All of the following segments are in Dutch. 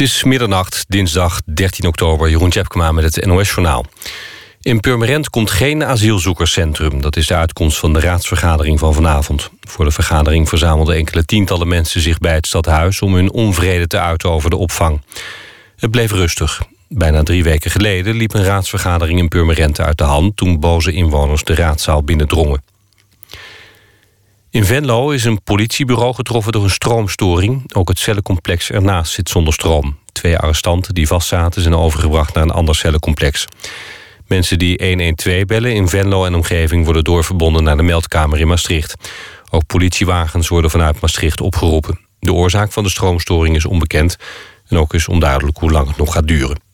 Het is middernacht, dinsdag 13 oktober. Jeroen Tjepkema met het NOS-journaal. In Purmerend komt geen asielzoekerscentrum. Dat is de uitkomst van de raadsvergadering van vanavond. Voor de vergadering verzamelden enkele tientallen mensen zich bij het stadhuis... om hun onvrede te uiten over de opvang. Het bleef rustig. Bijna drie weken geleden liep een raadsvergadering in Purmerend uit de hand... toen boze inwoners de raadzaal binnendrongen. In Venlo is een politiebureau getroffen door een stroomstoring. Ook het cellencomplex ernaast zit zonder stroom. Twee arrestanten die vastzaten zijn overgebracht naar een ander cellencomplex. Mensen die 112 bellen in Venlo en omgeving... worden doorverbonden naar de meldkamer in Maastricht. Ook politiewagens worden vanuit Maastricht opgeroepen. De oorzaak van de stroomstoring is onbekend... en ook is onduidelijk hoe lang het nog gaat duren.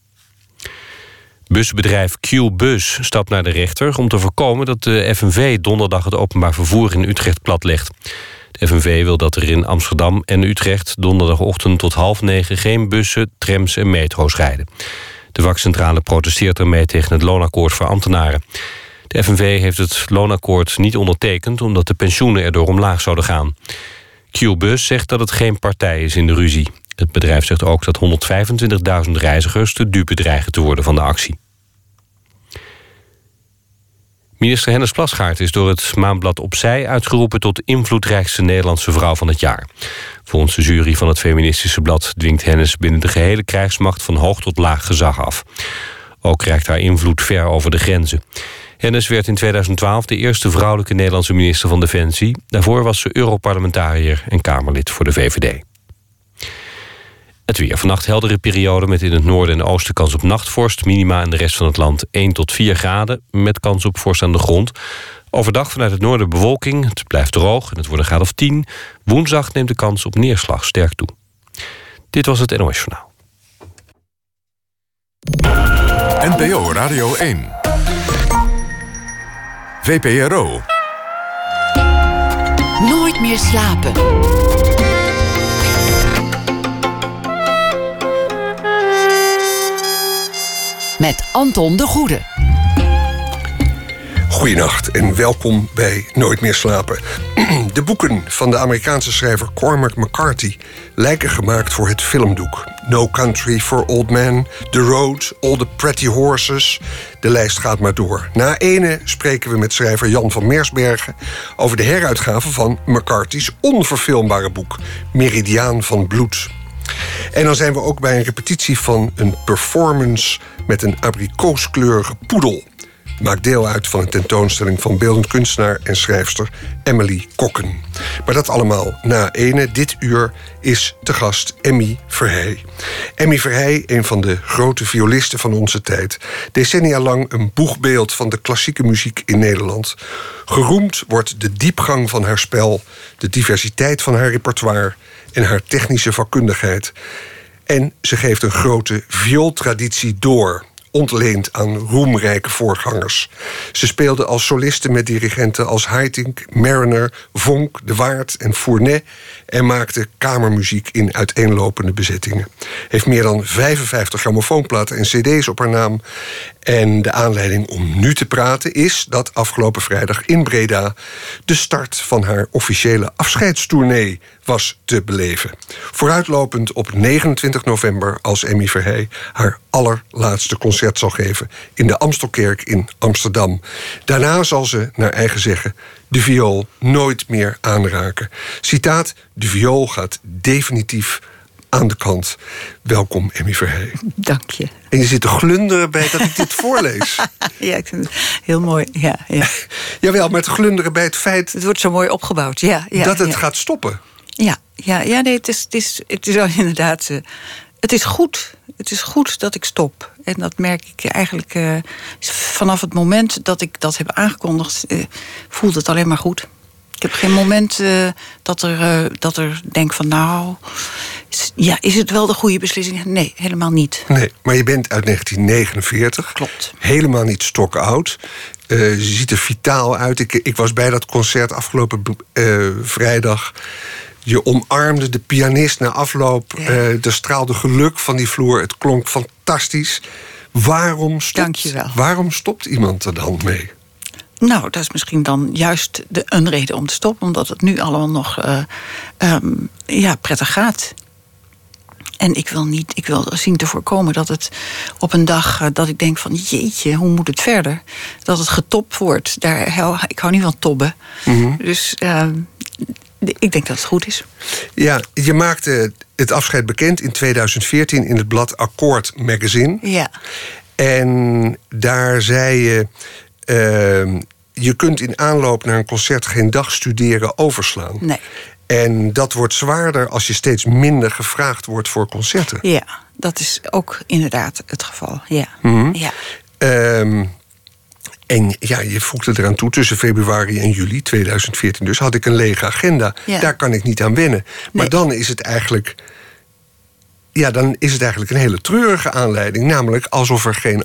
Busbedrijf Q-Bus stapt naar de rechter om te voorkomen dat de FNV donderdag het openbaar vervoer in Utrecht platlegt. De FNV wil dat er in Amsterdam en Utrecht donderdagochtend tot half negen geen bussen, trams en metro's rijden. De vakcentrale protesteert ermee tegen het loonakkoord voor ambtenaren. De FNV heeft het loonakkoord niet ondertekend omdat de pensioenen erdoor omlaag zouden gaan. Q-Bus zegt dat het geen partij is in de ruzie. Het bedrijf zegt ook dat 125.000 reizigers te dupe dreigen te worden van de actie. Minister Hennis Plasgaard is door het maandblad Opzij uitgeroepen tot invloedrijkste Nederlandse vrouw van het jaar. Volgens de jury van het feministische blad dwingt Hennis binnen de gehele krijgsmacht van hoog tot laag gezag af. Ook krijgt haar invloed ver over de grenzen. Hennis werd in 2012 de eerste vrouwelijke Nederlandse minister van Defensie. Daarvoor was ze Europarlementariër en Kamerlid voor de VVD. Het weer. Vannacht heldere periode met in het noorden en oosten kans op nachtvorst. Minima in de rest van het land 1 tot 4 graden met kans op vorst aan de grond. Overdag vanuit het noorden bewolking. Het blijft droog en het wordt een graad of 10. Woensdag neemt de kans op neerslag sterk toe. Dit was het NOS Journaal. NPO Radio 1. VPRO. Nooit meer slapen. Met Anton de Goede. Goedenacht en welkom bij Nooit meer slapen. De boeken van de Amerikaanse schrijver Cormac McCarthy lijken gemaakt voor het filmdoek. No Country for Old Men, The Road, All the Pretty Horses. De lijst gaat maar door. Na ene spreken we met schrijver Jan van Meersbergen over de heruitgave van McCarthy's onverfilmbare boek Meridiaan van Bloed. En dan zijn we ook bij een repetitie van een performance met een abrikooskleurige poedel. Maakt deel uit van een tentoonstelling van beeldend kunstenaar en schrijfster Emily Kokken. Maar dat allemaal na ene. Dit uur is te gast Emmy Verheij. Emmy Verheij, een van de grote violisten van onze tijd. Decennia lang een boegbeeld van de klassieke muziek in Nederland. Geroemd wordt de diepgang van haar spel, de diversiteit van haar repertoire en haar technische vakkundigheid. En ze geeft een grote viooltraditie door ontleend aan roemrijke voorgangers. Ze speelde als soliste met dirigenten als Haitink, Mariner, Vonk, De Waard en Fournet en maakte kamermuziek in uiteenlopende bezettingen. Heeft meer dan 55 grammofoonplaten en cd's op haar naam. En de aanleiding om nu te praten is dat afgelopen vrijdag in Breda de start van haar officiële afscheidstournee was te beleven. Vooruitlopend op 29 november als Emmy Verhey haar allerlaatste concert zal geven in de Amstelkerk in Amsterdam. Daarna zal ze, naar eigen zeggen, de viool nooit meer aanraken. Citaat: De viool gaat definitief aan de kant. Welkom, Emmy Verhey. Dank je. En je zit te glunderen bij dat ik dit voorlees. ja, ik vind het heel mooi. Ja, ja. Jawel, maar te glunderen bij het feit... Het wordt zo mooi opgebouwd, ja. ja dat het gaat stoppen. Ja, ja, ja nee, het is, het is, het is inderdaad... Uh, het is goed. Het is goed dat ik stop. En dat merk ik eigenlijk uh, vanaf het moment dat ik dat heb aangekondigd, uh, voelt het alleen maar goed. Ik heb geen moment uh, dat, er, dat er denk van nou, is, ja, is het wel de goede beslissing? Nee, helemaal niet. Nee, maar je bent uit 1949. Klopt. Helemaal niet stokoud. Uh, je ziet er vitaal uit. Ik, ik was bij dat concert afgelopen vrijdag. Je omarmde de pianist na afloop. Ja. er straalde geluk van die vloer. Het klonk fantastisch. Waarom stopt, waarom stopt iemand er dan mee? Nou, dat is misschien dan juist de, een reden om te stoppen, omdat het nu allemaal nog uh, um, ja, prettig gaat. En ik wil niet, ik wil zien te voorkomen dat het op een dag eh, dat ik denk van jeetje, hoe moet het verder? Dat het getopt wordt. Daar, ik hou niet van tobben. Dus ehm, ik denk dat het goed is. Ja, je maakte het afscheid bekend in 2014 in het blad Akkoord Magazine. Ja. En daar zei je. Ehm, je kunt in aanloop naar een concert geen dag studeren overslaan. Nee. En dat wordt zwaarder als je steeds minder gevraagd wordt voor concerten. Ja, dat is ook inderdaad het geval. Ja. Mhm. ja. Ehm, en ja, je voegde eraan toe, tussen februari en juli 2014 dus had ik een lege agenda. Ja. Daar kan ik niet aan wennen. Maar Nee. dan is het eigenlijk. Ja, dan is het eigenlijk een hele treurige aanleiding. Namelijk alsof er geen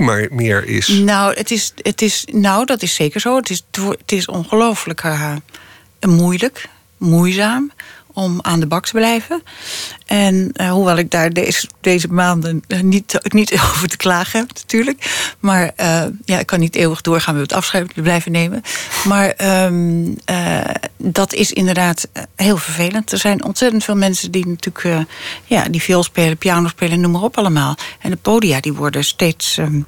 maar meer is. Nou, het is, het is, nou, dat is zeker zo. Het is, het is ongelooflijk eh, moeilijk, moeizaam om aan de bak te blijven. En eh, hoewel ik daar deze, deze maanden eh, niet, niet over te klagen heb, natuurlijk. Maar eh, ja, ik kan niet eeuwig doorgaan met het afscheid blijven nemen. Maar ehm, eh, dat is inderdaad eh, heel vervelend. Er zijn ontzettend veel mensen die natuurlijk eh, ja, die viool spelen, piano spelen, noem maar op allemaal. En de podia die worden steeds. ehm,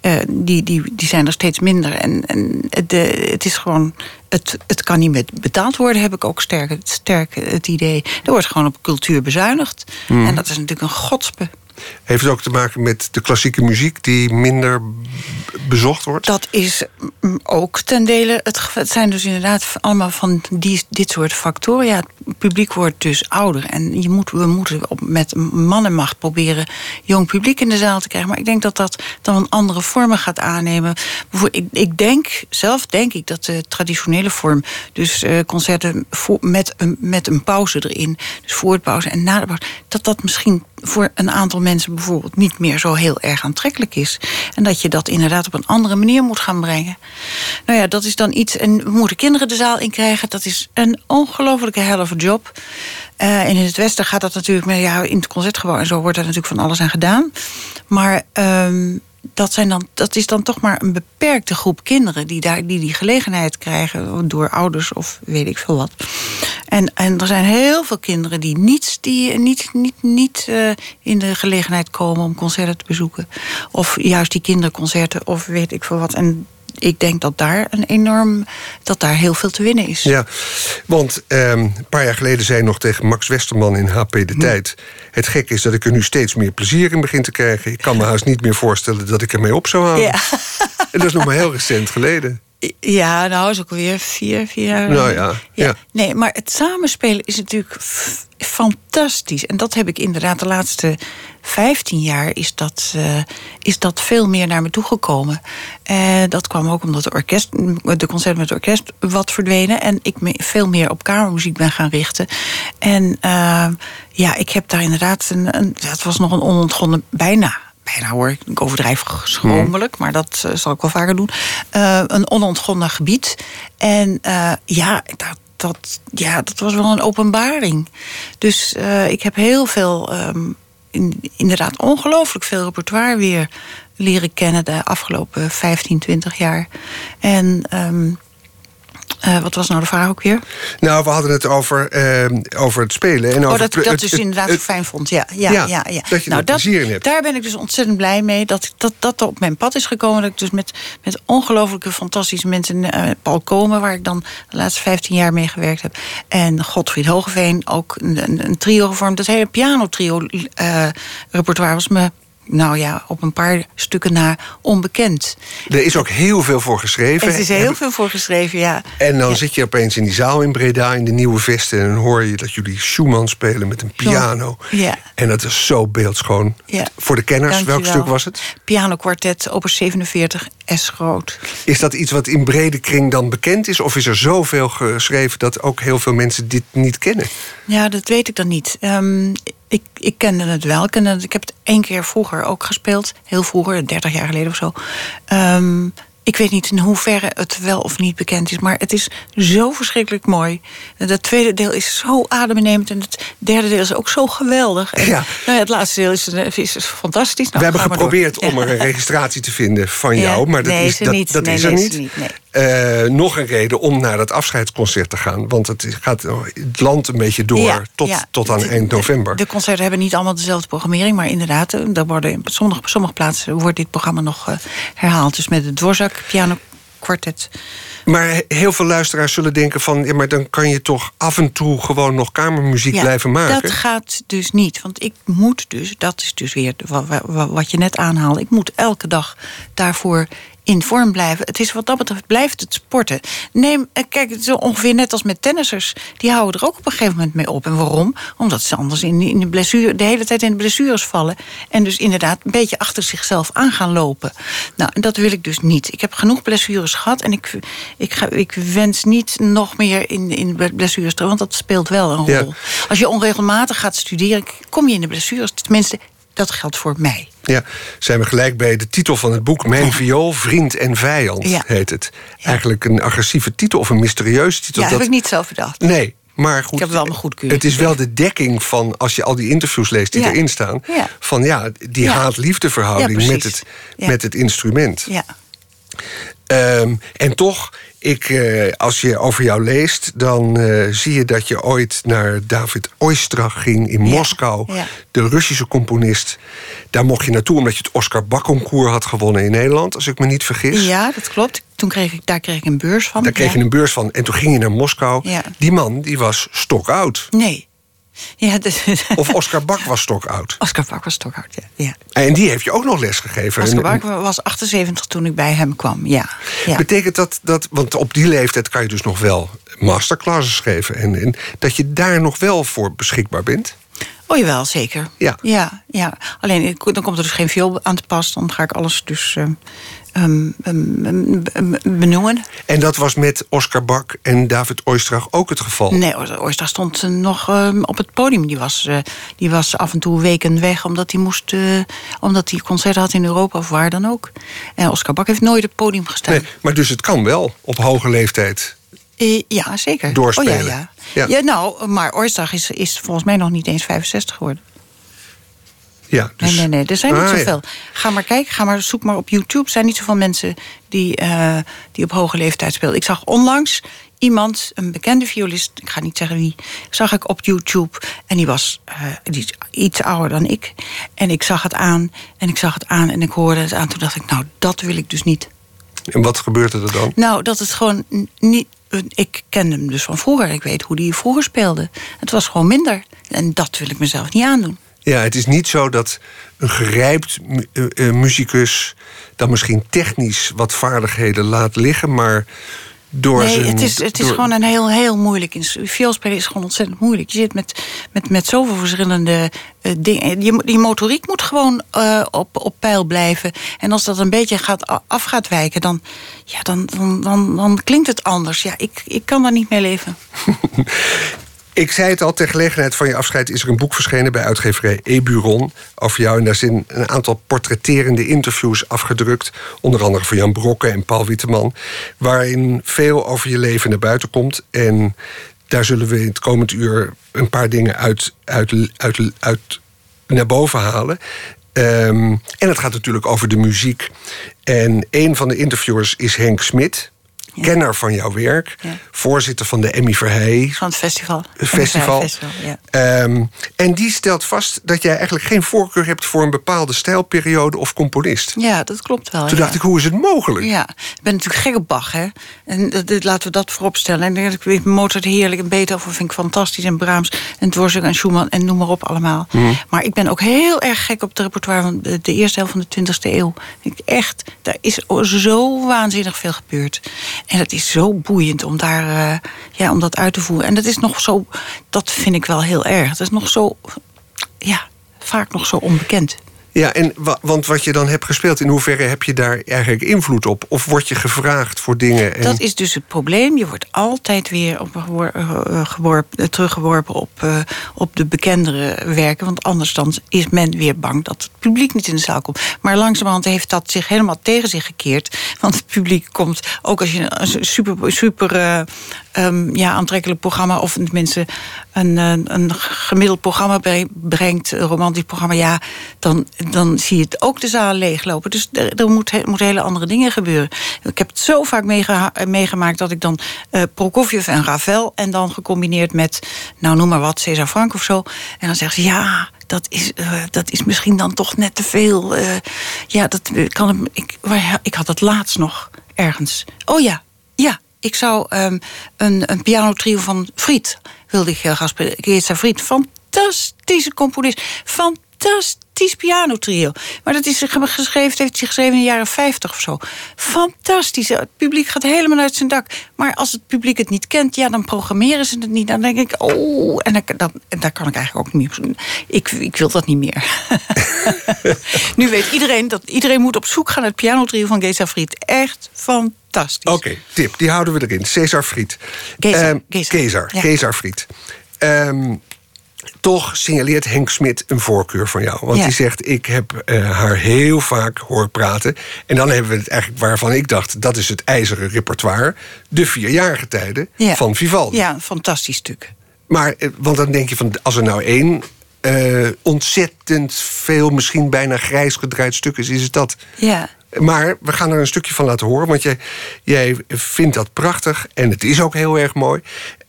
eh, die, die, die zijn er steeds minder. En, en het, de, het is gewoon. Het, het kan niet met betaald worden, heb ik ook sterk, sterk het idee. Er wordt gewoon op cultuur bezuinigd. En dat is natuurlijk een godspe. Heeft het ook te maken met de klassieke muziek die minder bezocht wordt? Dat is ook ten dele. Het, zijn dus inderdaad allemaal van die, dit soort factoren. Ja, het publiek wordt dus ouder. En je moet, we moeten met man en macht proberen jong publiek in de zaal te krijgen. Maar ik denk dat dat dan andere vormen gaat aannemen. Ik, ik denk, zelf denk ik dat de traditionele vorm, dus eh, concerten met, een, met een pauze erin, dus voor de pauze en na de pauze, dat dat misschien voor een aantal mensen bijvoorbeeld niet meer zo heel erg aantrekkelijk is. En dat je dat inderdaad op een andere manier moet gaan brengen. Nou ja, dat is dan iets. En we moeten kinderen de zaal in krijgen. Dat is een ongelofelijke helft job. Eh, en in het Westen gaat dat natuurlijk met ja, in het concertgebouw en zo wordt er natuurlijk van alles aan gedaan. Maar ehm, dat, zijn dan, dat is dan toch maar een beperkte groep kinderen die daar, die, die gelegenheid krijgen door ouders of weet ik veel wat. En, en er zijn heel veel kinderen die niet, die niet, niet, niet eh, in de gelegenheid komen om concerten te bezoeken. Of juist die kinderconcerten of weet ik veel wat. En ik denk dat daar een enorm, dat daar heel veel te winnen is. Ja, want ehm, een paar jaar geleden zei je nog tegen Max Westerman in HP De Tijd... het gek is dat ik er nu steeds meer plezier in begin te krijgen. Ik kan me haast niet meer voorstellen dat ik ermee op zou houden. Ja. En dat is nog maar heel recent geleden. Ja, nou is ook alweer vier, vier jaar. Nou ja, ja. Nee, maar het samenspelen is natuurlijk fantastisch. En dat heb ik inderdaad de laatste 15 jaar is dat, eh, is dat veel meer naar me toegekomen. Uh, dat kwam ook omdat de, orkest, de concerten met het orkest wat verdwenen. En ik me veel meer op kamermuziek ben gaan richten. En uh, ja, ik heb daar inderdaad een. een het was nog een onontgonnen bijna bijna hoor, ik overdrijf schromelijk, maar dat uh, zal ik wel vaker doen. Uh, een onontgonnen gebied. En uh, ja, dat, dat, ja, dat was wel een openbaring. Dus ik heb heel veel, um, in, inderdaad ongelooflijk veel repertoire weer leren kennen de afgelopen 15, 20 jaar. En. Um, uh, wat was nou de vraag ook weer? Nou, we hadden het over, uh, over het spelen. En over oh, dat ik dat dus het, inderdaad het, fijn vond. Ja, ja, ja, ja, ja. Dat je nou, er plezier in hebt. Daar ben ik dus ontzettend blij mee. Dat dat, dat op mijn pad is gekomen. Dat ik dus met, met ongelooflijke fantastische mensen... Uh, Paul Komen, waar ik dan de laatste 15 jaar mee gewerkt heb. En Godfried Hogeveen, ook een, een, een trio gevormd. Dat hele piano-trio-repertoire was me nou ja, op een paar stukken na onbekend. Er is ook heel veel voor geschreven. Er is heel veel voor geschreven, ja. En dan ja. zit je opeens in die zaal in Breda, in de Nieuwe Vesten... en dan hoor je dat jullie Schumann spelen met een piano. Ja. En dat is zo beeldschoon. Ja. Voor de kenners, Dank welk stuk was het? Pianokwartet, opus 47, S groot. Is dat iets wat in brede kring dan bekend is? Of is er zoveel geschreven dat ook heel veel mensen dit niet kennen? Ja, dat weet ik dan niet. Um, ik, ik kende het wel. Ik, kende het, ik heb het één keer vroeger ook gespeeld. Heel vroeger, 30 jaar geleden of zo. Um, ik weet niet in hoeverre het wel of niet bekend is. Maar het is zo verschrikkelijk mooi. Het tweede deel is zo adembenemend. En het derde deel is ook zo geweldig. En, ja. Nou ja, het laatste deel is, is, is fantastisch. Nou, We hebben geprobeerd om er een registratie te vinden van jou. Maar dat nee, is, dat, niet. dat nee, is er nee, niet. niet nee. Eh, nog een reden om naar dat afscheidsconcert te gaan. Want het gaat het land een beetje door Ja, tot, ja. tot aan De- eind november. De concerten hebben niet allemaal dezelfde programmering, maar inderdaad, eh, daar worden op sommige, op sommige plaatsen wordt dit programma nog eh, herhaald. Dus met het Dvorak piano kwartet. Maar heel veel luisteraars zullen denken van... ja, maar dan kan je toch af en toe gewoon nog kamermuziek Ja, blijven maken. Dat gaat dus niet. Want ik moet dus, dat is dus weer wa- wa- wa- wat je net aanhaalde... ik moet elke dag daarvoor in vorm blijven. Het is wat dat betreft, blijft het sporten. Neem, eh, kijk, het is ongeveer net als met tennissers. Die houden er ook op een gegeven moment mee op. En waarom? Omdat ze anders in, in de, blessure, de hele tijd in de blessures vallen. En dus inderdaad een beetje achter zichzelf aan gaan lopen. Nou, en dat wil ik dus niet. Ik heb genoeg blessures gehad. En ik, ik, ga, ik wens niet nog meer in, in blessures terug. Want dat speelt wel een Ja. rol. Als je onregelmatig gaat studeren, kom je in de blessures. Tenminste, dat geldt voor mij. Ja, zijn we gelijk bij de titel van het boek... Mijn viool, vriend en vijand, Ja. heet het. Eigenlijk een agressieve titel of een mysterieuze titel. Ja, dat... heb ik niet zelf bedacht. Nee, maar goed. Ik heb wel mijn goedkeuring Het is wel de dekking van, als je al die interviews leest die Ja. erin staan... Ja. van ja, die haat-liefde verhouding Ja, met, het, met het instrument. Ja. Ehm, en toch, ik, eh, als je over jou leest, dan eh, zie je dat je ooit naar David Oistrakh ging in Ja, Moskou. ja. De Russische componist. Daar mocht je naartoe omdat je het Oscar Bak-concours had gewonnen in Nederland, als ik me niet vergis. ja, dat klopt. Toen kreeg ik, daar kreeg ik een beurs van. Daar kreeg je een beurs van en toen ging je naar Moskou. Die man die was stokoud. Nee. Ja, dus, Of Oscar Bak was stokoud. Oscar Bak was Stockhart, ja. ja. En die heeft je ook nog les gegeven. Oscar Bak was 78 toen ik bij hem kwam, ja. ja. Betekent dat, dat, want op die leeftijd kan je dus nog wel masterclasses geven. En, en dat je daar nog wel voor beschikbaar bent? Oh jawel, zeker. Ja. ja, ja. Alleen dan komt er dus geen viool aan te pas. Dan ga ik alles dus ehm, ehm, ehm, ehm, benoemen. En dat was met Oscar Bak en David Oistrakh ook het geval? Nee, Ooster stond eh, nog op het podium. Die was, eh, die was af en toe weken weg omdat hij moest, eh, omdat hij concerten had in Europa of waar dan ook. En Oscar Bak heeft nooit op het podium gestaan. Nee, maar dus het kan wel op hoge leeftijd. Ja, zeker. Doorspelen. Oh, ja, ja. Ja. Ja. nou, maar Oorstag is, is volgens mij nog niet eens 65 geworden. Ja, dus, Nee, nee, nee, er zijn niet Ah, ja. zoveel. Ga maar kijken, ga maar, zoek maar op YouTube. Er zijn niet zoveel mensen die, eh, die op hoge leeftijd spelen. Ik zag onlangs iemand, een bekende violist... ik ga niet zeggen wie, zag ik op YouTube. En die was eh, die is iets ouder dan ik. En ik zag het aan, en ik zag het aan, en ik hoorde het aan. Toen dacht ik, nou, dat wil ik dus niet. En wat gebeurde er dan? Nou, dat het gewoon niet... Ik ken hem dus van vroeger. Ik weet hoe hij vroeger speelde. Het was gewoon minder. En dat wil ik mezelf niet aandoen. Ja, het is niet zo dat een gerijpt mu- eh, eh, muzikus... dan misschien technisch wat vaardigheden laat liggen... maar door nee, zijn... het is, het is door- gewoon een heel, heel moeilijk. instrument. Vioolspelen is gewoon ontzettend moeilijk. Je zit met, met, met zoveel verschillende eh, dingen. Je, die motoriek moet gewoon eh, op, op peil blijven. En als dat een beetje gaat, af gaat wijken, dan, ja, dan, dan, dan, dan klinkt het anders. Ja, ik, ik kan daar niet mee leven. Ik zei het al, ter gelegenheid van je afscheid is er een boek verschenen bij uitgeverij Eburon over jou. En daar zijn een aantal portretterende interviews afgedrukt. Onder andere van Jan Brokke en Paul Witteman. Waarin veel over je leven naar buiten komt. En daar zullen we in het komend uur een paar dingen uit, uit, uit, uit naar boven halen. Ehm, en het gaat natuurlijk over de muziek. En een van de interviewers is Henk Smit. Kenner van jouw werk. Ja. Voorzitter van de Emmy Verheij Van het festival. festival. festival ja. Ehm, en die stelt vast dat jij eigenlijk geen voorkeur hebt voor een bepaalde stijlperiode of componist. ja, dat klopt wel. Toen dacht ik, hoe is het mogelijk? Ja, ik ben natuurlijk gek op Bach, hè. En dit- laten we dat voorop stellen. En Mozart heerlijk en Beethoven vind ik fantastisch... en Brahms en Dvorak en Schumann en noem maar op allemaal. Mhm. Maar ik ben ook heel erg gek op het repertoire... van de, de eerste helft van de 20e eeuw. Ik, echt, daar is zo waanzinnig veel gebeurd. En het is zo boeiend om, daar, eh, ja, om dat uit te voeren. En dat is nog zo... Dat vind ik wel heel erg. Dat is nog zo... Ja, vaak nog zo onbekend. Ja, en wa- want wat je dan hebt gespeeld, in hoeverre heb je daar eigenlijk invloed op? Of word je gevraagd voor dingen? En... Dat is dus het probleem. Je wordt altijd weer op, eh, eh, geworpen, eh, teruggeworpen op, op de bekendere werken. Want anders dan is men weer bang dat het publiek niet in de zaal komt. Maar langzamerhand heeft dat zich helemaal tegen zich gekeerd. Want het publiek komt, ook als je een super, super ehm, ja, aantrekkelijk programma... of tenminste een, een, een gemiddeld programma brengt... een romantisch programma, ja, dan, dan zie je het ook de zaal leeglopen. Dus er, er moet, moeten hele andere dingen gebeuren. Ik heb het zo vaak meegemaakt dat ik dan uh, Prokofjev en Ravel... en dan gecombineerd met, nou noem maar wat, Cesar Frank of zo... en dan zeggen ze, ja, dat is, uh, dat is misschien dan toch net te veel. Ja, dat kan ik, ik had het laatst nog ergens. Oh ja, ik zou um, een, een pianotrio van Friet wilde ik gaan spelen. Geertza Friet, fantastische componist. Fantastisch pianotrio. Maar dat is geschreven, heeft hij geschreven in de jaren 50 of zo. Fantastisch. Het publiek gaat helemaal uit zijn dak. Maar als het publiek het niet kent, ja, dan programmeren ze het niet. Dan denk ik, oh, en, dan, en daar kan ik eigenlijk ook niet meer. Ik, ik wil dat niet meer. nu weet iedereen dat iedereen moet op zoek gaan naar het pianotrio van Geza Fried. Echt fantastisch. Oké, tip, die houden we erin. Cesar Fried. Cesar. Cesar, Fried. Um, toch signaleert Henk Smit een voorkeur van jou. Want hij zegt, ik heb uh, haar heel vaak horen praten. En dan hebben we het eigenlijk waarvan ik dacht... dat is het ijzeren repertoire. De vierjarige tijden van Vivaldi. Ja, een fantastisch stuk. Maar, eh, want dan denk je van, als er nou één... Uh, ontzettend veel, misschien bijna grijs gedraaid stuk is, is het dat. Ja. Maar we gaan er een stukje van laten horen, want jij, jij vindt dat prachtig en het is ook heel erg mooi.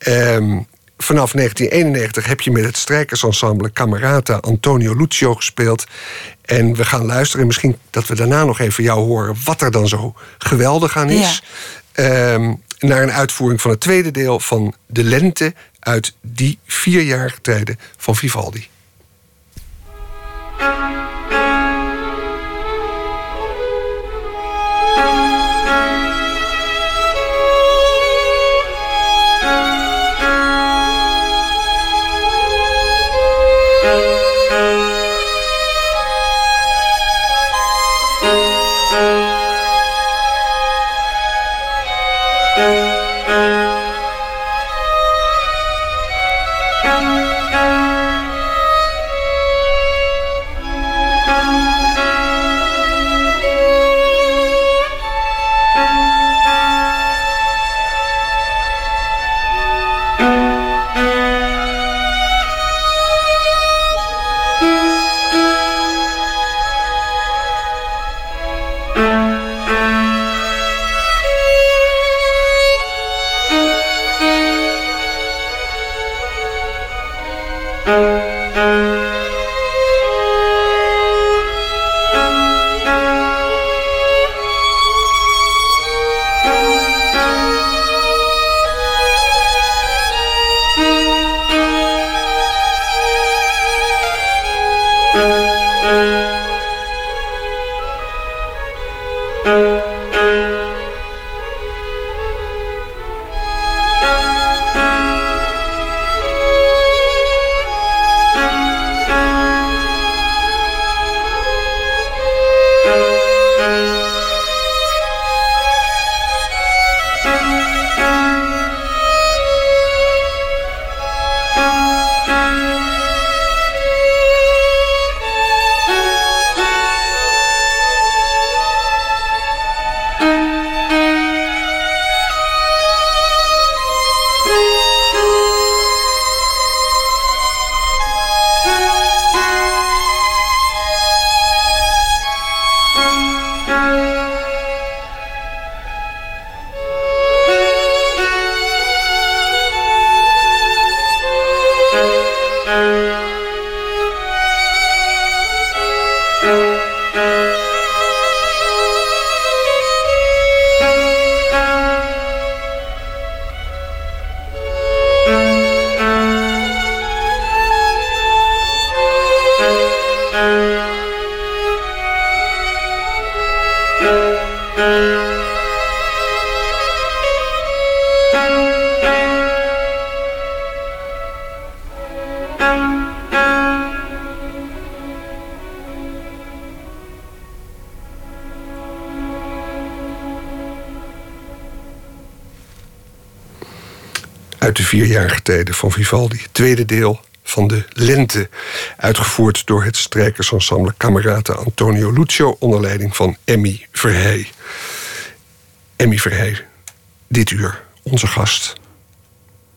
Um, vanaf 1991 heb je met het strijkersensemble Camerata Antonio Lucio gespeeld. En we gaan luisteren. En misschien dat we daarna nog even jou horen wat er dan zo geweldig aan is. Ehm, naar een uitvoering van het tweede deel van De Lente uit die vierjarige tijden van Vivaldi. Uit de vierjarige tijden van Vivaldi. Tweede deel van de Lente, uitgevoerd door het strijkersensemble Camerata Antonio Lucio onder leiding van Emmy Verheij. Emmy Verheij, dit uur onze gast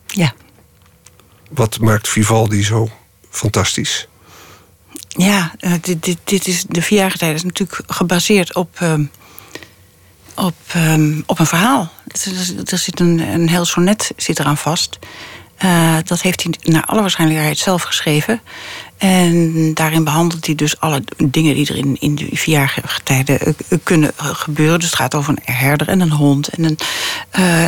Ja. Wat maakt Vivaldi zo fantastisch? Ja, uh, dit, dit, dit is, de vierjarige is natuurlijk gebaseerd op, um, op, um, op een verhaal. Er, zit een, een heel sonnet zit eraan vast. Uh, dat heeft hij naar alle waarschijnlijkheid zelf geschreven. En daarin behandelt hij dus alle dingen die er in, in de vierjarige tijden eh, kunnen gebeuren. Dus het gaat over een herder en een hond en, een,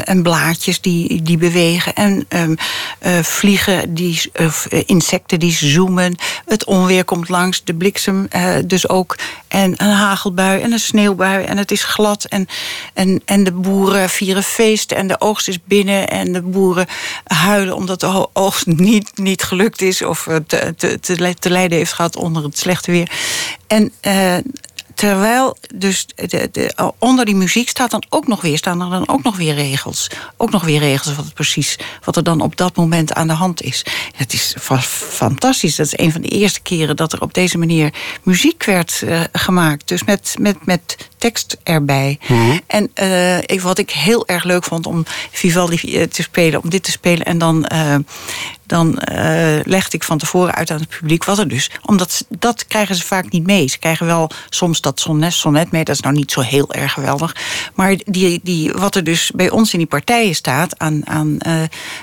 en blaadjes die, die bewegen. En uh, vliegen, die, of insecten die zoomen. Het onweer komt langs, de bliksem dus ook. En een hagelbui en een sneeuwbui. En het is glad. En, en, en de boeren vieren feest. En de oogst is binnen. En de boeren huilen omdat de oogst niet, niet gelukt is. Of te, te te lijden heeft gehad onder het slechte weer. En uh, terwijl dus de, de, onder die muziek staat dan ook nog weer, staan er dan ook nog weer regels. Ook nog weer regels wat het precies, wat er dan op dat moment aan de hand is. Het is fantastisch. Dat is een van de eerste keren dat er op deze manier muziek werd uh, gemaakt. Dus met, met, met tekst erbij. Mm-hmm. En uh, wat ik heel erg leuk vond om Vivaldi te spelen, om dit te spelen en dan uh, dan uh, legde ik van tevoren uit aan het publiek wat er dus. Omdat dat krijgen ze vaak niet mee. Ze krijgen wel soms dat sonnet, sonnet mee. Dat is nou niet zo heel erg geweldig. Maar die, die, wat er dus bij ons in die partijen staat aan, aan, uh,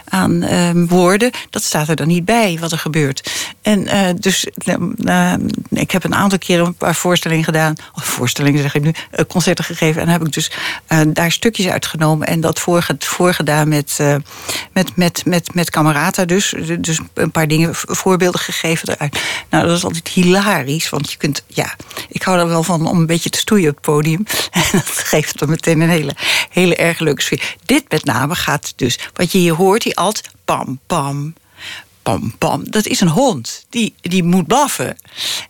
aan uh, woorden, dat staat er dan niet bij wat er gebeurt. En dus ik heb een aantal keren een paar voorstellingen gedaan. Of voorstellingen zeg ik nu, concerten gegeven. En dan heb ik dus daar stukjes uitgenomen en dat voorge, voorgedaan met, met, met, met, met Camerata dus dus een paar dingen, voorbeelden gegeven eruit. Nou, dat is altijd hilarisch, want je kunt, ja, ik hou er wel van om een beetje te stoeien op het podium. En dat geeft dan meteen een hele, hele erg leuke sfeer. Dit met name gaat dus, wat je hier hoort, die alt, pam, pam, pam, pam. Dat is een hond. Die, die moet blaffen.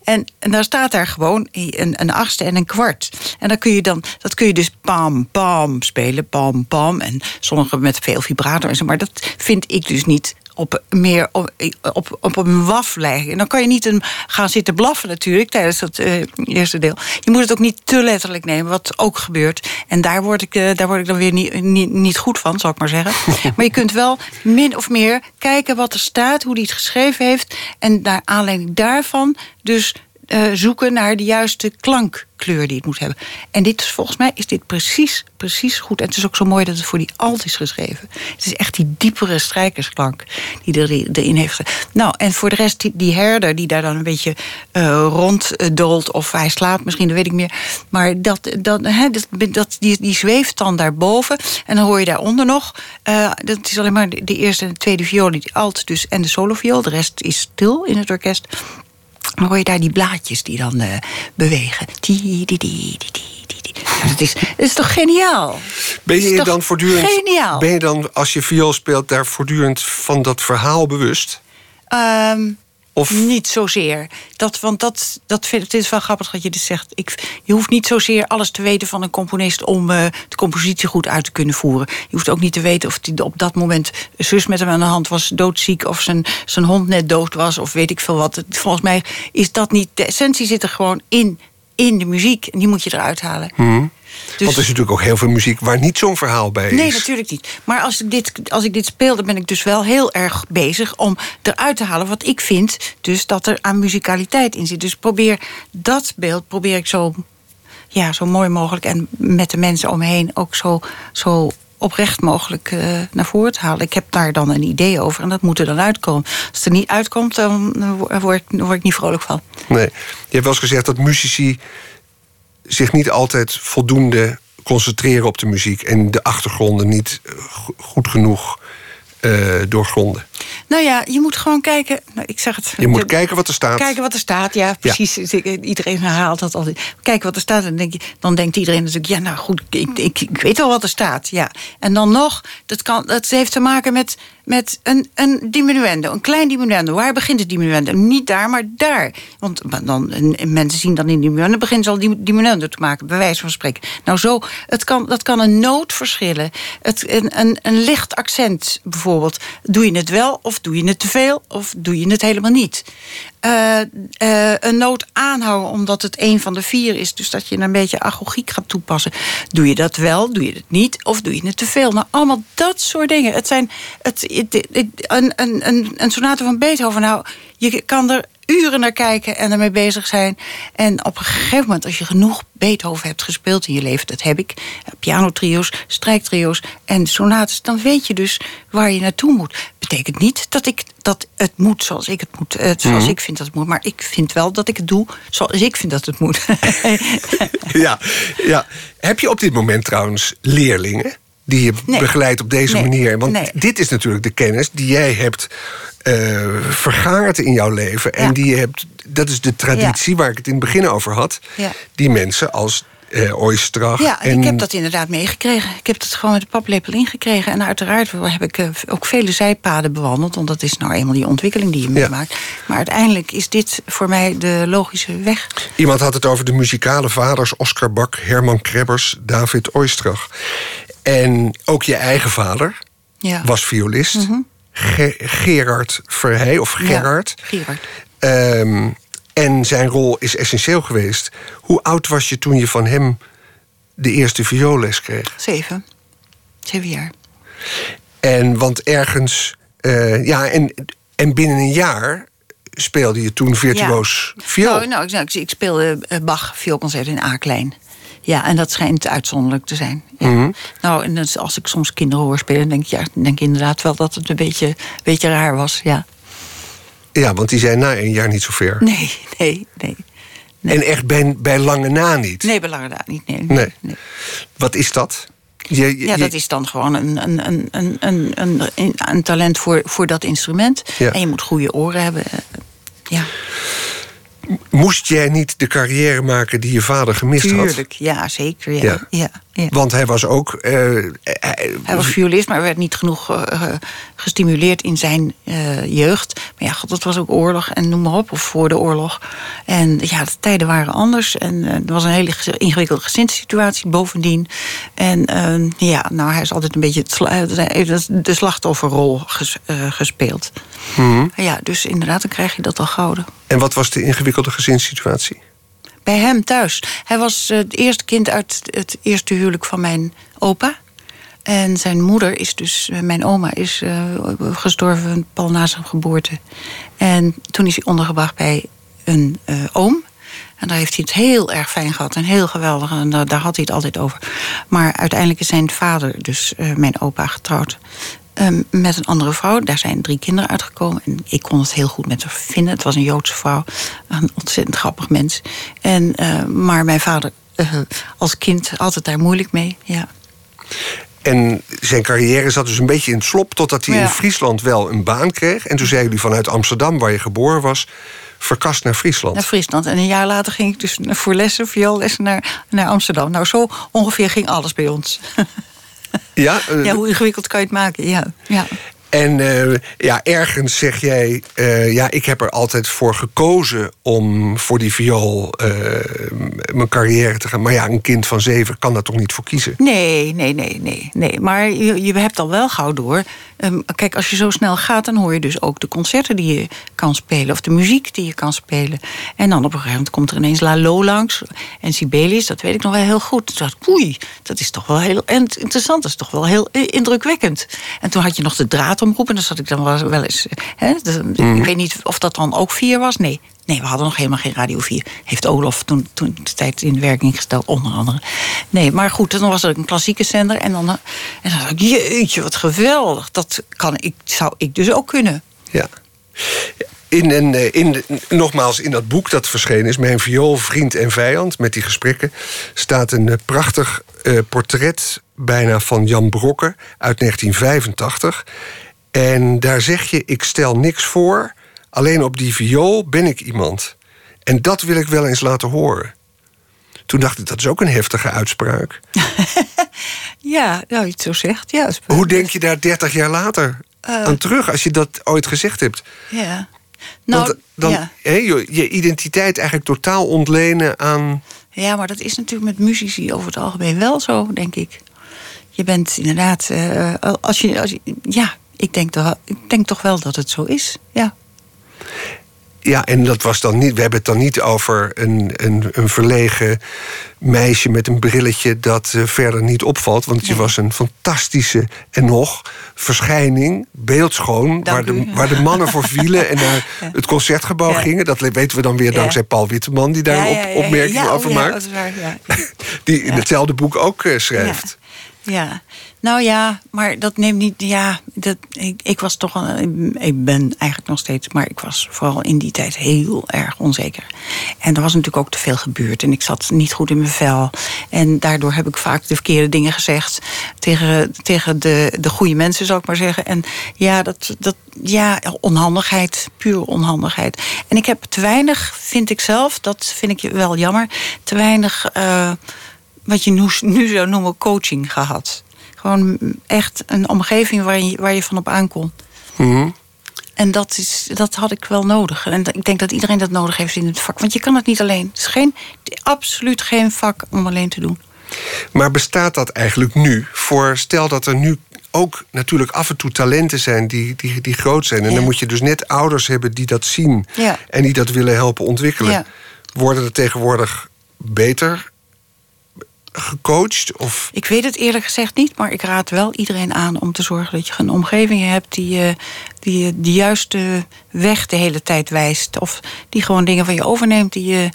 En, en daar staat daar gewoon een, een achtste en een kwart. En dan kun je dan, dat kun je dus pam, pam spelen. Pam, pam. En sommige met veel vibrato en zo. Maar dat vind ik dus niet op meer op, op, op een waf leggen. En dan kan je niet een, gaan zitten blaffen natuurlijk tijdens dat uh, eerste deel. Je moet het ook niet te letterlijk nemen, wat ook gebeurt. En daar word ik, uh, daar word ik dan weer niet, niet, niet goed van, zal ik maar zeggen. maar je kunt wel min of meer kijken wat er staat, hoe hij het geschreven heeft. En naar aanleiding daarvan dus uh, zoeken naar de juiste klankkleur die het moet hebben. En dit, volgens mij is dit precies, precies goed. En het is ook zo mooi dat het voor die alt is geschreven. Het is echt die diepere strijkersklank die er, erin heeft. Nou, en voor de rest, die, herder die daar dan een beetje uh, ronddolt... of hij slaapt misschien, dat weet ik meer. Maar dat, dat, he, dat, dat, die, die zweeft dan daarboven. En dan hoor je daaronder nog... Uh, dat is alleen maar de eerste en de tweede viool, die alt dus, en de soloviool. De rest is stil in het orkest. Dan hoor je daar die blaadjes die dan uh, bewegen. Die, die, die. Ja, dat, is, dat is toch geniaal? Ben je dan voortdurend. Geniaal. Ben je dan, als je viool speelt, daar voortdurend van dat verhaal bewust? Um, of... Niet zozeer. Dat, want dat, dat vind, het is wel grappig dat je dit zegt. Ik, je hoeft niet zozeer alles te weten van een componist om uh, de compositie goed uit te kunnen voeren. Je hoeft ook niet te weten of hij op dat moment zus met hem aan de hand was, doodziek, of zijn, zijn hond net dood was, of weet ik veel wat. Volgens mij is dat niet. De essentie zit er gewoon in, in de muziek. En die moet je eruit halen. Mm. Dus... Want er is natuurlijk ook heel veel muziek waar niet zo'n verhaal bij is. Nee, natuurlijk niet. Maar als ik, dit, als ik dit speel, dan ben ik dus wel heel erg bezig om eruit te halen wat ik vind. Dus dat er aan muzikaliteit in zit. Dus probeer dat beeld probeer ik zo, ja, zo mooi mogelijk en met de mensen omheen ook zo, zo oprecht mogelijk uh, naar voren te halen. Ik heb daar dan een idee over en dat moet er dan uitkomen. Als het er niet uitkomt, dan word ik, word ik niet vrolijk van. Nee, je hebt wel eens gezegd dat muzici zich niet altijd voldoende concentreren op de muziek en de achtergronden niet eh, goed genoeg uh, doorgronden. Nou ja, je moet gewoon kijken. Nou, ik zeg het. Je moet kijken wat er staat. Kijken wat er staat, ja, precies. Iedereen herhaalt dat altijd. Kijken wat er staat. En dan, denk je, dan denkt iedereen natuurlijk: ja, nou goed, ik, ik, ik weet wel wat er staat. Ja. En dan nog, dat, kan, dat heeft te maken met met een, een diminuendo, een klein diminuendo. Waar begint het diminuendo? Niet daar, maar daar. Want dan, mensen zien dan in diminuendo, beginnen ze al diminuendo te maken, bij wijze van spreken. Nou, zo, het kan, dat kan een noot verschillen. Het, een, een, een licht accent bijvoorbeeld. Doe je het wel, of doe je het te veel, of doe je het helemaal niet? Eh, eh, een noot aanhouden omdat het een van de vier is. Dus dat je een beetje agogiek gaat toepassen. Doe je dat wel, doe je het niet of doe je het te veel? Nou, allemaal dat soort dingen. Het zijn het, het- een, een, een, een sonate van Beethoven. Nou, je kan er uren naar kijken en ermee bezig zijn. En op een gegeven moment, als je genoeg Beethoven hebt gespeeld in je leven, dat heb ik, pianotrio's, strijktrio's en sonates, dan weet je dus waar je naartoe moet. Betekent niet dat ik dat het moet zoals ik het moet, eh, zoals ik vind dat het moet, maar ik vind wel dat ik het doe zoals ik vind dat het moet. Ja, ja. Heb je op dit moment trouwens leerlingen die je Nee. begeleidt op deze Nee. manier? Want Nee. dit is natuurlijk de kennis die jij hebt eh, vergaard in jouw leven. En Ja. die je hebt, dat is de traditie waar ik het in het begin over had. Ja. Die mensen als eh Oistrach. Ja, en ik heb dat inderdaad meegekregen. Ik heb het gewoon met de paplepel ingekregen. En uiteraard heb ik eh, ook vele zijpaden bewandeld. Want dat is nou eenmaal die ontwikkeling die je meemaakt. Maar uiteindelijk is dit voor mij de logische weg. Iemand had het over de muzikale vaders Oscar Bak, Herman Krebbers, David Oistrach. En ook je eigen vader Ja. was violist. Ge- Gerard Verheij, of Gerard. Ja, Gerard. Ehm, en zijn rol is essentieel geweest. Hoe oud was je toen je van hem de eerste vioolles kreeg? Zeven. Zeven jaar. En want ergens, eh, ja, en, en binnen een jaar speelde je toen virtuoos viool. Nou, nou, ik, ik speelde eh, Bach vioolconcert in A-klein. Ja, en dat schijnt uitzonderlijk te zijn. Ja. Mhm. Nou, en dat, als ik soms kinderen hoor spelen... denk ik, ja, denk ik inderdaad wel dat het een beetje, beetje raar was. Ja. Ja, want die zijn na een jaar niet zo ver. Nee, nee, nee. nee. En echt bij, bij lange na niet. Nee, belangrijk niet. Nee, Nee. nee. Wat is dat? Je, je- Ja, dat is dan gewoon een, een, een, een, een, een, talent voor, voor dat instrument. Ja. En je moet goede oren hebben. Eh, Ja, Moest jij niet de carrière maken die je vader gemist had? tuurlijk. Ja, zeker. Ja. Ja. Ja. Ja, Want hij was ook. eh, hij- Hij was violist, maar werd niet genoeg eh, eh, gestimuleerd in zijn eh, jeugd. Maar ja, god, het was ook oorlog en noem maar op, of voor de oorlog. En ja, de tijden waren anders. En eh, er was een hele ge- ingewikkelde gezinssituatie bovendien. En eh, ja, nou, hij is altijd een beetje eh, de slachtofferrol ges- eh, gespeeld. Mhm. Ja, dus inderdaad, dan krijg je dat al gouden. En wat was de ingewikkelde gezinssituatie? Bij hem thuis. Hij was eh, het eerste kind uit het eerste huwelijk van mijn opa. En zijn moeder is dus, eh, mijn oma, is eh, gestorven pal na zijn geboorte. En toen is hij ondergebracht bij een oom. En daar heeft hij het heel erg fijn gehad en heel geweldig. En daar, had hij het altijd over. Maar uiteindelijk is zijn vader, dus mijn opa, getrouwd. Ehm, met een andere vrouw. Daar zijn drie kinderen uitgekomen. En ik kon het heel goed met haar vinden. Het was een Joodse vrouw. Een ontzettend grappig mens. En, eh, maar mijn vader eh, als kind het daar moeilijk mee. Ja. En zijn carrière zat dus een beetje in het slop... totdat hij Ja. in Friesland wel een baan kreeg. En toen zei jullie vanuit Amsterdam, waar je geboren was... verkast naar Friesland. Naar Friesland. En een jaar later ging ik dus voor lessen, vioollessen naar, naar Amsterdam. Nou, zo ongeveer ging alles bij ons. Ja, eh, ja, hoe ingewikkeld kan je het maken? Ja. ja. En eh, ja, ergens zeg jij, eh, ja, ik heb er altijd voor gekozen om voor die viool eh, mijn carrière te gaan. Maar ja, een kind van zeven kan daar toch niet voor kiezen? Nee, nee, nee, nee, nee. Maar je, je hebt al wel gauw door. Ehm, kijk, als je zo snel gaat, dan hoor je dus ook de concerten die je kan spelen. Of de muziek die je kan spelen. En dan op een gegeven moment komt er ineens Lalo langs. En Sibelius, dat weet ik nog wel heel goed. Toen oei, dat is toch wel heel int- interessant. Dat is toch wel heel indrukwekkend. En toen had je nog de draadomroep. En dan zat ik dan wel, eens... Hè, dus, Ik weet niet of dat dan ook vier was. Nee, Nee, we hadden nog helemaal geen Radio 4. Heeft Olof toen, toen de tijd in werking gesteld, onder andere. Nee, maar goed, dan was er een klassieke zender. En dan, eh, en dan dacht ik, jeetje, wat geweldig. Dat kan ik, zou ik dus ook kunnen. Ja. In, eh, in, nogmaals, in dat boek dat verschenen is, Mijn viool, vriend en vijand, met die gesprekken, staat een eh, prachtig portret bijna van Jan Brokke uit 1985. En daar zeg je, ik stel niks voor, alleen op die viool ben ik iemand. En dat wil ik wel eens laten horen. Toen dacht ik, dat is ook een heftige uitspraak. Ja, nou, je het zo zegt. Ja, Hoe denk je daar 30 jaar later Eh. aan terug, als je dat ooit gezegd hebt? Ja. Nou, Want dan ja. je, je identiteit eigenlijk totaal ontlenen aan. Ja, maar dat is natuurlijk met muzici over het algemeen wel zo, denk ik. Je bent inderdaad, eh, als je, als je, ja, ik denk, toch, ik denk toch wel dat het zo is. Ja. Ja, en dat was dan niet. We hebben het dan niet over een, een, een verlegen meisje met een brilletje dat eh, verder niet opvalt. Want je was een fantastische en nog verschijning, beeldschoon, waar de, waar de mannen voor vielen en naar het concertgebouw gingen. Dat weten we dan weer dankzij Paul Witteman, die daar een op, opmerking over maakt. Die in hetzelfde boek ook uh, schrijft. Ja, nou ja, maar dat neemt niet. Ja, dat, ik, ik was toch. Een, ik ben eigenlijk nog steeds. Maar ik was vooral in die tijd heel erg onzeker. En er was natuurlijk ook te veel gebeurd. En ik zat niet goed in mijn vel. En daardoor heb ik vaak de verkeerde dingen gezegd. Tegen, tegen de, de goede mensen, zou ik maar zeggen. En ja, dat, dat, ja, onhandigheid. Pure onhandigheid. En ik heb te weinig, vind ik zelf. Dat vind ik wel jammer. Te weinig. Uh, wat je nu, nu zou noemen coaching gehad. Gewoon echt een omgeving waar je, waar je van op aankomt. Mm En dat, is, dat had ik wel nodig. En ik denk dat iedereen dat nodig heeft in het vak. Want je kan het niet alleen. Het is geen, absoluut geen vak om alleen te doen. Maar bestaat dat eigenlijk nu? Voor stel dat er nu ook natuurlijk af en toe talenten zijn die, die, die groot zijn. En dan moet je dus net ouders hebben die dat zien en die dat willen helpen ontwikkelen. Worden er tegenwoordig beter gecoacht? Of? Ik weet het eerlijk gezegd niet, maar ik raad wel iedereen aan om te zorgen dat je een omgeving hebt die je die de juiste weg de hele tijd wijst. Of die gewoon dingen van je overneemt die,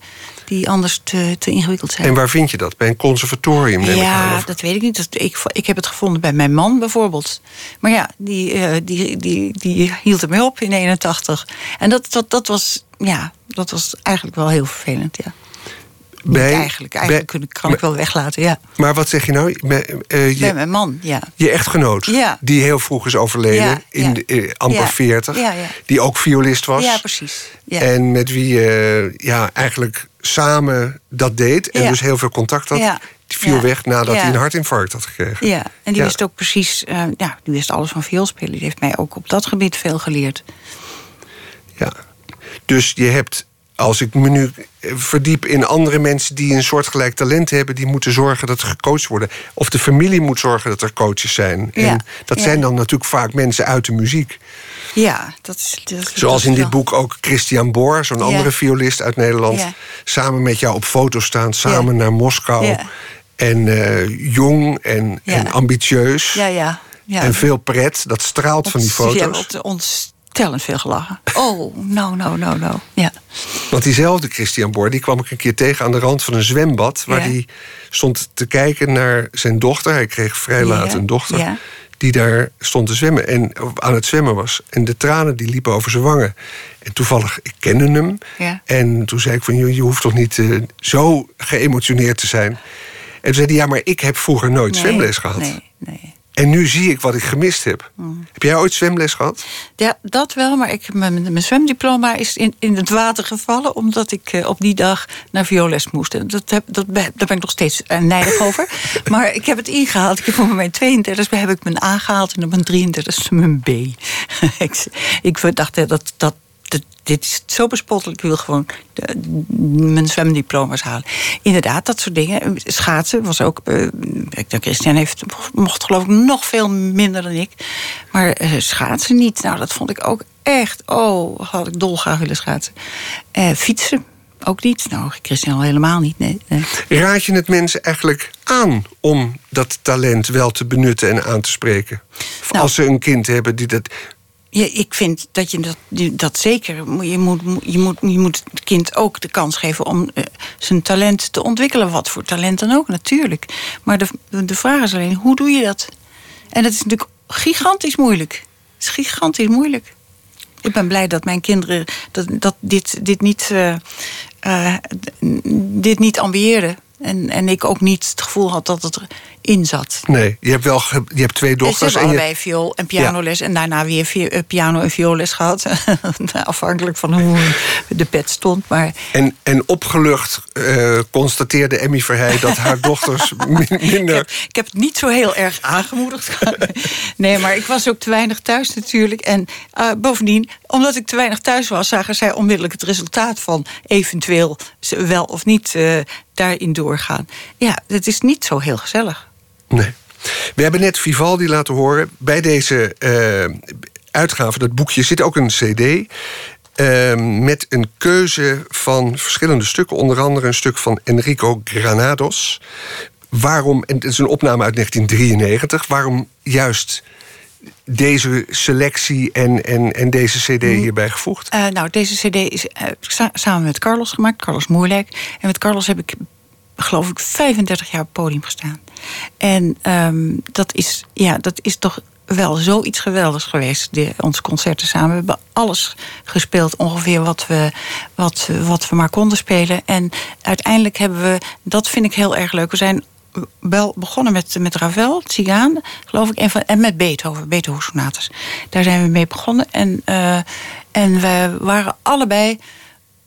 die anders te, te ingewikkeld zijn. En waar vind je dat? Bij een conservatorium? ja, dat weet ik niet. ik, ik heb het gevonden bij mijn man bijvoorbeeld. Maar ja, die, uh, die, die, die hield ermee op in 81. En dat, dat, dat, was, ja, dat was eigenlijk wel heel vervelend, ja bij, eigenlijk. Eigenlijk bij, kan ik wel weglaten, ja. Maar wat zeg je nou? Bij, uh, je, mijn man, ja. Je echtgenoot, ja. die heel vroeg is overleden, ja, in de, uh, amper 40. Die ook violist was. Ja, precies. En met wie je ja, eigenlijk samen dat deed. En dus heel veel contact had. Die viel weg nadat hij een hartinfarct had gekregen. Ja, en die wist ook precies, ja, die wist alles van vioolspelen. Die heeft mij ook op dat gebied veel geleerd. Ja, dus je hebt als ik me nu verdiep in andere mensen die een soortgelijk talent hebben, die moeten zorgen dat er gecoacht worden. Of de familie moet zorgen dat er coaches zijn. Ja, en dat zijn dan natuurlijk vaak mensen uit de muziek. Ja, dat is. Dat, Zoals in dit boek ook Christian Boor, zo'n andere violist uit Nederland, samen met jou op foto staan, samen naar Moskou. En uh, jong en, en ambitieus. Ja, ja. En veel pret, dat straalt van die foto's. Ja, ons ontstellend veel gelachen. Oh, nou, nou, nou, nou. Ja. Want diezelfde Christian Boor, die kwam ik een keer tegen aan de rand van een zwembad. Waar hij stond te kijken naar zijn dochter. Hij kreeg vrij laat een dochter. Ja. Die daar stond te zwemmen en aan het zwemmen was. En de tranen die liepen over zijn wangen. En toevallig, ik kende hem. Ja. En toen zei ik van, je, je hoeft toch niet uh, zo geëmotioneerd te zijn. En toen zei hij, ja, maar ik heb vroeger nooit zwemles gehad. Nee, nee. En nu zie ik wat ik gemist heb. Hmm. Heb jij ooit zwemles gehad? Ja, dat wel. Maar ik, mijn, mijn zwemdiploma is in, in het water gevallen... omdat ik uh, op die dag naar violes moest. En dat heb, dat, daar ben ik nog steeds uh, nijdig over. maar ik heb het ingehaald. Ik heb op mijn 32 heb ik mijn A gehaald... en op mijn 33 mijn B. ik, ik dacht uh, dat, dat dit is zo bespottelijk. Ik wil gewoon de, mijn zwemdiploma's halen. Inderdaad, dat soort dingen. Schaatsen was ook. Uh, Christian heeft, mocht geloof ik nog veel minder dan ik. Maar uh, schaatsen niet. Nou, dat vond ik ook echt. Oh, had ik dolgraag willen schaatsen. Uh, fietsen. Ook niet. Nou, Christian al helemaal niet. Nee, nee. Raad je het mensen eigenlijk aan om dat talent wel te benutten en aan te spreken? Nou, als ze een kind hebben die dat ik vind dat je dat, dat zeker. Je moet, je, moet, je moet het kind ook de kans geven om uh, zijn talent te ontwikkelen. Wat voor talent dan ook, natuurlijk. Maar de, de vraag is alleen, hoe doe je dat? En dat is natuurlijk gigantisch moeilijk. Het is gigantisch moeilijk. Ik ben blij dat mijn kinderen dat, dat dit, dit, niet, uh, uh, dit niet ambieerden. En, en ik ook niet het gevoel had dat het erin zat. Nee, je hebt wel je hebt twee dochters. Ze hebben allebei je... viool en pianoles. En daarna weer eh, piano en vioolles gehad. Afhankelijk van hoe de pet stond. Maar... En, en opgelucht uh, constateerde Emmy Verheij dat haar dochters minder... Ik heb, ik heb, het niet zo heel erg aangemoedigd. nee, maar ik was ook te weinig thuis natuurlijk. En uh, bovendien, omdat ik te weinig thuis was... zagen zij onmiddellijk het resultaat van eventueel wel of niet... Uh, daarin doorgaan. Ja, het is niet zo heel gezellig. Nee. We hebben net Vivaldi laten horen. Bij deze uh, uitgave, dat boekje, zit ook een cd. Ehm, met een keuze van verschillende stukken. Onder andere een stuk van Enrico Granados. Waarom, en het is een opname uit 1993... waarom juist deze selectie en, en, en deze cd Mm. hierbij gevoegd? Eh, nou, deze cd is eh, sa- samen met Carlos gemaakt. Carlos Moerlijk. En met Carlos heb ik, geloof ik, 35 jaar op het podium gestaan. En ehm, dat, is, ja, dat is toch wel zoiets geweldigs geweest. De, onze concerten samen. We hebben alles gespeeld, ongeveer wat we, wat, wat we maar konden spelen. En uiteindelijk hebben we, dat vind ik heel erg leuk. We zijn wel begonnen met, met Ravel, Tsigaan, geloof ik, en, met Beethoven, Beethoven sonates. Daar zijn we mee begonnen. En, eh, en we waren allebei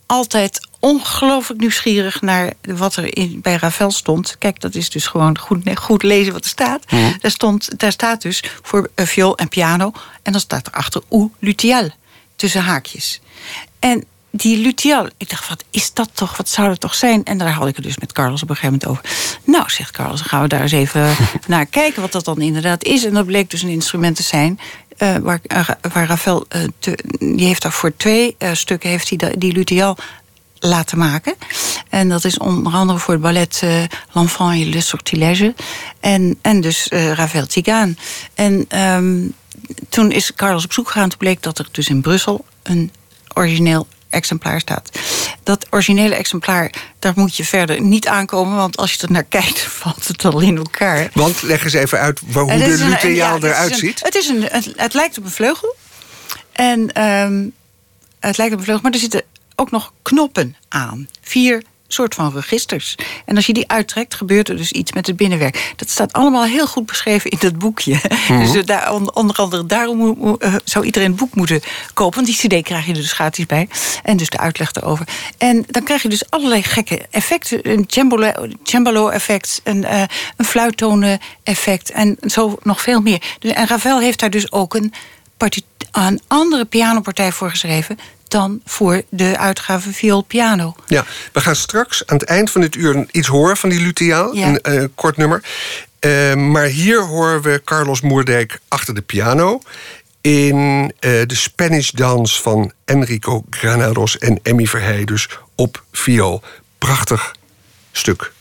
altijd ongelooflijk nieuwsgierig naar wat er in, bij Ravel stond. Kijk, dat is dus gewoon goed, goed lezen wat er staat. Daar, stond, daar staat dus voor eh, viool en piano. En dan staat erachter ou luthiel, tussen haakjes. En die luthiel, ik dacht, wat is dat toch? Wat zou dat toch zijn? En daar had ik het dus met Carlos op een gegeven moment over. Nou, zegt Carlos, dan gaan we daar eens even naar kijken... wat dat dan inderdaad is. En dat bleek dus een instrument te zijn... eh, waar, eh, waar Ravel, te- die heeft daar voor twee stukken... heeft hij da- die luthiel laten maken. En dat is onder andere voor het ballet eh, L'Enfant et le Sortilège. En, en dus eh, Ravel Tsigaan. En ehm, toen is Carlos op zoek gegaan. Toen bleek dat er dus in Brussel een origineel exemplaar staat. Dat originele exemplaar, daar moet je verder niet aankomen... want als je er naar kijkt, valt het al in elkaar. Want leg eens even uit waar, hoe Het de luteaal ja, het is eruit een- ziet. Het, is een, het, het lijkt op een vleugel. En ehm, het lijkt op een vleugel, maar er zitten ook nog knoppen aan. Vier soort van registers. En als je die uittrekt, gebeurt er dus iets met het binnenwerk. Dat staat allemaal heel goed beschreven in dat boekje. Dus eh, daar, on- onder andere daarom eh, zou iedereen het boek moeten kopen. Want die cd krijg je er dus gratis bij. En dus de uitleg erover. En dan krijg je dus allerlei gekke effecten. Een cembalo- cembalo-effect, een, eh een fluittonen-effect... en zo nog veel meer. Dus, en Ravel heeft daar dus ook een, een andere pianopartij voor geschreven... dan voor de uitgave viool-piano. Ja, we gaan straks aan het eind van dit uur iets horen van die luteaal. Ja. Een eh, kort nummer. Eh, maar hier horen we Carlos Moerdijk achter de piano... in eh, de Spanish Dance van Enrico Granados en Emmy Verheij... dus op viool. Prachtig stuk.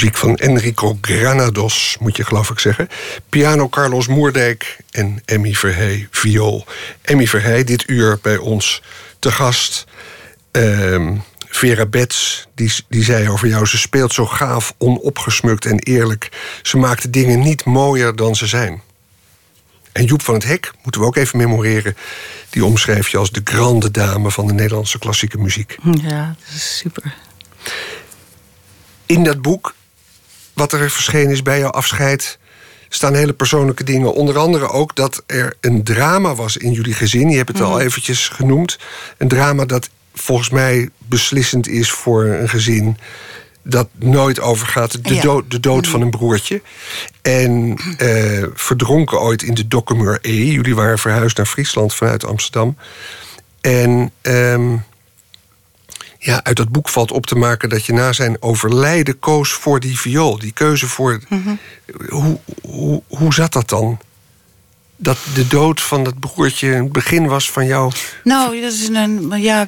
Muziek van Enrico Granados, moet je geloof ik zeggen. Piano Carlos Moerdijk en Emmy Verhey, viool. Emmy Verhey, dit uur bij ons te gast. Ehm, Vera Bets, die, die zei over jou... ze speelt zo gaaf, onopgesmukt en eerlijk. Ze maakt de dingen niet mooier dan ze zijn. En Joep van het Hek, moeten we ook even memoreren... die omschrijf je als de grande dame van de Nederlandse klassieke muziek. Ja, dat is super. In dat boek, wat er verschenen is bij jouw afscheid... staan hele persoonlijke dingen. Onder andere ook dat er een drama was in jullie gezin. Je hebt het al eventjes genoemd. Een drama dat volgens mij beslissend is voor een gezin dat nooit overgaat. De, Ja. dood, de dood van een broertje. En eh, verdronken ooit in de Dokkumur E. Jullie waren verhuisd naar Friesland vanuit Amsterdam. En ehm, ja, uit dat boek valt op te maken dat je na zijn overlijden koos voor die viool. Die keuze voor. hoe, hoe, hoe zat dat dan? Dat de dood van dat broertje het begin was van jou. Nou, dat is een. Ja,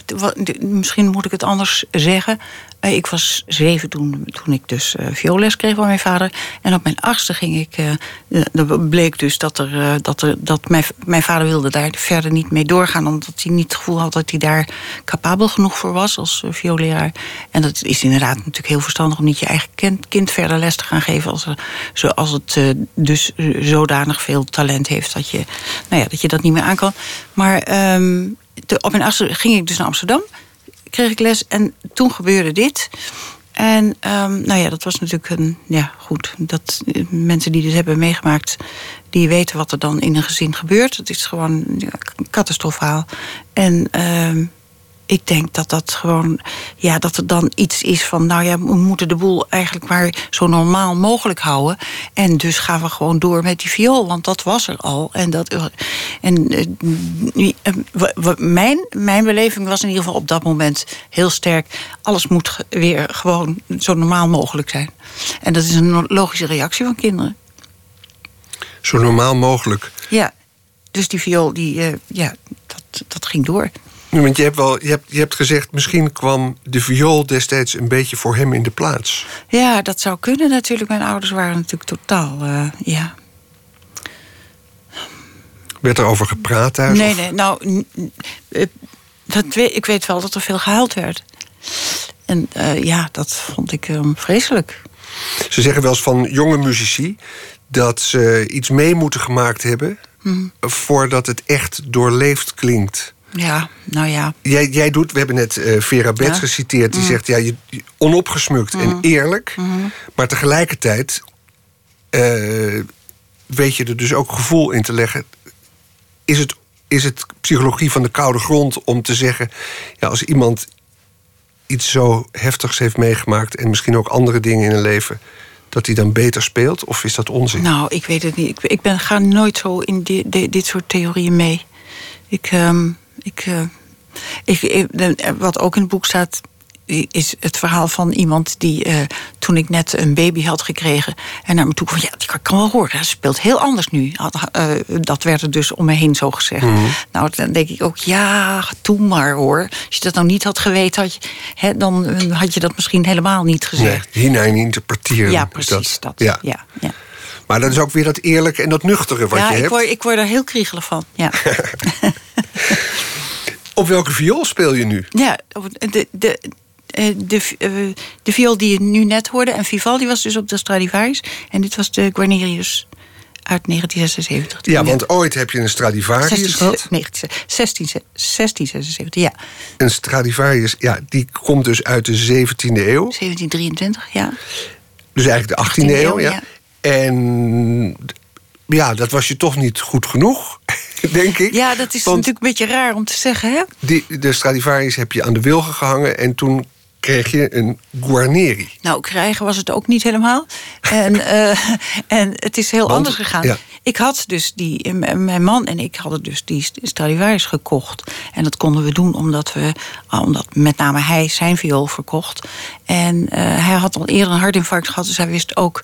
misschien moet ik het anders zeggen. Eh, Ik was zeven toen, toen ik dus vioolles kreeg van mijn vader. En op mijn achtste ging ik. eh, eh, er bleek dus dat, er, dat, er, dat mijn, mijn vader wilde daar verder niet mee doorgaan. Omdat hij niet het gevoel had dat hij daar capabel genoeg voor was als uh, vioolleraar. En dat is inderdaad natuurlijk heel verstandig om niet je eigen kind, kind verder les te gaan geven. Als, er, zoals het dus zodanig veel talent heeft dat je, nou ja, dat, je dat niet meer aan kan. Maar ehm, op mijn achtste ging ik dus naar Amsterdam kreeg ik les en toen gebeurde dit. En ehm, nou ja, dat was natuurlijk een. Ja, goed. Dat, eh, mensen die dit hebben meegemaakt, die weten wat er dan in een gezin gebeurt. Het is gewoon ja. En ehm, ik denk dat dat gewoon. Ja, dat er dan iets is van. Nou ja, we moeten de boel eigenlijk maar zo normaal mogelijk houden. En dus gaan we gewoon door met die viool, want dat was er al. En, dat, en eh, eh, mijn, mijn beleving was in ieder geval op dat moment heel sterk. Alles moet weer gewoon zo normaal mogelijk zijn. En dat is een logische reactie van kinderen. Zo normaal mogelijk. Ja, dus die viool, die, eh, ja, dat, dat ging door. Want je hebt, wel, je, hebt, je hebt gezegd, misschien kwam de viool destijds een beetje voor hem in de plaats. Ja, dat zou kunnen natuurlijk. Mijn ouders waren natuurlijk totaal, eh, ja. Werd er over gepraat thuis? Nee, of- nee, nou, eh, dat weet, ik weet wel dat er veel gehuild werd. En eh, ja, dat vond ik ehm, vreselijk. Ze zeggen wel eens van jonge muzici dat ze iets mee moeten gemaakt hebben Mhm. voordat het echt doorleefd klinkt. Ja, nou ja. Jij, jij doet, we hebben net eh, Vera Bets Ja. Geciteerd, die zegt ja, je, onopgesmukt en eerlijk, Mhm. maar tegelijkertijd eh, weet je er dus ook gevoel in te leggen. Is het, is het psychologie van de koude grond om te zeggen, ja, als iemand iets zo heftigs heeft meegemaakt en misschien ook andere dingen in een leven, dat hij dan beter speelt? Of is dat onzin? Nou, ik weet het niet. Ik, ben, ga nooit zo in di- di- dit soort theorieën mee. Ik, ehm, ik, eh, ik, ik- de- wat ook in het boek staat, is het verhaal van iemand die eh, toen ik net een baby had gekregen en naar me toe kwam. Ja, die kan, kan wel horen. Ze speelt heel anders nu. Had- eh, dat werd er dus om me heen zo gezegd. Nou, dan denk ik ook, ja, doe maar hoor. Als je dat nou niet had geweten, had je, hè, dan eh, had je dat misschien helemaal niet Nee, gezegd. hinein interpreteren. Ja, precies. Dat, Ja. ja, ja. Maar dat is ook weer dat eerlijke en dat nuchtere wat ja, je ik hebt. word, ik word er heel kriegelig van. Ja, Op welke viool speel je nu? ja de, de, eh, de, eh, de viool die je nu net hoorde... en Vivaldi was dus op de Stradivarius... en dit was de Guarnerius uit 1976. Ja, want ooit heb je een Stradivarius 16, gehad. 19, 16, 1676, ja. Een Stradivarius, ja, die komt dus uit de 17e eeuw. 1723, ja. Dus eigenlijk de 18e, 18e eeuw, eeuw, ja. ja. En ja, dat was je toch niet goed genoeg, denk ik. Ja, dat is Want natuurlijk een beetje raar om te zeggen, hè? die, de Stradivarius heb je aan de wilgen gehangen... en toen kreeg je een Guarneri. Nou, krijgen was het ook niet helemaal. En, eh, en het is heel Want- anders gegaan. ja. Ik had dus die, mijn man en ik hadden dus die Stradivarius gekocht. En dat konden we doen omdat we, omdat met name hij zijn viool verkocht. En eh, hij had al eerder een hartinfarct gehad, dus hij wist ook,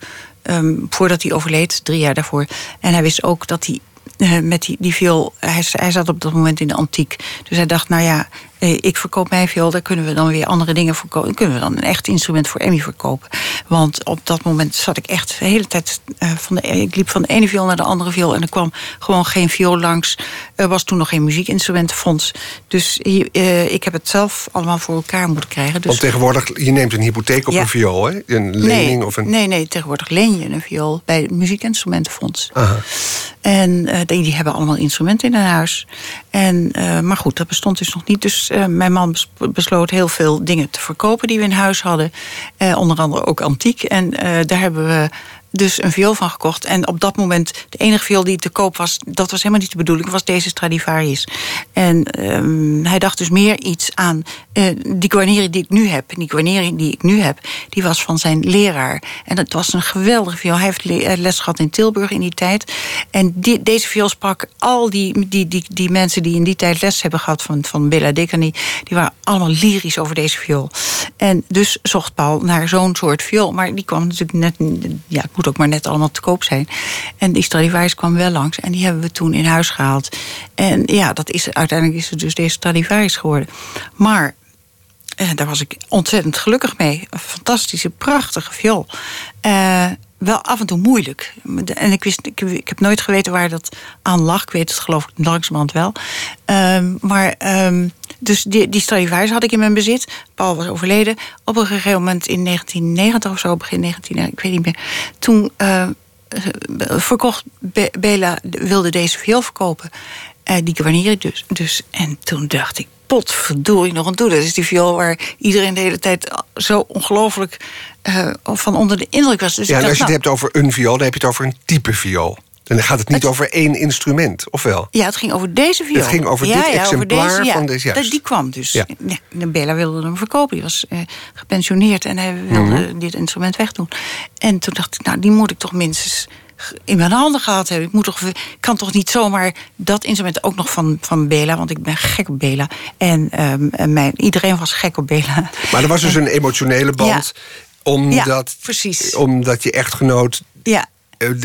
ehm, voordat hij overleed, drie jaar daarvoor. En hij wist ook dat hij eh, met die, die viool. Hij, hij zat op dat moment in de antiek. Dus hij dacht, nou ja, ik verkoop mijn viool, daar kunnen we dan weer andere dingen verkopen. Kunnen we dan een echt instrument voor Emmy verkopen? Want op dat moment zat ik echt de hele tijd. Uh, van de, ik liep van de ene viool naar de andere viool en er kwam gewoon geen viool langs. Er was toen nog geen muziekinstrumentenfonds. Dus uh, ik heb het zelf allemaal voor elkaar moeten krijgen. Dus... Want tegenwoordig, je neemt een hypotheek op Ja. een viool, hè? Een lening nee, of een. nee, nee, tegenwoordig leen je een viool bij het muziekinstrumentenfonds. Aha. En eh, die, die hebben allemaal instrumenten in hun huis. En, eh, maar goed, dat bestond dus nog niet. Dus eh, mijn man bes- besloot heel veel dingen te verkopen die we in huis hadden. Eh, onder andere ook antiek. En eh, daar hebben we dus een viool van gekocht. En op dat moment, de enige viool die te koop was... dat was helemaal niet de bedoeling, was deze Stradivarius. En ehm, hij dacht dus meer iets aan... eh, die Guarneri die ik nu heb, die Guarneri die ik nu heb... die was van zijn leraar. En dat was een geweldige viool. Hij heeft eh, les gehad in Tilburg in die tijd. En deze viool sprak al die, die, die, die mensen... die in die tijd les hebben gehad van, van Bella Decani... die waren allemaal lyrisch over deze viool. En dus zocht Paul naar zo'n soort viool. Maar die kwam natuurlijk net... Ja, moet ook maar net allemaal te koop zijn. En die Stradivarius kwam wel langs. En die hebben we toen in huis gehaald. En ja, dat is, uiteindelijk is het dus deze Stradivarius geworden. Maar eh, daar was ik ontzettend gelukkig mee. Een fantastische, prachtige viool. Eh, wel af en toe moeilijk. En ik, wist, ik, ik heb nooit geweten waar dat aan lag. Ik weet het geloof ik langzamerhand wel. Ehm, maar um, dus die, die Stradivarius had ik in mijn bezit. Paul was overleden. Op een gegeven moment in 1990 of zo, begin 19, ik weet niet meer. Toen uh, verkocht Be Bela, wilde deze viool verkopen. Uh, die Guarneri dus, dus. En toen dacht ik, potverdorie nog een toe. Dat is die viool waar iedereen de hele tijd zo ongelooflijk uh, van onder de indruk was. Dus ja, en als je nou, het hebt over een viool, dan heb je het over een type viool. En dan gaat het niet het, over één instrument, of wel? Ja, het ging over deze viool. Het ging over ja, dit ja, exemplaar over deze, ja, van deze, juist. Die kwam dus. Ja. Bella wilde hem verkopen. Die was uh, gepensioneerd en hij wilde Mhm. mm -hmm. dit instrument wegdoen. En toen dacht ik, nou, die moet ik toch minstens in mijn handen gehad hebben. Ik moet toch, kan toch niet zomaar dat instrument ook nog van, van Bela, want ik ben gek op Bela. En, en mijn, iedereen was gek op Bela. Maar er was dus een emotionele band, Ja. omdat, Ja, precies. omdat je echtgenoot Ja,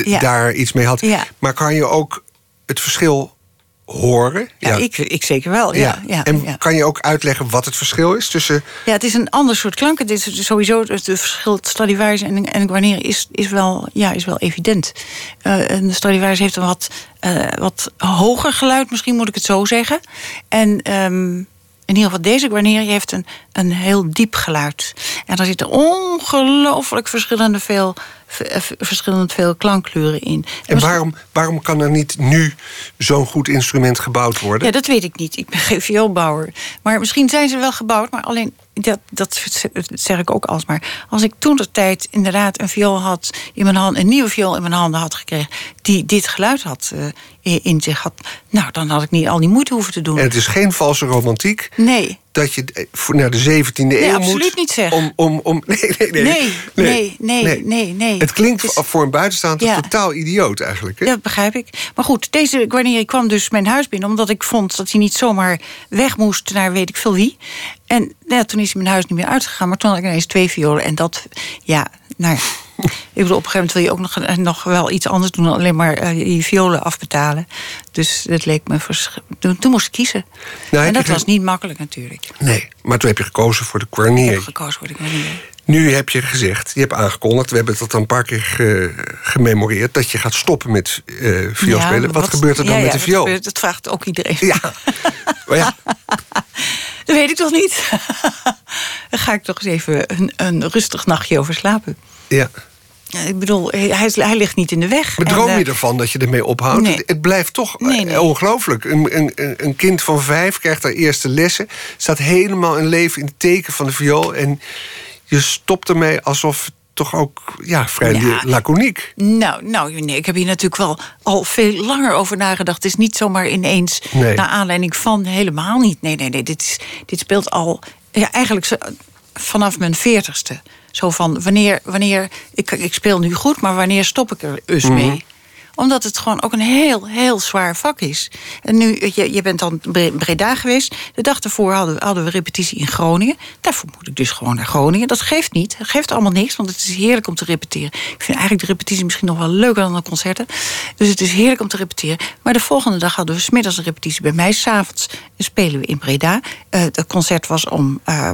Ja. daar iets mee had. Ja. Maar kan je ook het verschil horen? ja, Ik, ik zeker wel. Ja, ja, en kan je ook uitleggen wat het verschil is tussen... Ja, het is een ander soort klank. Het is sowieso het verschil Stradivarius en, en Guarneri is, is, wel, ja, is wel evident. Uh, en Stradivarius heeft een wat, uh, wat hoger geluid, misschien moet ik het zo zeggen. En um, in ieder geval deze Guarneri heeft een, een heel diep geluid. En daar zitten ongelooflijk verschillende veel, verschillend veel klankkleuren in. En waarom, waarom kan er niet nu zo'n goed instrument gebouwd worden? Ja, dat weet ik niet. Ik ben geen vioolbouwer. Maar misschien zijn ze wel gebouwd, maar alleen dat, dat zeg ik ook alsmaar. Als ik toen de tijd inderdaad een viool had in mijn hand, een nieuwe viool in mijn handen had gekregen, die dit geluid had uh, in zich had, nou, dan had ik niet al die moeite hoeven te doen. En het is geen valse romantiek. Nee. Dat je naar de 17e nee, eeuw absoluut moet. niet. Om, om, om, nee, nee, nee. Nee, nee, nee, nee, nee. nee. Het klinkt dus, voor een buitenstaander ja. totaal idioot eigenlijk. Hè? Dat begrijp ik. Maar goed, deze Guarneri kwam dus mijn huis binnen... omdat ik vond dat hij niet zomaar weg moest naar weet ik veel wie. En ja, toen is hij mijn huis niet meer uitgegaan. Maar toen had ik ineens twee violen. En dat, ja, nou ja. Ik bedoel, op een gegeven moment wil je ook nog, nog wel iets anders doen... dan alleen maar uh, je violen afbetalen. Dus dat leek me... Toen, toen moest ik kiezen. Nou, en dat was niet makkelijk natuurlijk. Nee, maar toen heb je gekozen voor de. Ik heb gekozen voor de. Nu heb je gezegd, je hebt aangekondigd... we hebben dat al een paar keer ge, gememoreerd... dat je gaat stoppen met uh, vioolspelen. Ja, wat, wat, gebeurt er dan ja, met ja, de viool? Dat vraagt ook iedereen. Ja, maar ja... dat weet ik toch niet? Daar ga ik toch eens even een, een rustig nachtje over slapen. Ja. Ik bedoel, hij, hij, ligt niet in de weg. Maar droom en, je ervan dat je ermee ophoudt? Nee. Het, het, blijft toch nee, nee. ongelooflijk. Een, een, een, kind van vijf krijgt haar eerste lessen... staat helemaal een leven in het teken van de viool... en je stopt ermee alsof toch ook ja, vrij ja. laconiek. Nou, nou nee, ik heb hier natuurlijk wel al veel langer over nagedacht. Het is niet zomaar ineens nee. naar aanleiding van helemaal niet. Nee, nee, nee. Dit, is, dit speelt al ja, eigenlijk zo, vanaf mijn veertigste. Zo van wanneer, wanneer ik, ik speel nu goed, maar wanneer stop ik er dus Mhm. mee? Omdat het gewoon ook een heel, heel zwaar vak is. En nu, je, je bent dan in Breda geweest. De dag daarvoor hadden, hadden we repetitie in Groningen. Daarvoor moet ik dus gewoon naar Groningen. Dat geeft niet. Dat geeft allemaal niks, want het is heerlijk om te repeteren. Ik vind eigenlijk de repetitie misschien nog wel leuker dan de concerten. Dus het is heerlijk om te repeteren. Maar de volgende dag hadden we smiddags een repetitie bij mij. S'avonds spelen we in Breda. Uh, het concert was om... Uh,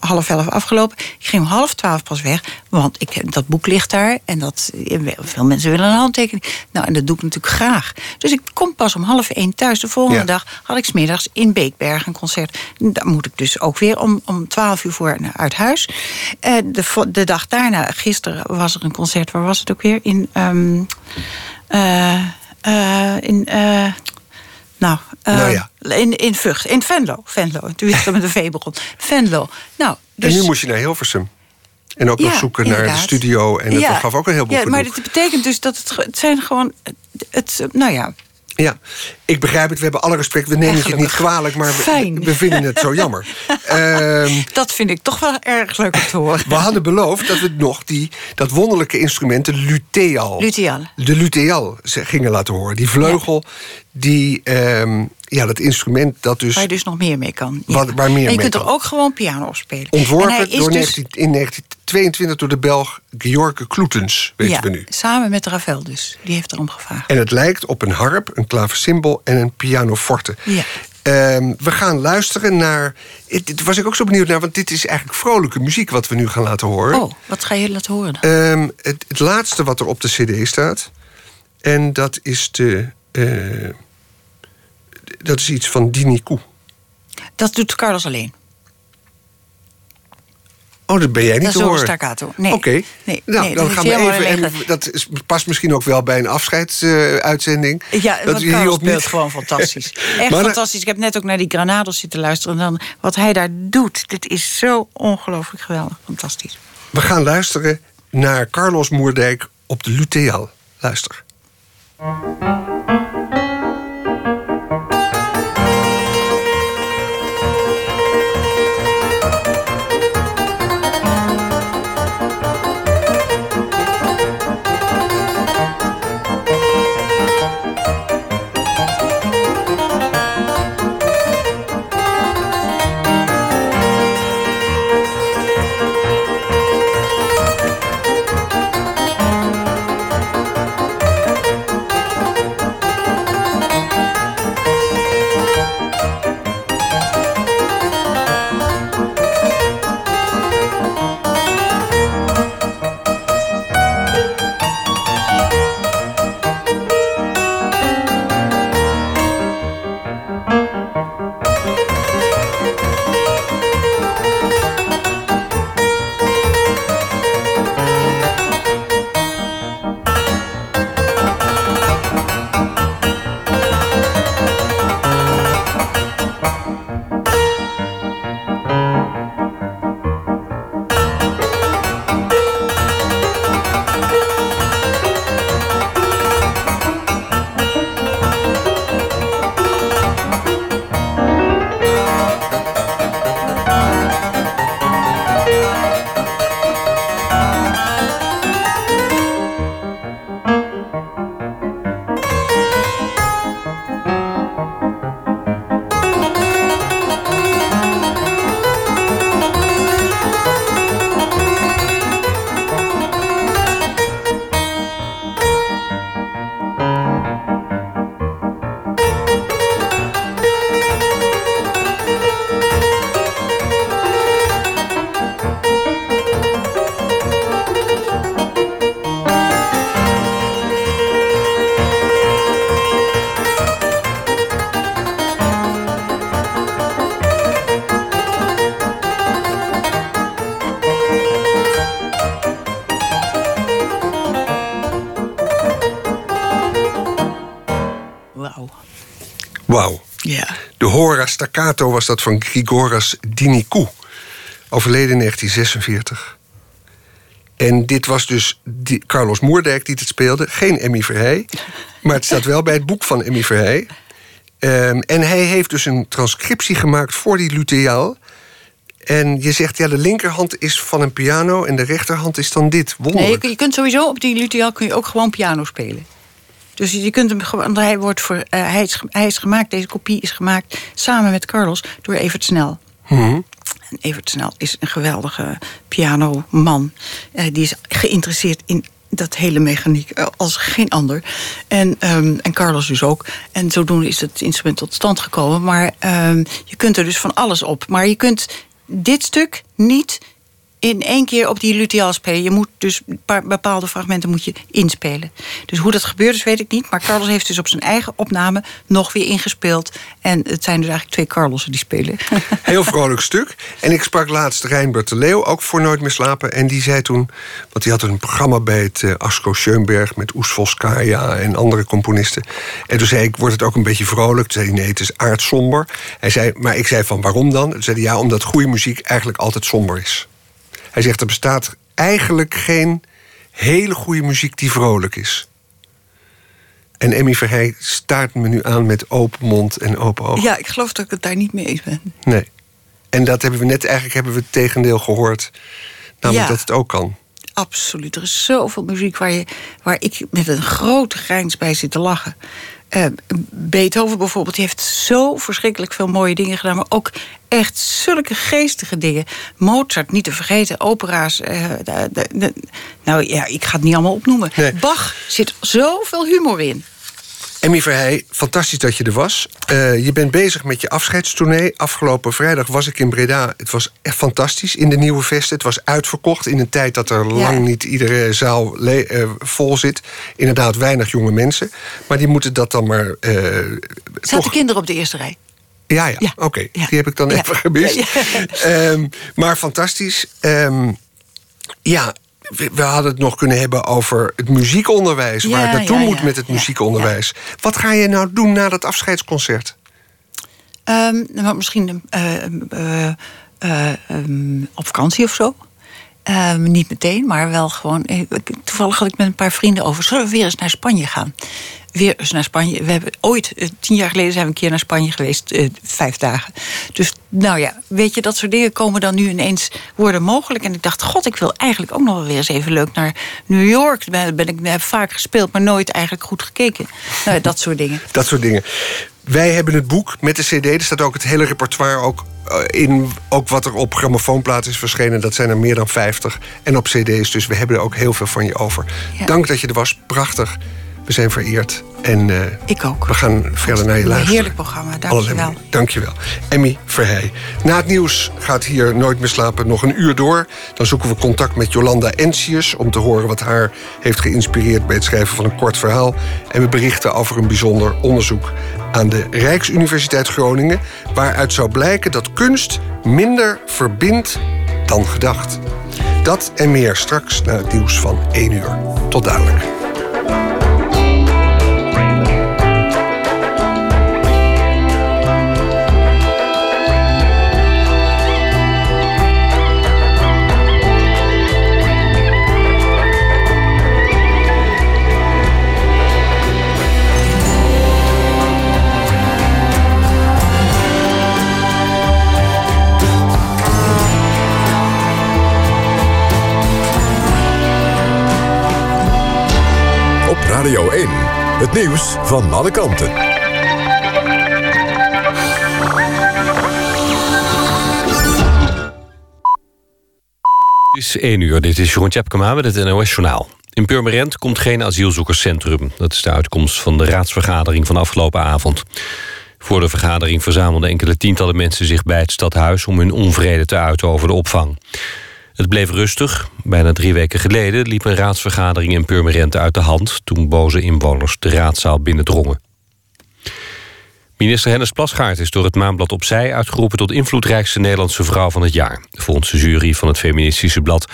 half elf afgelopen. Ik ging om half twaalf pas weg, want ik, dat boek ligt daar. En dat, veel mensen willen een handtekening. Nou, en dat doe ik natuurlijk graag. Dus ik kom pas om half één thuis. De volgende dag had ik smiddags in Beekberg een concert. Daar moet ik dus ook weer om, om twaalf uur voor naar, uit huis. Uh, de, de dag daarna, gisteren, was er een concert. Waar was het ook weer? In... Um, uh, in nou, nou ja. in, in Vught, in Venlo. Venlo. Toen is het met een V begon. Venlo. Nou, dus... En nu moest je naar Hilversum. En ook nog zoeken naar de studio. En dat gaf ook een heleboel Ja, maar dat betekent dus dat het, het zijn gewoon... Het, nou ja, ja, ik begrijp het. We hebben alle respect. We nemen het niet kwalijk, maar we, we, vinden het zo jammer. um, dat vind ik toch wel erg leuk om te horen. We hadden beloofd dat we nog die, dat wonderlijke instrument, de luteal... Luteal. De luteal gingen laten horen. Die vleugel die... Um, ja, dat instrument dat dus... Waar je dus nog meer mee kan. Waar meer en je kunt er ook gewoon piano op spelen. Ontworpen door dus... 19, in 1922 door de Belg George Kloetens, weten ja, we nu. samen met Ravel dus. Die heeft erom gevraagd. En het lijkt op een harp, een klaversymbol en een pianoforte. Ja. Um, we gaan luisteren naar... Dit was ik ook zo benieuwd naar, want dit is eigenlijk vrolijke muziek... wat we nu gaan laten horen. Oh, wat ga je laten horen dan? Um, het, het, laatste wat er op de cd staat. En dat is de... Uh, dat is iets van Dini Koe. Dat doet Carlos alleen. Oh, dat ben jij niet dat te horen. staccato. Nee. Oké. Nee, nou, nee, dan gaan we even. En dat is, past misschien ook wel bij een afscheidsuitzending. Uh, ja, dat want Carlos speelt gewoon fantastisch. Echt fantastisch. Ik heb net ook naar die Granados zitten luisteren. En dan wat hij daar doet, dit is zo ongelooflijk geweldig. Fantastisch. We gaan luisteren naar Carlos Moerdijk op de Luteal. Luister. Was dat van Grigoras Dinikou. Overleden in 1946. En dit was dus die Carlos Moerdijk die het speelde. Geen Emmy Verheij. Maar het staat wel bij het boek van Emmy Verheij. Um, en hij heeft dus een transcriptie gemaakt voor die luteaal. En je zegt, ja, de linkerhand is van een piano... en de rechterhand is dan dit. Wonderlijk. Nee, je, kunt sowieso op die luteaal kun je ook gewoon piano spelen. Dus je kunt hem gewoon. Hij, wordt voor, eh, hij, is, hij is gemaakt, deze kopie is gemaakt samen met Carlos door Evert Snel. Mhm. En Evert Snel is een geweldige pianoman. Uh, die is geïnteresseerd in dat hele mechaniek eh, als geen ander. En, um, en Carlos dus ook. En zodoende is het instrument tot stand gekomen. Maar um, je kunt er dus van alles op. Maar je kunt dit stuk niet in één keer op die luthial spelen. Je moet dus bepaalde fragmenten moet je inspelen. Dus hoe dat gebeurt is, weet ik niet. Maar Carlos heeft dus op zijn eigen opname nog weer ingespeeld. En het zijn dus eigenlijk twee Carlossen die spelen. Heel vrolijk stuk. En ik sprak laatst Reinbert de Leeuw, ook voor Nooit meer slapen. En die zei toen, want die had een programma bij het uh, Asko Schoenberg... met Oes en andere componisten. En toen zei ik, wordt het ook een beetje vrolijk? Toen zei hij, nee, het is aardsomber. Hij zei, maar ik zei van, waarom dan? Toen zei hij, ja, omdat goede muziek eigenlijk altijd somber is. Hij zegt er bestaat eigenlijk geen hele goede muziek die vrolijk is. En Emmy Verheij staart me nu aan met open mond en open ogen. Ja, ik geloof dat ik het daar niet mee eens ben. Nee. En dat hebben we net eigenlijk hebben we het tegendeel gehoord. Namelijk ja. dat het ook kan. Absoluut. Er is zoveel muziek waar, je, waar ik met een grote grijns bij zit te lachen. Uh, Beethoven bijvoorbeeld, die heeft zo verschrikkelijk veel mooie dingen gedaan, maar ook echt zulke geestige dingen. Mozart, niet te vergeten, opera's. Uh, de, de, de, nou ja, ik ga het niet allemaal opnoemen. Nee. Bach zit zoveel humor in. Emmy Verheij, fantastisch dat je er was. Uh, je bent bezig met je afscheidstournee. Afgelopen vrijdag was ik in Breda. Het was echt fantastisch in de Nieuwe Vesten. Het was uitverkocht in een tijd dat er ja. lang niet iedere zaal uh, vol zit. Inderdaad, weinig jonge mensen. Maar die moeten dat dan maar... Uh, Zaten toch... kinderen op de eerste rij? Ja, ja, ja. oké. Okay. Ja. Die heb ik dan even gemist. Um, maar fantastisch. Um, ja, we hadden het nog kunnen hebben over het muziekonderwijs. Ja, waar het naartoe ja, moet met het muziekonderwijs. Wat ga je nou doen na dat afscheidsconcert? Um, nou, misschien uh, uh, uh, um, op vakantie of zo. Niet meteen, maar wel gewoon. Toevallig had ik met een paar vrienden over. Zullen we weer eens naar Spanje gaan? Weer eens naar Spanje. We hebben ooit, tien jaar geleden zijn we een keer naar Spanje geweest, uh, vijf dagen. Dus nou ja, weet je, dat soort dingen komen dan nu ineens worden mogelijk. En ik dacht, god, ik wil eigenlijk ook nog wel weer eens even leuk naar New York. Daar ben ik heb vaak gespeeld, maar nooit eigenlijk goed gekeken. Nou, dat soort dingen. Dat soort dingen. Wij hebben het boek met de cd. Er staat ook het hele repertoire ook in. Ook wat er op grammofoonplaat is verschenen. Dat zijn er meer dan 50. En op cd's. Dus we hebben er ook heel veel van je over. Ja. Dank dat je er was. Prachtig. We zijn vereerd. En uh, ik ook. we gaan verder naar je luisteren. Een heerlijk programma, dank je wel. Dank je wel. Emmy Verheij. Na het nieuws gaat hier Nooit meer slapen nog een uur door. Dan zoeken we contact met Jolanda Entius... om te horen wat haar heeft geïnspireerd... bij het schrijven van een kort verhaal. En we berichten over een bijzonder onderzoek... aan de Rijksuniversiteit Groningen... waaruit zou blijken dat kunst minder verbindt dan gedacht. Dat en meer straks na het nieuws van 1 uur. Tot dadelijk. Radio 1. Het nieuws van alle kanten. Het is 1 uur, dit is Jeroen Tjepkema met het NOS Journaal. In Purmerend komt geen asielzoekerscentrum. Dat is de uitkomst van de raadsvergadering van afgelopen avond. Voor de vergadering verzamelden enkele tientallen mensen zich bij het stadhuis... om hun onvrede te uiten over de opvang. Het bleef rustig. Bijna drie weken geleden liep een raadsvergadering in Purmerend uit de hand... toen boze inwoners de raadzaal binnendrongen. Minister Hennis Plasgaard is door het Maanblad Opzij... uitgeroepen tot invloedrijkste Nederlandse vrouw van het jaar. Volgens de jury van het Feministische Blad...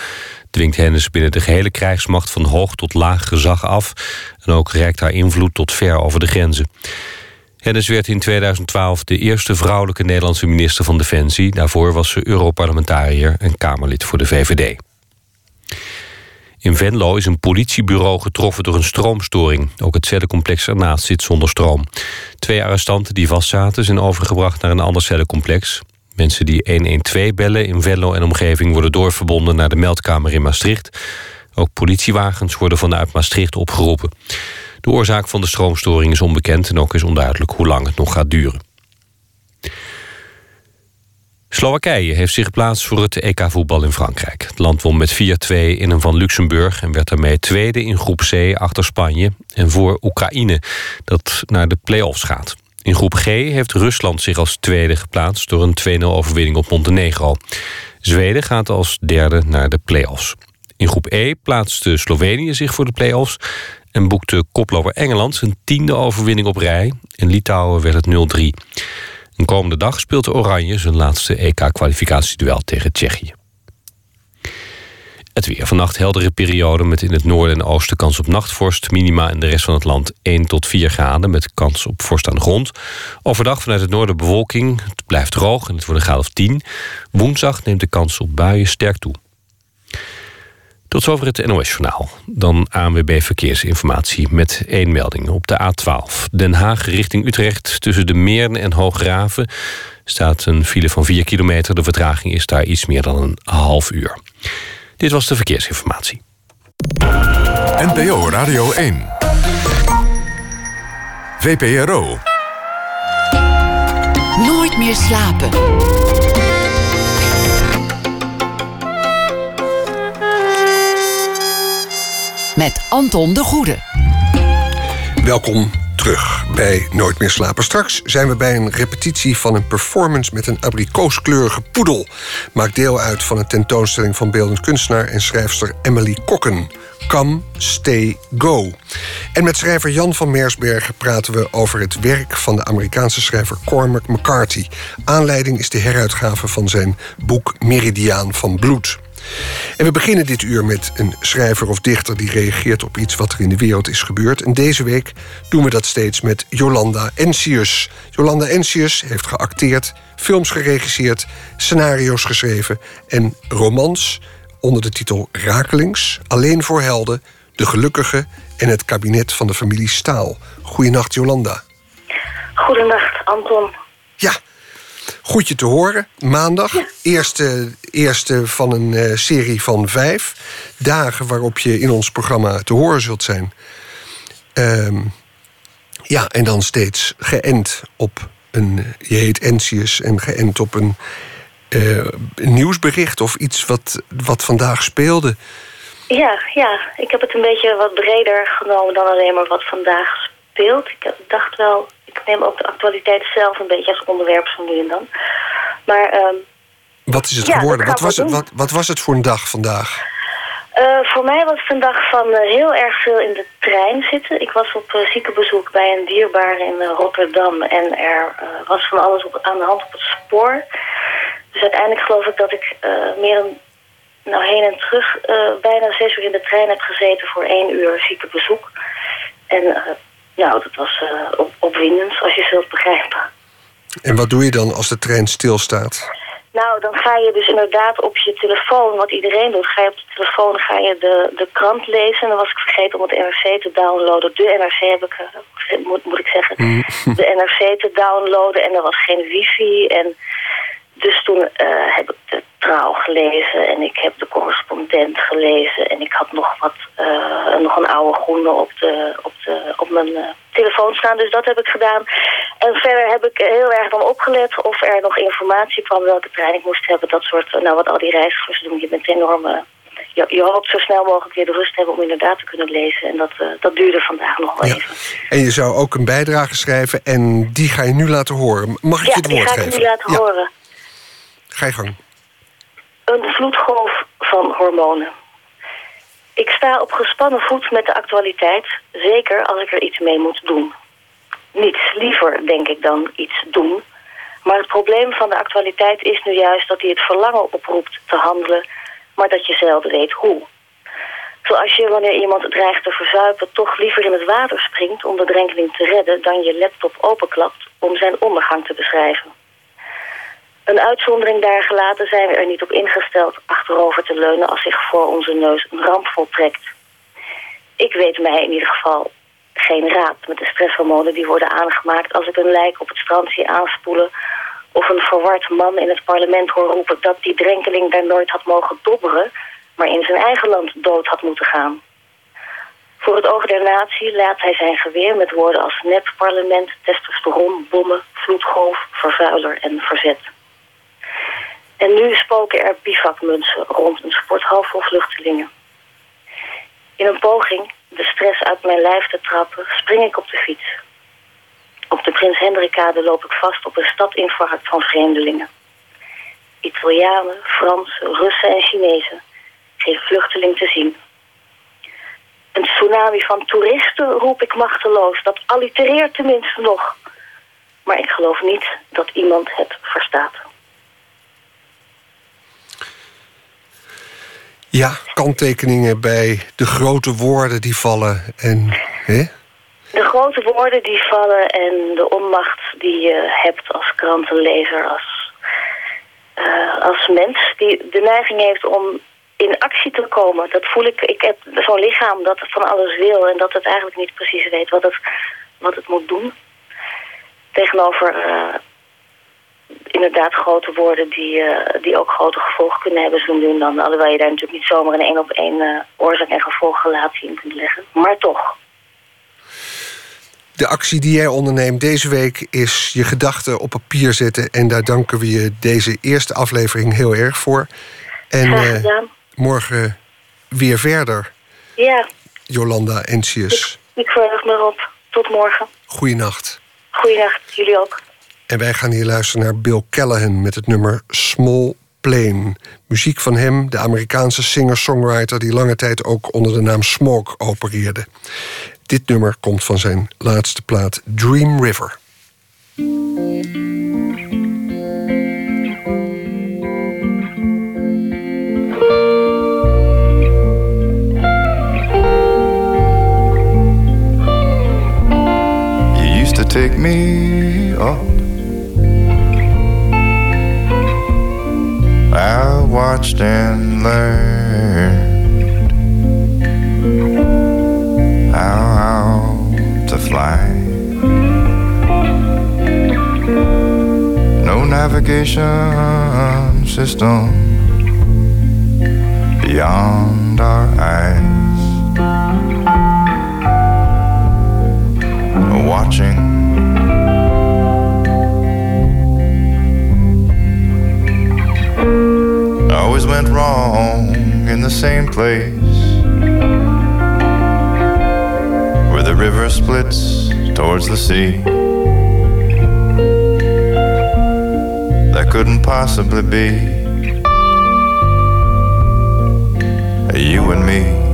dwingt Hennis binnen de gehele krijgsmacht van hoog tot laag gezag af... en ook reikt haar invloed tot ver over de grenzen. Hennis werd in 2012 de eerste vrouwelijke Nederlandse minister van Defensie. Daarvoor was ze Europarlementariër en Kamerlid voor de VVD. In Venlo is een politiebureau getroffen door een stroomstoring. Ook het cellencomplex ernaast zit zonder stroom. Twee arrestanten die vastzaten zijn overgebracht naar een ander cellencomplex. Mensen die 112 bellen in Venlo en omgeving worden doorverbonden naar de meldkamer in Maastricht. Ook politiewagens worden vanuit Maastricht opgeroepen. De oorzaak van de stroomstoring is onbekend en ook is onduidelijk hoe lang het nog gaat duren. Slowakije heeft zich geplaatst voor het EK-voetbal in Frankrijk. Het land won met 4-2 in een van Luxemburg... en werd daarmee tweede in groep C achter Spanje... en voor Oekraïne, dat naar de play-offs gaat. In groep G heeft Rusland zich als tweede geplaatst... door een 2-0 overwinning op Montenegro. Zweden gaat als derde naar de play-offs. In groep E plaatste Slovenië zich voor de play-offs... en boekte koploper Engeland zijn tiende overwinning op rij. In Litouwen werd het 0-3. Een komende dag speelt de Oranje zijn laatste EK-kwalificatieduel tegen Tsjechië. Het weer. Vannacht heldere periode met in het noorden en oosten kans op nachtvorst. Minima in de rest van het land 1 tot 4 graden met kans op vorst aan de grond. Overdag vanuit het noorden bewolking. Het blijft droog en het wordt een graad of 10. Woensdag neemt de kans op buien sterk toe. Tot zover het NOS-journaal. Dan ANWB Verkeersinformatie met één melding. Op de A12 Den Haag richting Utrecht tussen de Meern en Hoograven... staat een file van 4 kilometer. De vertraging is daar iets meer dan een half uur. Dit was de verkeersinformatie. NPO Radio 1. VPRO. Nooit meer slapen. Met Anton de Goede. Welkom terug bij Nooit meer slapen. Straks zijn we bij een repetitie van een performance met een abrikooskleurige poedel. Maakt deel uit van een tentoonstelling van beeldend kunstenaar en schrijfster Emily Kokken. Come, Stay, Go. En met schrijver Jan van Meersbergen praten we over het werk van de Amerikaanse schrijver Cormac McCarthy. Aanleiding is de heruitgave van zijn boek Meridiaan van Bloed. En we beginnen dit uur met een schrijver of dichter die reageert op iets wat er in de wereld is gebeurd. En deze week doen we dat steeds met Jolanda Ensius. Jolanda Ensius heeft geacteerd, films geregisseerd, scenario's geschreven en romans onder de titel Rakelings, Alleen voor Helden, De Gelukkige en het kabinet van de familie Staal. Goedenacht, Jolanda. Goedenacht, Anton. Ja, goed je te horen. Maandag, eerste, eerste van een eh, serie van vijf dagen waarop je in ons programma te horen zult zijn. Ehm, ja, en dan steeds geënt op een. Je heet Ensius en geënt op een, eh, een nieuwsbericht of iets wat, wat vandaag speelde. Ja, ja, ik heb het een beetje wat breder genomen dan alleen maar wat vandaag speelt. Ik dacht wel, ik neem ook de actualiteit zelf een beetje als onderwerp van nu en dan. Maar, ehm, Wat is het Ja, geworden? Wat was het, wat, wat was het voor een dag vandaag? eh, voor mij was het een dag van eh, heel erg veel in de trein zitten. Ik was op uh, ziekenbezoek bij een dierbare in eh, Rotterdam. En er eh, was van alles op, aan de hand op het spoor. Dus uiteindelijk geloof ik dat ik eh, meer dan nou, heen en terug eh, bijna zes uur in de trein heb gezeten voor één uur ziekenbezoek. En eh, nou, dat was eh, op, opwindend, als je zult begrijpen. En wat doe je dan als de trein stilstaat? Nou, dan ga je dus inderdaad op je telefoon, wat iedereen doet, ga je op de telefoon ga je de, de krant lezen. En dan was ik vergeten om het NRC te downloaden. De NRC heb ik, eh, moet, moet ik zeggen, de NRC te downloaden. En er was geen wifi. En dus toen eh, heb ik de trouw gelezen en ik heb de correspondent gelezen. En ik had nog wat, eh, nog een oude groene op, de, op, de, op mijn eh, telefoon staan. Dus dat heb ik gedaan. En verder heb ik heel erg dan opgelet of er nog informatie kwam welke trein ik moest hebben. Dat soort, nou wat al die reizigers doen. Je bent enorme... Je, je hoopt zo snel mogelijk weer de rust te hebben om inderdaad te kunnen lezen. En dat, eh, dat duurde vandaag nog wel Ja. even. En je zou ook een bijdrage schrijven en die ga je nu laten horen. Mag ik Ja, je het die woord ga ik geven? nu laten Ja, horen. ga je gang. Een vloedgolf van hormonen. Ik sta op gespannen voet met de actualiteit, zeker als ik er iets mee moet doen. Niets liever, denk ik, dan iets doen. Maar het probleem van de actualiteit is nu juist dat hij het verlangen oproept te handelen, maar dat je zelden weet hoe. Zoals je wanneer iemand dreigt te verzuipen toch liever in het water springt om de drenkeling te redden dan je laptop openklapt om zijn ondergang te beschrijven. Een uitzondering daar gelaten zijn we er niet op ingesteld achterover te leunen als zich voor onze neus een ramp voltrekt. Ik weet mij in ieder geval geen raad met de stresshormonen die worden aangemaakt als ik een lijk op het strand zie aanspoelen of een verward man in het parlement hoor roepen dat die drenkeling daar nooit had mogen dobberen, maar in zijn eigen land dood had moeten gaan. Voor het oog der natie laat hij zijn geweer met woorden als netparlement, testosteron, bommen, vloedgolf, vervuiler en verzet. En nu spoken er bivakmunten rond een sporthal vol vluchtelingen. In een poging de stress uit mijn lijf te trappen, spring ik op de fiets. Op de Prins Hendrikade loop ik vast op een stadinfarct van vreemdelingen. Italianen, Fransen, Russen en Chinezen. Geen vluchteling te zien. Een tsunami van toeristen roep ik machteloos. Dat allitereert tenminste nog. Maar ik geloof niet dat iemand het verstaat. Ja, kanttekeningen bij de grote woorden die vallen. En, hè? De grote woorden die vallen en de onmacht die je hebt als krantenlezer, als, uh, als mens, die de neiging heeft om in actie te komen. Dat voel ik. Ik heb zo'n lichaam dat van alles wil en dat het eigenlijk niet precies weet wat het, wat het moet doen. Tegenover uh, inderdaad grote woorden die, uh, die ook grote gevolgen kunnen hebben, zo doen dan. Alhoewel je daar natuurlijk niet zomaar een één op één uh, oorzaak- en gevolgrelatie in kunt leggen. Maar toch. De actie die jij onderneemt deze week is je gedachten op papier zetten. En daar danken we je deze eerste aflevering heel erg voor. En uh, morgen weer verder. Ja. Jolanda Encius. Ik, ik verheug me erop. Tot morgen. Goeienacht. Goeienacht, jullie ook. En wij gaan hier luisteren naar Bill Callahan met het nummer Small Plane. Muziek van hem, de Amerikaanse singer-songwriter die lange tijd ook onder de naam Smoke opereerde. Dit nummer komt van zijn laatste plaat Dream River. You used to take me up I watched and learned how to fly. No navigation system beyond our eyes. Watching always went wrong in the same place where the river splits towards the sea. That couldn't possibly be you and me.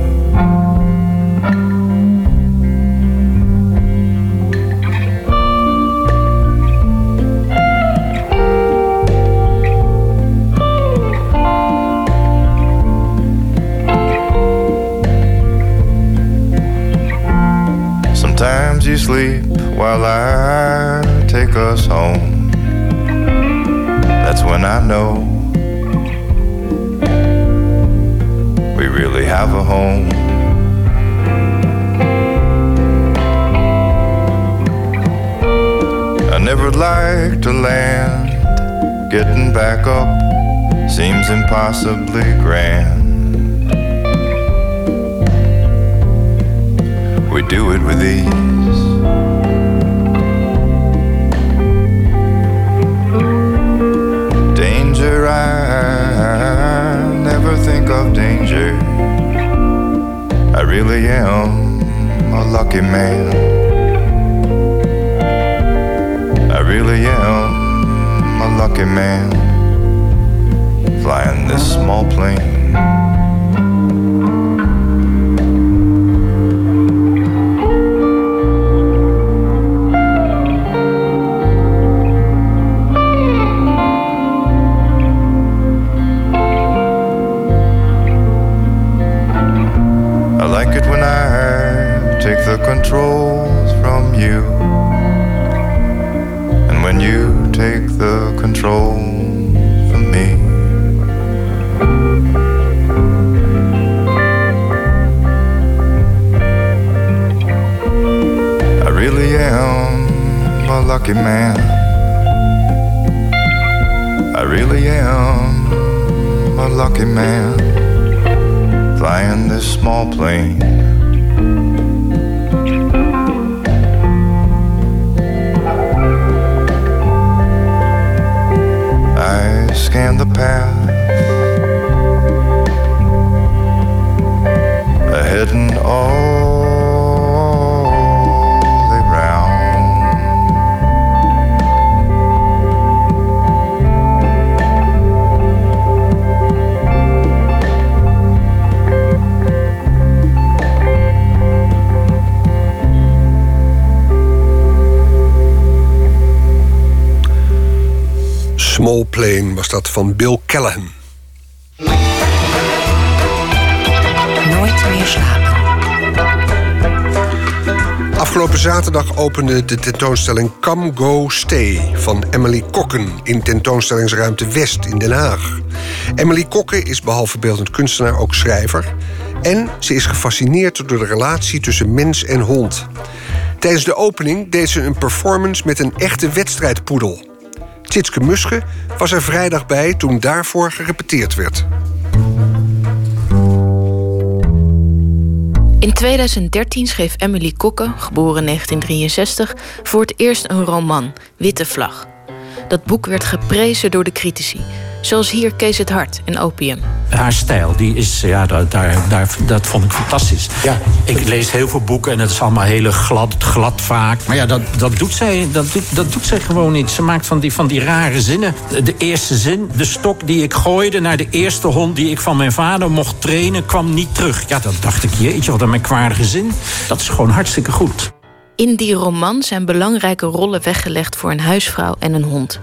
While I take us home. That's when I know we really have a home. I never like to land, getting back up seems impossibly grand. We do it with ease. Of danger. I really am a lucky man. I really am a lucky man. Flying this small plane. lucky man. I really am a lucky man flying this small plane. I scan the path. Van Bill Callahan. Nooit meer slapen. Afgelopen zaterdag opende de tentoonstelling Come Go Stay van Emily Kokken in tentoonstellingsruimte West in Den Haag. Emily Kokken is behalve beeldend kunstenaar ook schrijver en ze is gefascineerd door de relatie tussen mens en hond. Tijdens de opening deed ze een performance met een echte wedstrijdpoedel. Tjitske Musche was er vrijdag bij toen daarvoor gerepeteerd werd. In 2013 schreef Emily Kokke, geboren 1963, voor het eerst een roman, Witte Vlag. Dat boek werd geprezen door de critici, zoals hier Kees het Hart in Opium. Haar stijl, die is, ja, daar, daar, daar, dat vond ik fantastisch. Ja. Ik lees heel veel boeken en het is allemaal heel glad, glad vaak. Maar ja, dat, dat, doet zij, dat, doet, dat doet zij gewoon niet. Ze maakt van die, van die rare zinnen. De eerste zin, de stok die ik gooide naar de eerste hond... die ik van mijn vader mocht trainen, kwam niet terug. Ja, dat dacht ik, jeetje, wat een merkwaardige zin. Dat is gewoon hartstikke goed. In die roman zijn belangrijke rollen weggelegd voor een huisvrouw en een hond.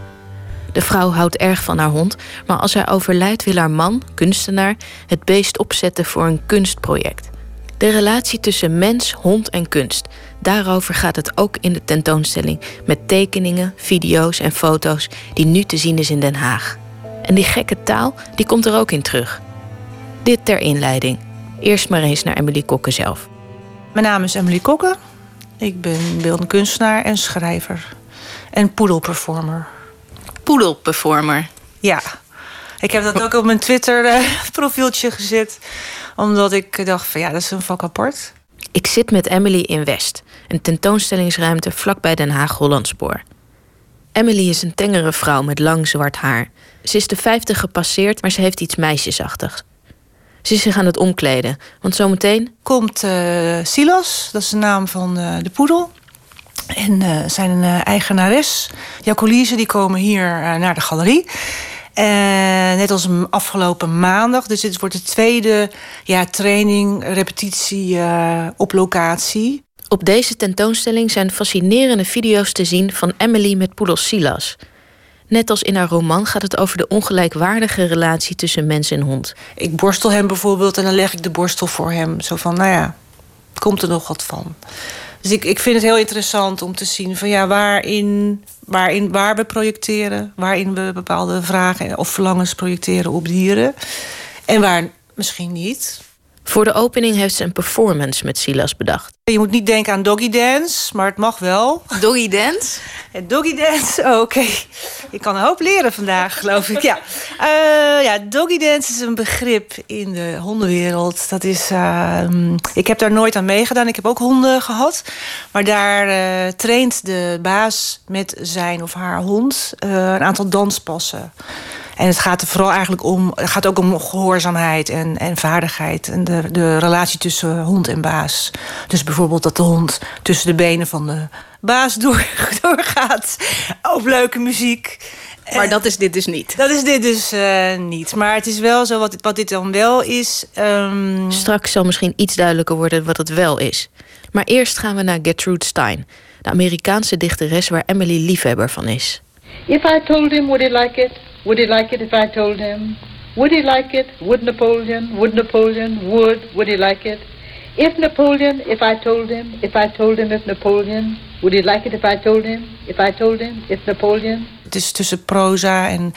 De vrouw houdt erg van haar hond, maar als hij overlijdt wil haar man, kunstenaar, het beest opzetten voor een kunstproject. De relatie tussen mens, hond en kunst. Daarover gaat het ook in de tentoonstelling, met tekeningen, video's en foto's die nu te zien is in Den Haag. En die gekke taal, die komt er ook in terug. Dit ter inleiding. Eerst maar eens naar Emily Kokke zelf. Mijn naam is Emily Kokke. Ik ben beeldend kunstenaar en schrijver. En poedelperformer. Poedelperformer. Ja. Ik heb dat ook op mijn Twitter-profieltje gezet. Omdat ik dacht van ja, dat is een vak apart. Ik zit met Emily in West, een tentoonstellingsruimte vlakbij Den Haag Hollandspoor. Emily is een tengere vrouw met lang zwart haar. Ze is de 50 gepasseerd, maar ze heeft iets meisjesachtigs. Ze is zich aan het omkleden, want zometeen Komt eh, Silas, dat is de naam van eh, de poedel. En eh, zijn eh, eigenares, Jacolise, die komen hier eh, naar de galerie. Net als afgelopen maandag. Dus dit wordt de tweede ja, training, repetitie op locatie. Op deze tentoonstelling zijn fascinerende video's te zien van Emily met poedel Silas. Net als in haar roman gaat het over de ongelijkwaardige relatie tussen mens en hond. Ik borstel hem bijvoorbeeld en dan leg ik de borstel voor hem. Zo van, nou ja, komt er nog wat van. Dus ik, ik vind het heel interessant om te zien van ja, waarin, waarin, waar we projecteren, waarin we bepaalde vragen of verlangens projecteren op dieren. En waar misschien niet. Voor de opening heeft ze een performance met Silas bedacht. Je moet niet denken aan doggy dance, maar het mag wel. Doggy dance? Het doggy dance, oh, oké. Ik kan een hoop leren vandaag, geloof ik. Ja. Eh, ja, doggy dance is een begrip in de hondenwereld. Dat is, ehm, ik heb daar nooit aan meegedaan. Ik heb ook honden gehad. Maar daar eh, traint de baas met zijn of haar hond eh, een aantal danspassen. En het gaat er vooral eigenlijk om, het gaat ook om gehoorzaamheid en, en vaardigheid. En de, de relatie tussen hond en baas. Dus bijvoorbeeld dat de hond tussen de benen van de baas door, doorgaat. Op leuke muziek. Maar dat is dit dus niet. Dat is dit dus eh, niet. Maar het is wel zo, wat, wat dit dan wel is. ehm, Straks zal misschien iets duidelijker worden wat het wel is. Maar eerst gaan we naar Gertrude Stein, de Amerikaanse dichteres waar Emily liefhebber van is. If I told him, would he like it? Would he like it if I told him? Would he like it? Would Napoleon? Would Napoleon? Would? Would he like it? If Napoleon, if I told him, if I told him, if Napoleon, would he like it if I told him? If I told him, if Napoleon? Het is tussen proza en,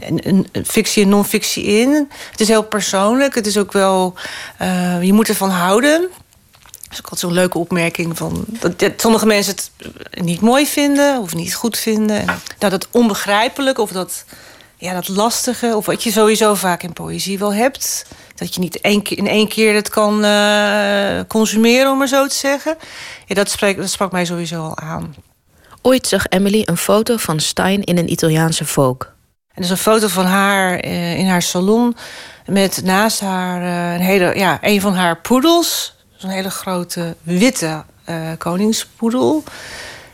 en, en fictie en non-fictie in. Het is heel persoonlijk. Het is ook wel... eh, je moet ervan houden. Dat is ook altijd zo'n leuke opmerking van... Dat, dat sommige mensen het niet mooi vinden of niet goed vinden. En, nou, dat onbegrijpelijke of dat, ja, dat lastige... of wat je sowieso vaak in poëzie wel hebt... dat je niet één keer, in één keer het kan eh, consumeren, om maar zo te zeggen. Ja, dat, spreekt, dat sprak mij sowieso al aan. Ooit zag Emily een foto van Stein in een Italiaanse folk. En er is een foto van haar eh, in haar salon met naast haar eh, een hele, ja, een van haar poedels. Zo'n hele grote witte koningspoedel.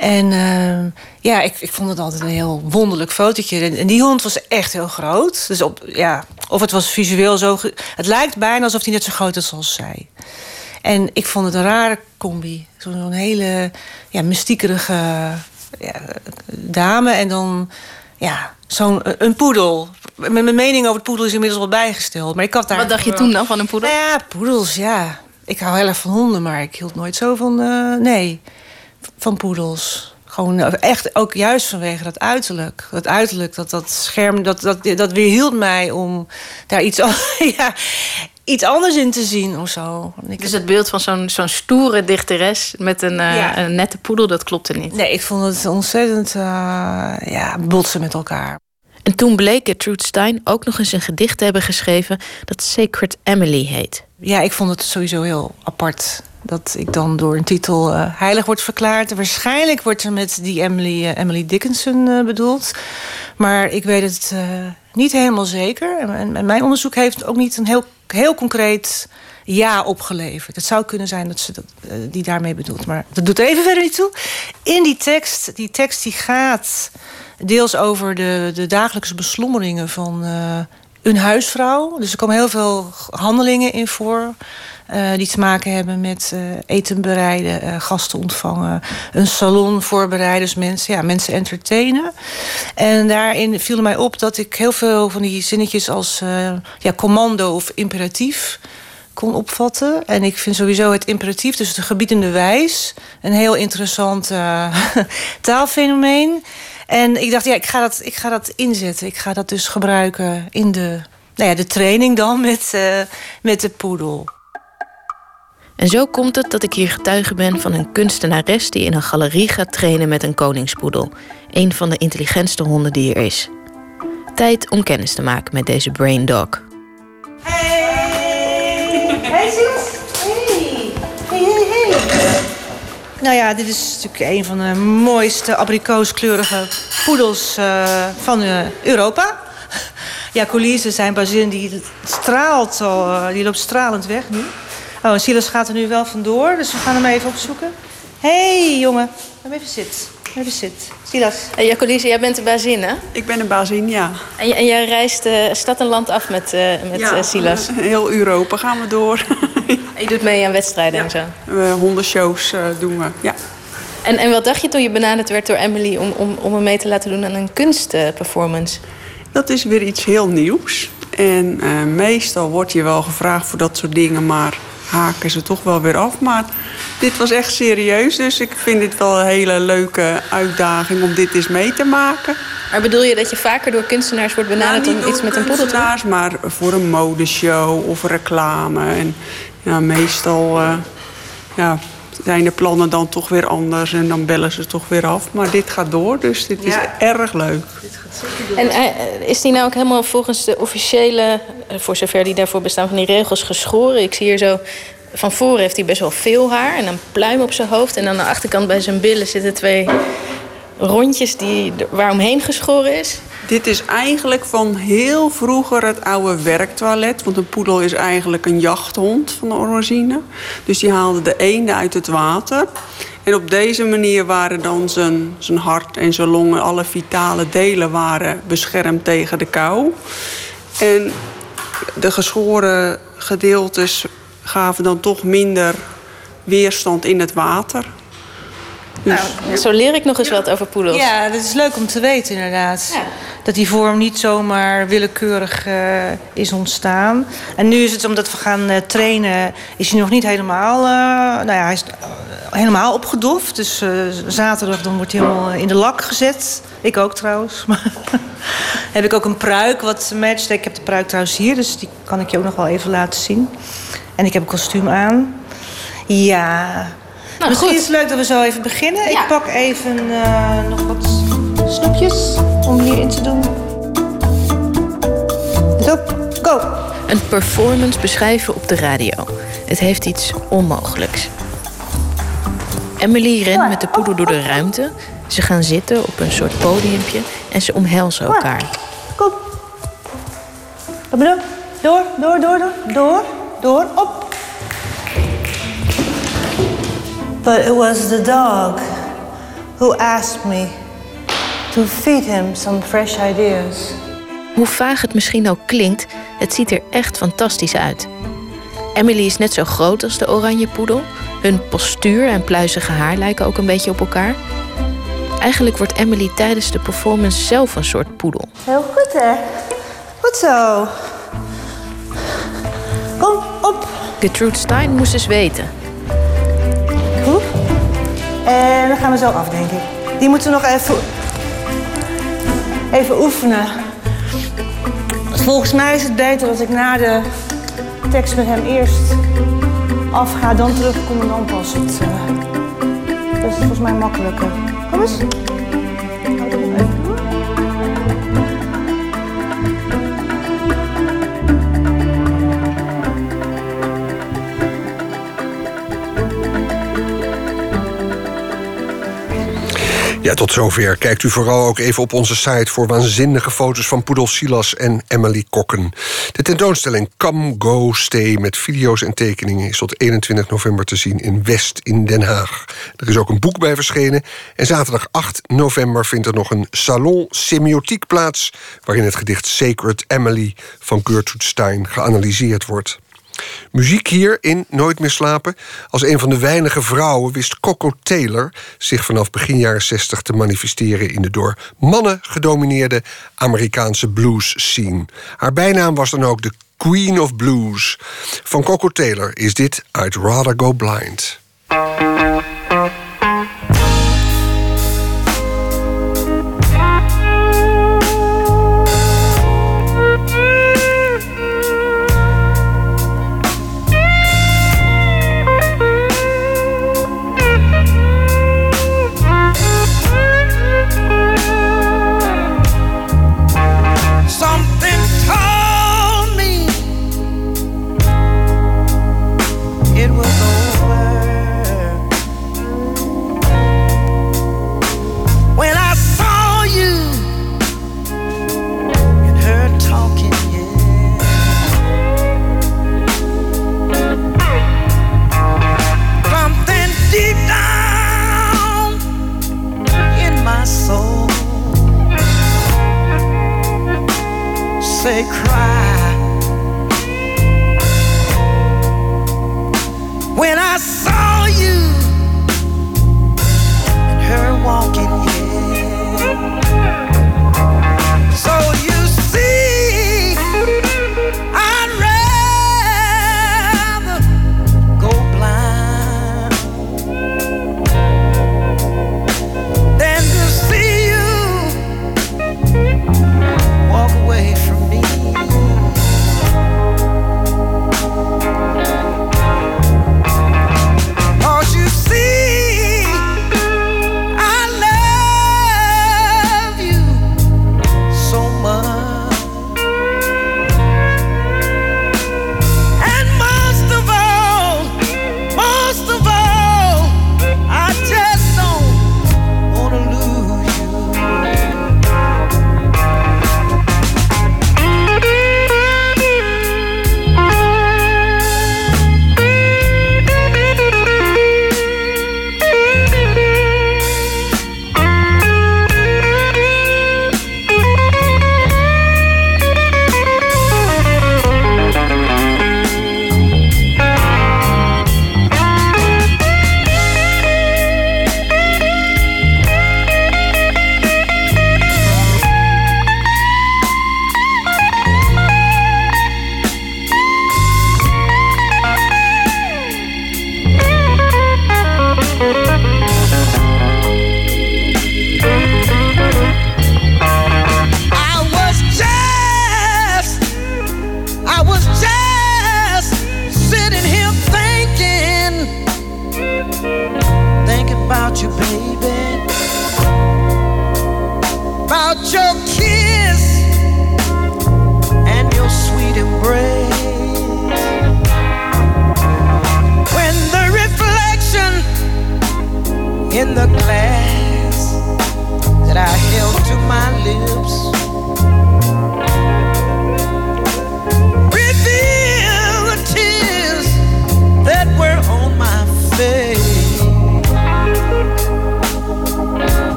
En uh, ja, ik, ik vond het altijd een heel wonderlijk fotootje. En, en, die hond was echt heel groot. Dus op, ja, of het was visueel zo... Het lijkt bijna alsof hij net zo groot is als zij. En ik vond het een rare combi. Zo'n hele ja, mystiekerige ja, dame en dan ja, zo'n een poedel. Mijn mening over het poedel is inmiddels wel bijgesteld. Maar ik had daar Wat dacht je toen dan van een poedel? Nou ja, poedels, ja. Ik hou heel erg van honden, maar ik hield nooit zo van... Uh, nee, van poedels. Gewoon echt ook juist vanwege dat uiterlijk. Dat uiterlijk, dat, dat scherm, dat, dat, dat weerhield mij om daar iets, ja, iets anders in te zien of zo. Ik dus het beeld van zo'n zo'n stoere dichteres met een, uh, ja. een nette poedel, dat klopte niet? Nee, ik vond het ontzettend uh, ja, botsen met elkaar. En toen bleek Gertrude Stein ook nog eens een gedicht te hebben geschreven... dat Sacred Emily heet. Ja, ik vond het sowieso heel apart dat ik dan door een titel uh, heilig wordt verklaard. Waarschijnlijk wordt er met die Emily, uh, Emily Dickinson uh, bedoeld. Maar ik weet het niet helemaal zeker. En, mijn onderzoek heeft ook niet een heel, heel concreet ja opgeleverd. Het zou kunnen zijn dat ze die daarmee bedoelt. Maar dat doet even verder niet toe. In die tekst, die tekst die gaat deels over de, de dagelijkse beslommeringen van een huisvrouw. Dus er komen heel veel handelingen in voor. Uh, die te maken hebben met uh, eten bereiden, uh, gasten ontvangen, een salon voorbereiden, dus mensen, ja, mensen entertainen. En daarin viel mij op dat ik heel veel van die zinnetjes als ja, commando of imperatief kon opvatten. En ik vind sowieso het imperatief, dus de gebiedende wijs, een heel interessant taalfenomeen. En ik dacht, ja, ik ga, dat, ik ga dat inzetten. Ik ga dat dus gebruiken in de, nou ja, de training dan met, met de poedel. En zo komt het dat ik hier getuige ben van een kunstenares die in een galerie gaat trainen met een koningspoedel. Een van de intelligentste honden die er is. Tijd om kennis te maken met deze brain dog. Hey! Hey! Hey! Hey, hey, hey! Nou ja, dit is natuurlijk een van de mooiste abrikooskleurige poedels uh, van uh, Europa. Ja, Colise, zijn bazin, die straalt al, uh, die loopt stralend weg nu. Oh, en Silas gaat er nu wel vandoor, dus we gaan hem even opzoeken. Hé, hey, jongen. Even zitten. Even zitten. Silas. Hey, Jacolise, jij bent de bazin, hè? Ik ben de bazin, ja. En, en jij reist uh, stad en land af met, uh, met ja, uh, Silas? heel Europa gaan we door. en je doet mee aan wedstrijden ja. en zo? Uh, hondenshows doen we, ja. En, en wat dacht je toen je benaderd werd door Emily... om, om, om hem mee te laten doen aan een kunstperformance? Dat is weer iets heel nieuws. En meestal wordt je wel gevraagd voor dat soort dingen... maar haken ze toch wel weer af. Maar dit was echt serieus. Dus ik vind dit wel een hele leuke uitdaging om dit eens mee te maken. Maar bedoel je dat je vaker door kunstenaars wordt benaderd nou, om iets met een poedel te doen? maar voor een modeshow of reclame. En ja, meestal uh, ja, zijn de plannen dan toch weer anders. En dan bellen ze toch weer af. Maar dit gaat door, dus dit is ja. erg leuk. Dit gaat zeker door. En uh, is die nou ook helemaal volgens de officiële... voor zover die daarvoor bestaan van die regels geschoren? Ik zie hier zo... Van voren heeft hij best wel veel haar en een pluim op zijn hoofd. En aan de achterkant bij zijn billen zitten twee rondjes die waaromheen geschoren is. Dit is eigenlijk van heel vroeger het oude werktoilet. Want een poedel is eigenlijk een jachthond van de origine. Dus die haalde de eenden uit het water. En op deze manier waren dan zijn, zijn hart en zijn longen... alle vitale delen waren beschermd tegen de kou. En de geschoren gedeeltes gaven dan toch minder weerstand in het water. Dus... Nou, zo leer ik nog eens wat over poedels. Ja, dat is leuk om te weten inderdaad. Ja. Dat die vorm niet zomaar willekeurig uh, is ontstaan. En nu is het omdat we gaan uh, trainen, is hij nog niet helemaal, uh, nou ja, hij is helemaal opgedoft. Dus zaterdag dan wordt hij helemaal in de lak gezet. Ik ook trouwens. heb ik ook een pruik wat matcht. Ik heb de pruik trouwens hier, dus die kan ik je ook nog wel even laten zien. En ik heb een kostuum aan. Ja. Nou, Misschien goed. is het leuk dat we zo even beginnen. Ja. Ik pak even uh, nog wat snoepjes om hierin te doen. Zo, go! Een performance beschrijven op de radio. Het heeft iets onmogelijks. Emily rent met de poedel door de ruimte. Ze gaan zitten op een soort podiumpje en ze omhelzen elkaar. kom. Kom. Door, door, door, door. Door, door, op. But it was the dog who asked me to feed him some fresh ideas. Hoe vaag het misschien ook klinkt, het ziet er echt fantastisch uit. Emily is net zo groot als de oranje poedel. Hun postuur en pluizige haar lijken ook een beetje op elkaar. Eigenlijk wordt Emily tijdens de performance zelf een soort poedel. Heel goed, hè? Goed zo. Kom, op. Gertrude Stein moest eens weten. En dan gaan we zo af, denk ik. Die moeten we nog even, even oefenen. Volgens mij is het beter als ik na de tekst met hem eerst afga, dan terugkom en dan pas het. Uh, dat is volgens mij makkelijker. Kom eens. Tot zover. Kijkt u vooral ook even op onze site voor waanzinnige foto's van Poedel Silas en Emily Kokken. De tentoonstelling Come, Go, Stay met video's en tekeningen is tot 21 november te zien in West in Den Haag. Er is ook een boek bij verschenen. En zaterdag 8 november vindt er nog een salon semiotiek plaats, waarin het gedicht Sacred Emily van Gertrude Stein geanalyseerd wordt. Muziek hier in Nooit meer slapen. Als een van de weinige vrouwen wist Coco Taylor zich vanaf begin jaren 60 te manifesteren in de door mannen gedomineerde Amerikaanse blues scene. Haar bijnaam was dan ook de Queen of Blues. Van Coco Taylor is dit I'd Rather Go Blind.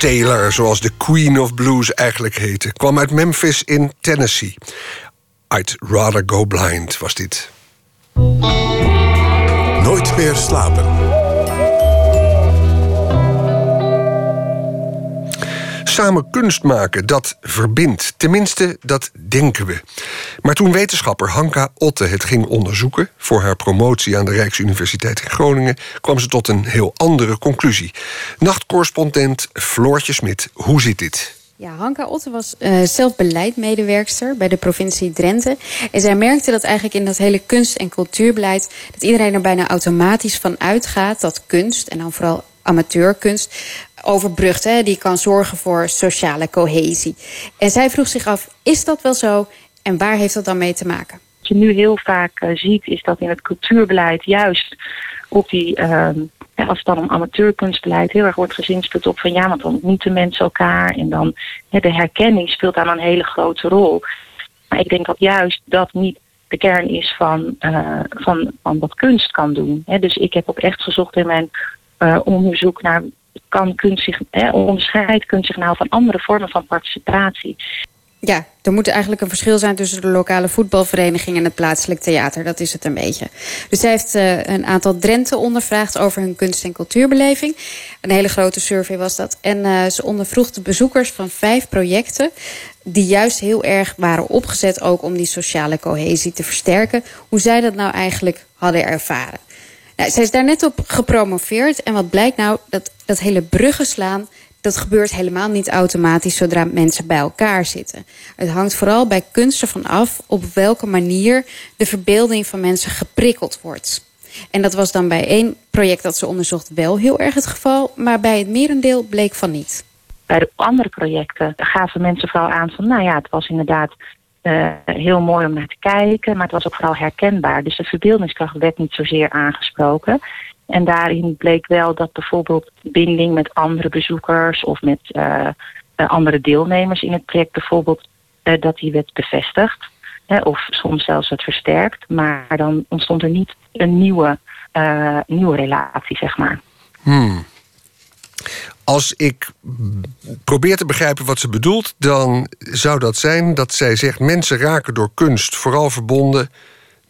Taylor, zoals de Queen of Blues eigenlijk heette, kwam uit Memphis in Tennessee. I'd Rather Go Blind was dit. Nooit meer slapen. Samen kunst maken, dat verbindt. Tenminste, dat denken we. Maar toen wetenschapper Hanka Otte het ging onderzoeken... voor haar promotie aan de Rijksuniversiteit in Groningen... kwam ze tot een heel andere conclusie. Nachtcorrespondent Floortje Smit, hoe zit dit? Ja, Hanka Otte was uh, zelf beleidmedewerkster bij de provincie Drenthe. En zij merkte dat eigenlijk in dat hele kunst- en cultuurbeleid... dat iedereen er bijna automatisch van uitgaat dat kunst... en dan vooral amateurkunst overbrugt. Hè, die kan zorgen voor sociale cohesie. En zij vroeg zich af, is dat wel zo? En waar heeft dat dan mee te maken? Wat je nu heel vaak uh, ziet, is dat in het cultuurbeleid juist op die... Uh, als het dan om amateurkunstbeleid heel erg wordt gezinspeeld op van ja, want dan ontmoeten mensen elkaar en dan de herkenning speelt daar een hele grote rol. Maar ik denk dat juist dat niet de kern is van, uh, van, wat kunst kan doen. Dus ik heb ook echt gezocht in mijn uh, onderzoek naar kan kunst zich, hè, onderscheidt kunst zich nou van andere vormen van participatie. Ja, er moet eigenlijk een verschil zijn tussen de lokale voetbalvereniging en het plaatselijk theater. Dat is het een beetje. Dus zij heeft uh, een aantal Drenthe ondervraagd over hun kunst- en cultuurbeleving. Een hele grote survey was dat. En uh, ze ondervroeg de bezoekers van vijf projecten... die juist heel erg waren opgezet ook om die sociale cohesie te versterken. Hoe zij dat nou eigenlijk hadden ervaren. Nou, zij is daar net op gepromoveerd. En wat blijkt nou? Dat, dat hele bruggen slaan dat gebeurt helemaal niet automatisch zodra mensen bij elkaar zitten. Het hangt vooral bij kunst ervan af op welke manier de verbeelding van mensen geprikkeld wordt. En dat was dan bij één project dat ze onderzocht wel heel erg het geval, maar bij het merendeel bleek van niet. Bij de andere projecten gaven mensen vooral aan van, nou ja, het was inderdaad uh, heel mooi om naar te kijken, maar het was ook vooral herkenbaar. Dus de verbeeldingskracht werd niet zozeer aangesproken. En daarin bleek wel dat bijvoorbeeld binding met andere bezoekers of met uh, andere deelnemers in het project bijvoorbeeld, uh, dat die werd bevestigd. Hè, of soms zelfs werd versterkt. Maar dan ontstond er niet een nieuwe, nieuwe relatie, zeg maar. Hmm. Als ik probeer te begrijpen wat ze bedoelt, dan zou dat zijn dat zij zegt: mensen raken door kunst vooral verbonden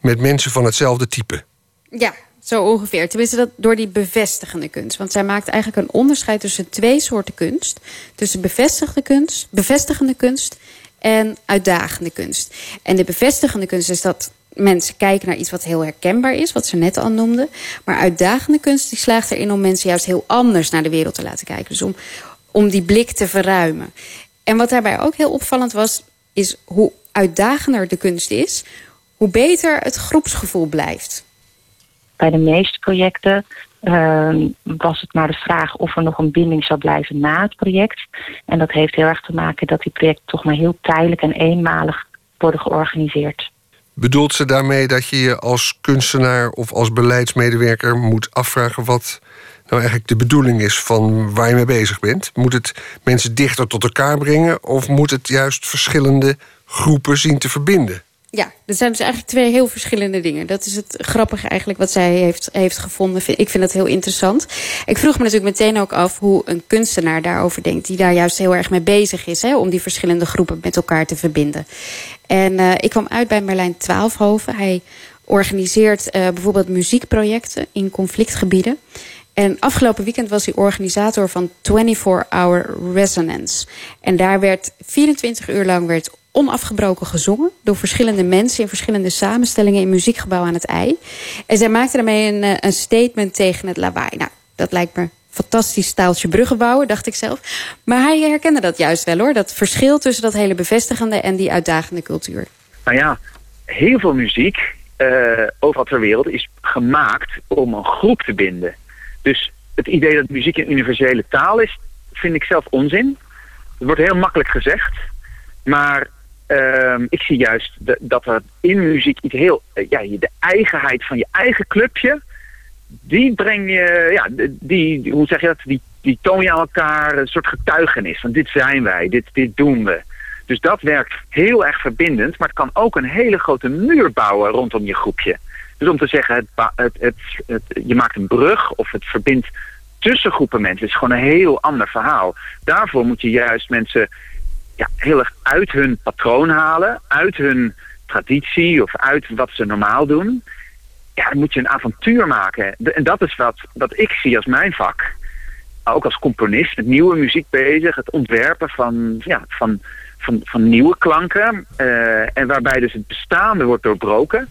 met mensen van hetzelfde type. Ja, zo ongeveer. Tenminste, dat door die bevestigende kunst. Want zij maakt eigenlijk een onderscheid tussen twee soorten kunst. Tussen bevestigende kunst, bevestigende kunst en uitdagende kunst. En de bevestigende kunst is dat mensen kijken naar iets wat heel herkenbaar is, wat ze net al noemden. Maar uitdagende kunst die slaagt erin om mensen juist heel anders naar de wereld te laten kijken. Dus om, om die blik te verruimen. En wat daarbij ook heel opvallend was, is hoe uitdagender de kunst is, hoe beter het groepsgevoel blijft. Bij de meeste projecten uh, was het maar de vraag of er nog een binding zou blijven na het project. En dat heeft heel erg te maken dat die projecten toch maar heel tijdelijk en eenmalig worden georganiseerd. Bedoelt ze daarmee dat je je als kunstenaar of als beleidsmedewerker moet afvragen wat nou eigenlijk de bedoeling is van waar je mee bezig bent? Moet het mensen dichter tot elkaar brengen of moet het juist verschillende groepen zien te verbinden? Ja, dat zijn dus eigenlijk twee heel verschillende dingen. Dat is het grappige eigenlijk wat zij heeft, heeft gevonden. Ik vind dat heel interessant. Ik vroeg me natuurlijk meteen ook af hoe een kunstenaar daarover denkt... die daar juist heel erg mee bezig is... Hè, om die verschillende groepen met elkaar te verbinden. En uh, ik kwam uit bij Merlijn Twaalfhoven. Hij organiseert uh, bijvoorbeeld muziekprojecten in conflictgebieden. En afgelopen weekend was hij organisator van 24 Hour Resonance. En daar werd 24 uur lang werd onafgebroken gezongen door verschillende mensen in verschillende samenstellingen in muziekgebouw aan het ei. En zij maakte daarmee een, een statement tegen het lawaai. Nou, dat lijkt me fantastisch staaltje bruggen bouwen, dacht ik zelf. Maar hij herkende dat juist wel hoor. Dat verschil tussen dat hele bevestigende en die uitdagende cultuur. Nou ja, heel veel muziek uh, overal ter wereld is gemaakt om een groep te binden. Dus het idee dat muziek een universele taal is, vind ik zelf onzin. Het wordt heel makkelijk gezegd. Maar uh, ik zie juist dat er in muziek iets heel... Uh, ja, de eigenheid van je eigen clubje... die breng je... Ja, die, hoe zeg je dat? Die, die toon je aan elkaar een soort getuigenis. Van dit zijn wij, dit, dit doen we. Dus dat werkt heel erg verbindend. Maar het kan ook een hele grote muur bouwen rondom je groepje. Dus om te zeggen, het, het, het, je maakt een brug of het verbindt tussen groepen mensen. Het is gewoon een heel ander verhaal. Daarvoor moet je juist mensen ja, heel erg uit hun patroon halen. Uit hun traditie of uit wat ze normaal doen. Ja, dan moet je een avontuur maken. En dat is wat, wat ik zie als mijn vak. Ook als componist met nieuwe muziek bezig. Het ontwerpen van, ja, van, van, van nieuwe klanken. Uh, en waarbij dus het bestaande wordt doorbroken.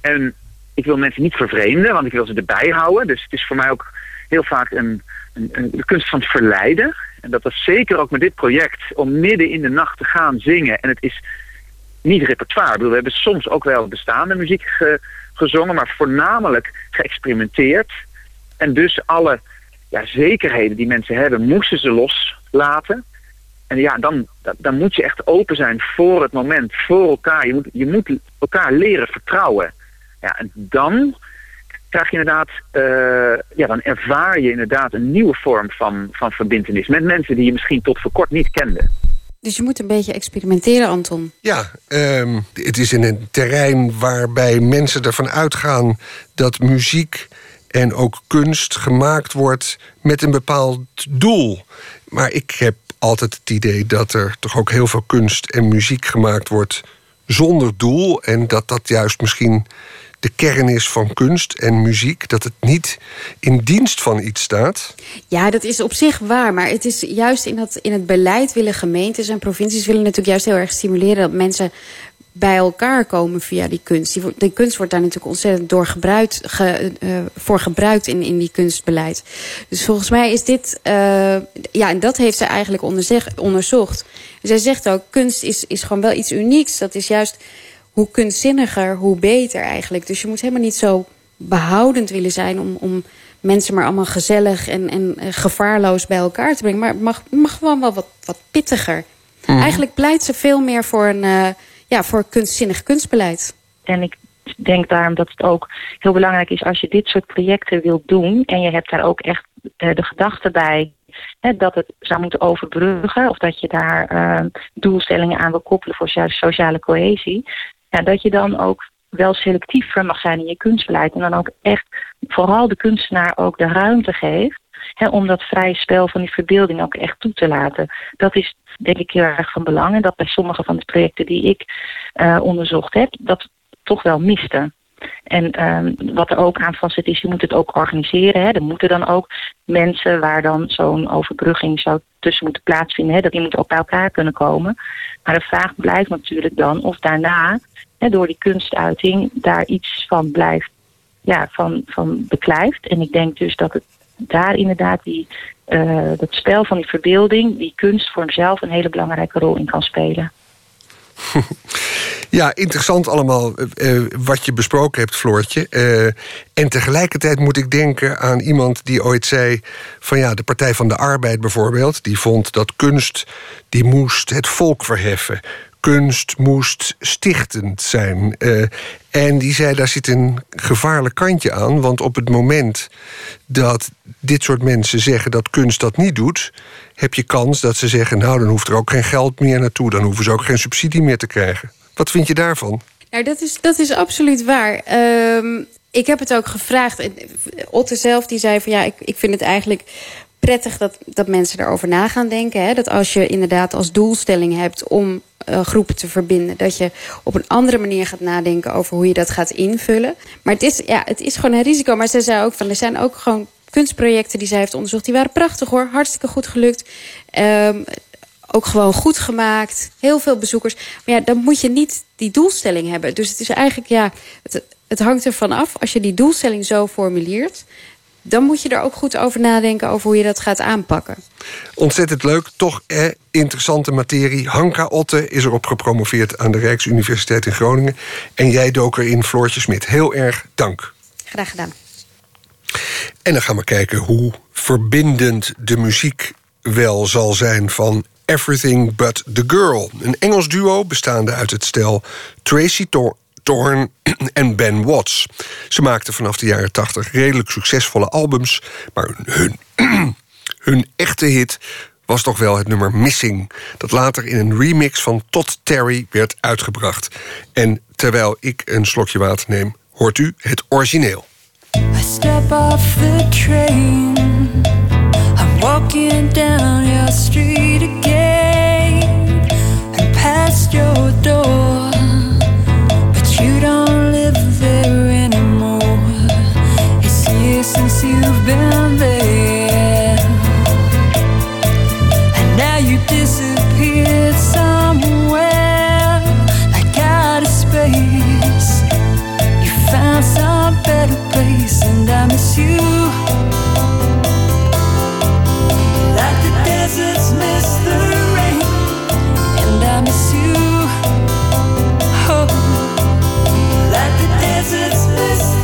En ik wil mensen niet vervreemden, want ik wil ze erbij houden. Dus het is voor mij ook heel vaak een de kunst van verleiden. En dat was zeker ook met dit project, om midden in de nacht te gaan zingen. En het is niet repertoire. we hebben soms ook wel bestaande muziek ge, gezongen, maar voornamelijk geëxperimenteerd. En dus alle ja, zekerheden die mensen hebben, moesten ze loslaten. En ja, dan, dan moet je echt open zijn voor het moment, voor elkaar. Je moet, je moet elkaar leren vertrouwen. Ja, en dan krijg je inderdaad, uh, ja, dan ervaar je inderdaad een nieuwe vorm van, van verbindenis met mensen die je misschien tot voor kort niet kende. Dus je moet een beetje experimenteren, Anton. Ja, um, het is in een terrein waarbij mensen ervan uitgaan dat muziek en ook kunst gemaakt wordt met een bepaald doel. Maar ik heb altijd het idee dat er toch ook heel veel kunst en muziek gemaakt wordt zonder doel. En dat dat juist misschien de kern is van kunst en muziek, dat het niet in dienst van iets staat? Ja, dat is op zich waar. Maar het is juist in, dat, in het beleid willen gemeentes en provincies willen natuurlijk juist heel erg stimuleren dat mensen bij elkaar komen via die kunst. Die, die kunst wordt daar natuurlijk ontzettend door gebruikt, ge, uh, voor gebruikt in, in die kunstbeleid. Dus volgens mij is dit... Uh, ja, en dat heeft zij eigenlijk onderzocht. zij zegt ook, kunst is, is gewoon wel iets unieks. Dat is juist hoe kunstzinniger, hoe beter eigenlijk. Dus je moet helemaal niet zo behoudend willen zijn... om, om mensen maar allemaal gezellig en, en eh, gevaarloos bij elkaar te brengen. Maar het mag, mag gewoon wel wat, wat pittiger. Mm. Eigenlijk pleit ze veel meer voor een uh, ja, voor kunstzinnig kunstbeleid. En ik denk daarom dat het ook heel belangrijk is... als je dit soort projecten wilt doen... en je hebt daar ook echt uh, de gedachte bij Hè, dat het zou moeten overbruggen of dat je daar uh, doelstellingen aan wil koppelen voor sociale cohesie. Ja, dat je dan ook wel selectiever mag zijn in je kunstbeleid. En dan ook echt vooral de kunstenaar ook de ruimte geeft. Om dat vrije spel van die verbeelding ook echt toe te laten. Dat is denk ik heel erg van belang. En dat bij sommige van de projecten die ik uh, onderzocht heb, dat toch wel miste. En um, wat er ook aan vastzit is, je moet het ook organiseren. Hè. Er moeten dan ook mensen waar dan zo'n overbrugging zou tussen moeten plaatsvinden, hè, dat die moeten ook bij elkaar kunnen komen. Maar de vraag blijft natuurlijk dan of daarna, hè, door die kunstuiting, daar iets van blijft, ja, van, van beklijft. En ik denk dus dat het daar inderdaad die, uh, dat spel van die verbeelding, die kunstvorm zelf een hele belangrijke rol in kan spelen. Ja, interessant allemaal uh, wat je besproken hebt, Floortje. Uh, en tegelijkertijd moet ik denken aan iemand die ooit zei... van ja, de Partij van de Arbeid bijvoorbeeld... die vond dat kunst, die moest het volk verheffen kunst moest stichtend zijn. Uh, en die zei, daar zit een gevaarlijk kantje aan. Want op het moment dat dit soort mensen zeggen dat kunst dat niet doet... heb je kans dat ze zeggen, nou, dan hoeft er ook geen geld meer naartoe. Dan hoeven ze ook geen subsidie meer te krijgen. Wat vind je daarvan? Nou, dat is, dat is absoluut waar. Ehm, ik heb het ook gevraagd. En Otte zelf die zei van ja, ik, ik vind het eigenlijk prettig dat, dat mensen erover na gaan denken. Hè? Dat als je inderdaad als doelstelling hebt om uh, groepen te verbinden, dat je op een andere manier gaat nadenken over hoe je dat gaat invullen. Maar het is, ja, het is gewoon een risico. Maar ze zei ook van er zijn ook gewoon kunstprojecten die zij heeft onderzocht. Die waren prachtig hoor, hartstikke goed gelukt. Um, ook gewoon goed gemaakt. Heel veel bezoekers. Maar ja, dan moet je niet die doelstelling hebben. Dus het is eigenlijk, ja, het, het hangt ervan af. Als je die doelstelling zo formuleert, dan moet je er ook goed over nadenken over hoe je dat gaat aanpakken. Ontzettend leuk, toch eh, interessante materie. Hanka Otte is erop gepromoveerd aan de Rijksuniversiteit in Groningen. En jij dook erin, Floortje Smit. Heel erg dank. Graag gedaan. En dan gaan we kijken hoe verbindend de muziek wel zal zijn van Everything But The Girl. Een Engels duo bestaande uit het stel Tracy Thorn en Ben Watts. Ze maakten vanaf de jaren 80 redelijk succesvolle albums, maar hun, hun echte hit was toch wel het nummer Missing, dat later in een remix van Todd Terry werd uitgebracht. En terwijl ik een slokje water neem, hoort u het origineel. I step off the train. I'm walking down your street again and past your door. Since you've been there. And now you disappeared somewhere like out of space. You found some better place, and I miss you. Like the deserts miss the rain, and I miss you. Oh, like the deserts miss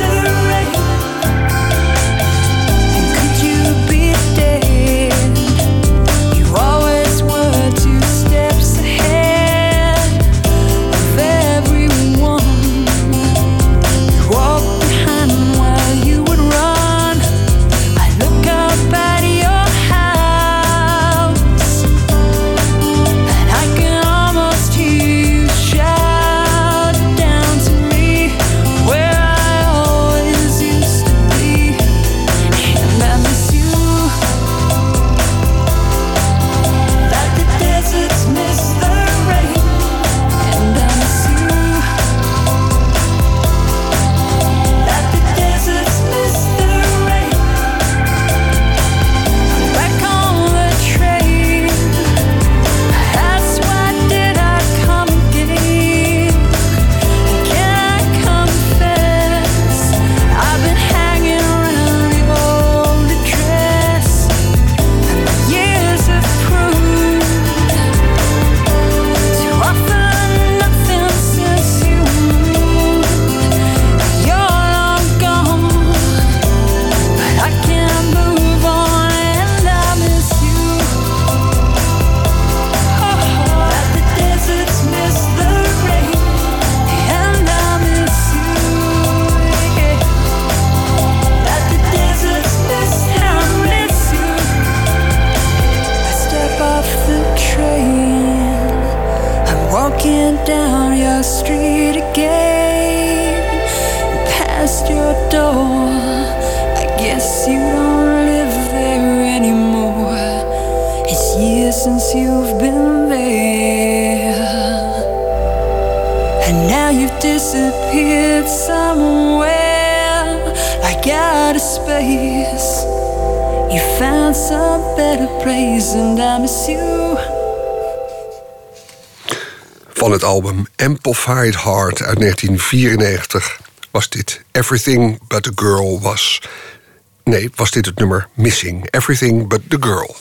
Some better and I miss you. Van het album Amplified Heart uit 1994 was dit Everything But The Girl Was. Nee, was dit het nummer Missing. Everything But The Girl.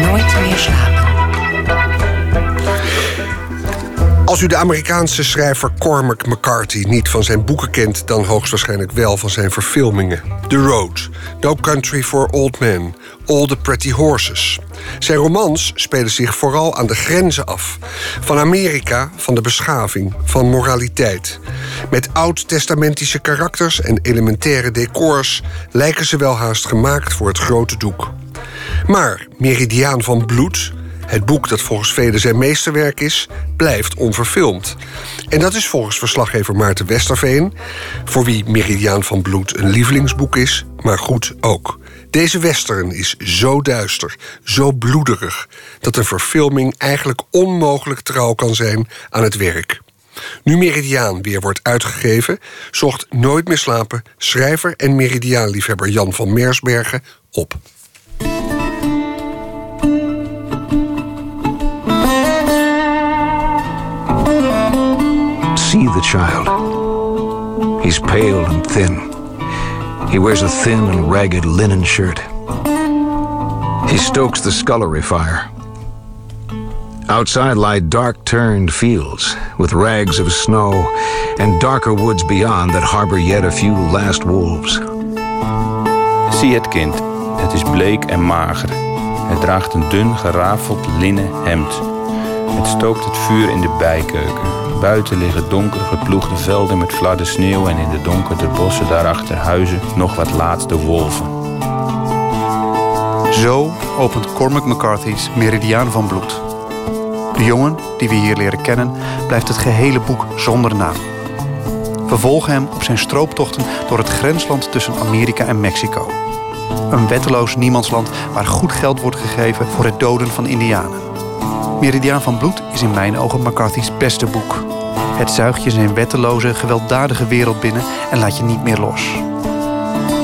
Nooit meer slapen. Als u de Amerikaanse schrijver Cormac McCarthy niet van zijn boeken kent, dan hoogstwaarschijnlijk wel van zijn verfilmingen. The Road, No Country for Old Men, All the Pretty Horses. Zijn romans spelen zich vooral aan de grenzen af. Van Amerika, van de beschaving, van moraliteit. Met oud-testamentische karakters en elementaire decors lijken ze wel haast gemaakt voor het grote doek. Maar Meridiaan van Bloed Het boek dat volgens velen zijn meesterwerk is, blijft onverfilmd. En dat is volgens verslaggever Maarten Westerveen... voor wie Meridiaan van Bloed een lievelingsboek is, maar goed ook. Deze western is zo duister, zo bloederig... dat een verfilming eigenlijk onmogelijk trouw kan zijn aan het werk. Nu Meridiaan weer wordt uitgegeven, zocht Nooit meer slapen schrijver en Meridiaanliefhebber Jan van Meersbergen op. See the child. He's pale and thin. He wears a thin and ragged linen shirt. He stokes the scullery fire. Outside lie dark turned fields with rags of snow and darker woods beyond that harbor yet a few last wolves. Zie het kind. Het is bleek en mager. Het draagt een dun gerafeld linnen hemd. Het stookt het vuur in de bijkeuken. Buiten liggen donker geploegde velden met fladde sneeuw en in de donkere bossen daarachter huizen nog wat laatste wolven. Zo opent Cormac McCarthy's Meridiaan van Bloed. De jongen, die we hier leren kennen, blijft het gehele boek zonder naam. We volgen hem op zijn strooptochten door het grensland tussen Amerika en Mexico. Een wetteloos niemandsland waar goed geld wordt gegeven voor het doden van Indianen. Meridiaan van Bloed is in mijn ogen McCarthy's beste boek. Het zuigt je zijn wetteloze, gewelddadige wereld binnen en laat je niet meer los.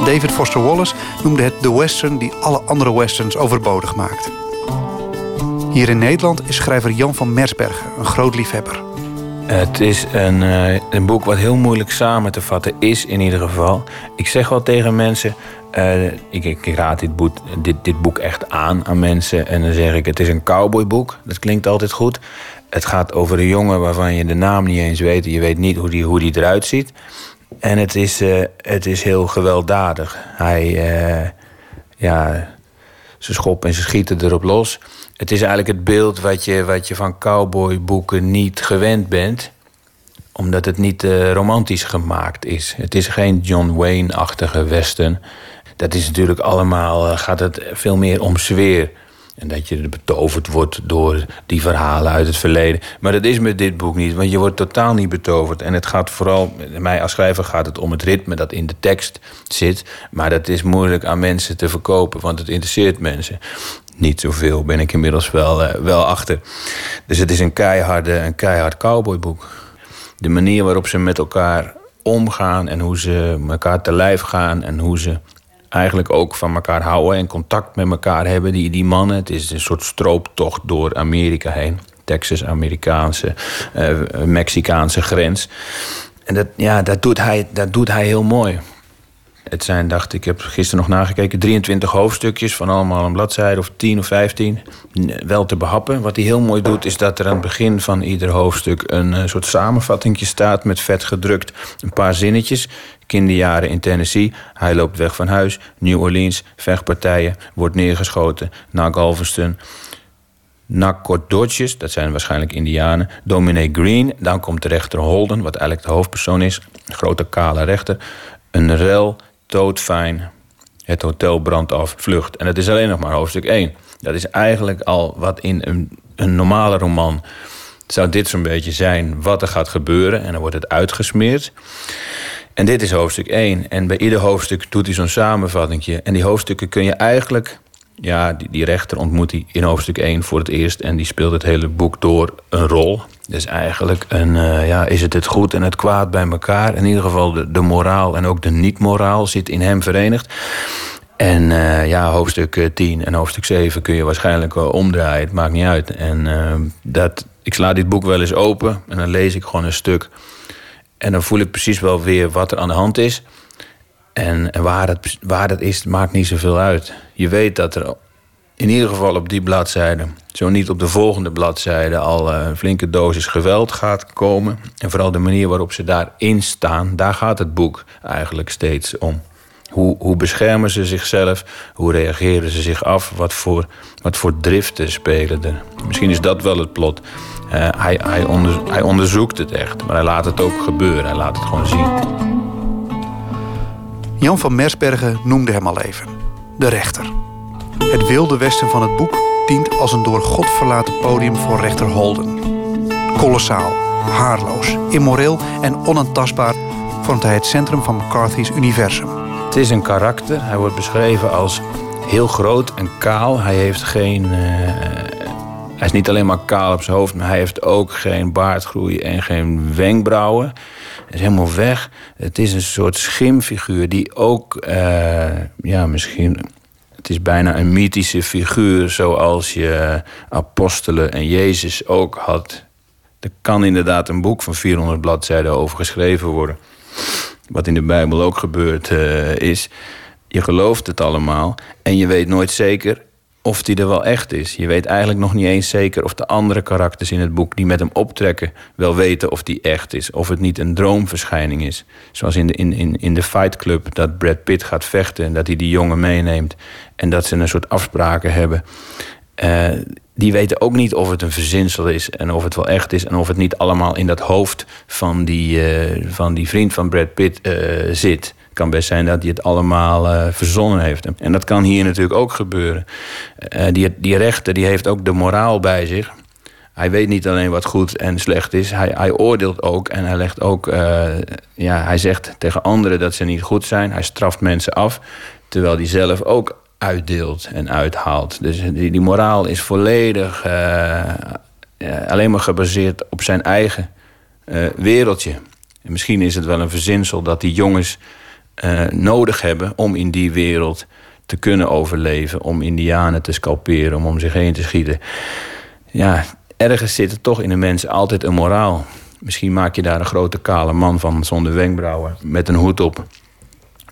David Foster Wallace noemde het de western die alle andere westerns overbodig maakt. Hier in Nederland is schrijver Jan van Mersbergen een groot liefhebber. Het is een, uh, een boek wat heel moeilijk samen te vatten is, in ieder geval. Ik zeg wel tegen mensen. Uh, ik, ik, raad dit boek, dit, dit boek echt aan aan mensen. En dan zeg ik: het is een cowboyboek. Dat klinkt altijd goed. Het gaat over een jongen waarvan je de naam niet eens weet. Je weet niet hoe die, hoe die eruit ziet. En het is, uh, het is heel gewelddadig. Hij, ja, ze schoppen en ze schieten erop los. Het is eigenlijk het beeld wat je, wat je van cowboyboeken niet gewend bent. Omdat het niet uh, romantisch gemaakt is. Het is geen John Wayne-achtige western. Dat is natuurlijk allemaal, uh, gaat het veel meer om sfeer. En dat je betoverd wordt door die verhalen uit het verleden. Maar dat is met dit boek niet, want je wordt totaal niet betoverd. En het gaat vooral, mij als schrijver gaat het om het ritme dat in de tekst zit. Maar dat is moeilijk aan mensen te verkopen, want het interesseert mensen niet zoveel, ben ik inmiddels wel, uh, wel achter. Dus het is een, keiharde, een keihard cowboyboek. De manier waarop ze met elkaar omgaan en hoe ze elkaar te lijf gaan en hoe ze eigenlijk ook van elkaar houden en contact met elkaar hebben, die, die mannen. Het is een soort strooptocht door Amerika heen. Texas-Amerikaanse, uh, Mexicaanse grens. En dat, ja, dat, doet hij, dat doet hij heel mooi. Het zijn, dacht ik, heb gisteren nog nagekeken, 23 hoofdstukjes van allemaal een bladzijde of 10 of 15. Wel te behappen. Wat hij heel mooi doet, is dat er aan het begin van ieder hoofdstuk een, een soort samenvatting staat met vet gedrukt. Een paar zinnetjes. Kinderjaren in Tennessee. Hij loopt weg van huis. New Orleans. Vechtpartijen. Wordt neergeschoten. Naar Galveston. Nakot Dodges, dat zijn waarschijnlijk Indianen. Dominee Green, dan komt de rechter Holden, wat eigenlijk de hoofdpersoon is. Een grote kale rechter. Een rel, doodfijn. Het hotel brandt af, vlucht. En het is alleen nog maar hoofdstuk 1. Dat is eigenlijk al wat in een, een normale roman zou dit zo'n beetje zijn wat er gaat gebeuren. En dan wordt het uitgesmeerd. En dit is hoofdstuk 1. En bij ieder hoofdstuk doet hij zo'n samenvatting. En die hoofdstukken kun je eigenlijk... Ja, die, rechter ontmoet hij in hoofdstuk 1 voor het eerst. En die speelt het hele boek door een rol. Dus eigenlijk een, uh, ja, is het het goed en het kwaad bij elkaar. In ieder geval de, de moraal en ook de niet-moraal zit in hem verenigd. En uh, ja, hoofdstuk 10 en hoofdstuk 7 kun je waarschijnlijk omdraaien. Het maakt niet uit. En dat, ik sla dit boek wel eens open en dan lees ik gewoon een stuk. En dan voel ik precies wel weer wat er aan de hand is. En, en waar, het, waar het is, maakt niet zoveel uit. Je weet dat er in ieder geval op die bladzijde, zo niet op de volgende bladzijde, al een flinke dosis geweld gaat komen. En vooral de manier waarop ze daarin staan, daar gaat het boek eigenlijk steeds om. Hoe, hoe beschermen ze zichzelf? Hoe reageren ze zich af? Wat voor, wat voor driften spelen er? Misschien is dat wel het plot. Uh, hij, hij, onder, hij onderzoekt het echt, maar hij laat het ook gebeuren. Hij laat het gewoon zien. Jan van Mersbergen noemde hem al even. De rechter. Het wilde westen van het boek dient als een door God verlaten podium voor rechter Holden. Kolossaal, haarloos, immoreel en onaantastbaar vormt hij het centrum van McCarthy's universum. Het is een karakter. Hij wordt beschreven als heel groot en kaal. Hij heeft geen. eh, hij is niet alleen maar kaal op zijn hoofd, maar hij heeft ook geen baardgroei en geen wenkbrauwen. Hij is helemaal weg. Het is een soort schimfiguur die ook, eh, ja, misschien. Het is bijna een mythische figuur, zoals je apostelen en Jezus ook had. Er kan inderdaad een boek van 400 bladzijden over geschreven worden. Wat in de Bijbel ook gebeurd eh, is. Je gelooft het allemaal en je weet nooit zeker of die er wel echt is. Je weet eigenlijk nog niet eens zeker of de andere karakters in het boek die met hem optrekken wel weten of die echt is. Of het niet een droomverschijning is. Zoals in de, in, in, in de Fight Club dat Brad Pitt gaat vechten en dat hij die jongen meeneemt. En dat ze een soort afspraken hebben. Eh, die weten ook niet of het een verzinsel is en of het wel echt is en of het niet allemaal in dat hoofd van die, eh, van die vriend van Brad Pitt eh, zit. Het kan best zijn dat hij het allemaal eh, verzonnen heeft. En dat kan hier natuurlijk ook gebeuren. Die, die rechter die heeft ook de moraal bij zich. Hij weet niet alleen wat goed en slecht is. Hij, hij oordeelt ook en hij legt ook. ja, hij zegt tegen anderen dat ze niet goed zijn. Hij straft mensen af. Terwijl hij zelf ook uitdeelt en uithaalt. Dus die, die moraal is volledig eh, ja, alleen maar gebaseerd op zijn eigen eh, wereldje. En misschien is het wel een verzinsel dat die jongens eh, nodig hebben om in die wereld te kunnen overleven. Om indianen te scalperen, om om zich heen te schieten. Ja, ergens zit er toch in de mens altijd een moraal. Misschien maak je daar een grote kale man van zonder wenkbrauwen, met een hoed op.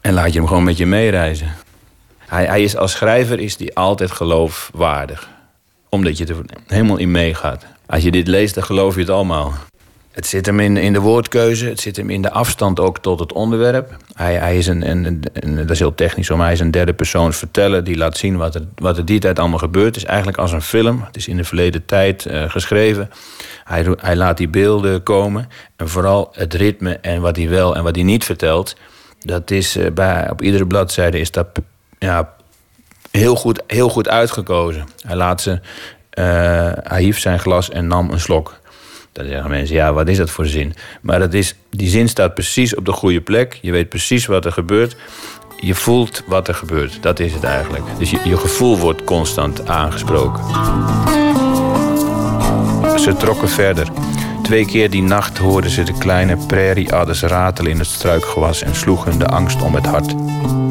En laat je hem gewoon met je meereizen. Hij, hij is als schrijver is die altijd geloofwaardig. Omdat je er helemaal in meegaat. Als je dit leest, dan geloof je het allemaal. Het zit hem in, in de woordkeuze, het zit hem in de afstand ook tot het onderwerp. Hij, hij is een, een- dat is heel technisch, maar hij is een derde persoons verteller die laat zien wat er, wat er die tijd allemaal gebeurt. Het is eigenlijk als een film. Het is in de verleden tijd eh, geschreven. Hij, hij laat die beelden komen. En vooral het ritme en wat hij wel en wat hij niet vertelt. Dat is eh, bij, op iedere bladzijde is dat ja, heel, goed, heel goed uitgekozen. Hij laat ze. hij hief zijn glas en nam een slok. Dan zeggen mensen, ja, wat is dat voor zin? Maar dat is, die zin staat precies op de goede plek. Je weet precies wat er gebeurt. Je voelt wat er gebeurt. Dat is het eigenlijk. Dus je, je gevoel wordt constant aangesproken. Ze trokken verder. Twee keer die nacht hoorden ze de kleine prairieadders ratelen in het struikgewas en sloegen de angst om het hart.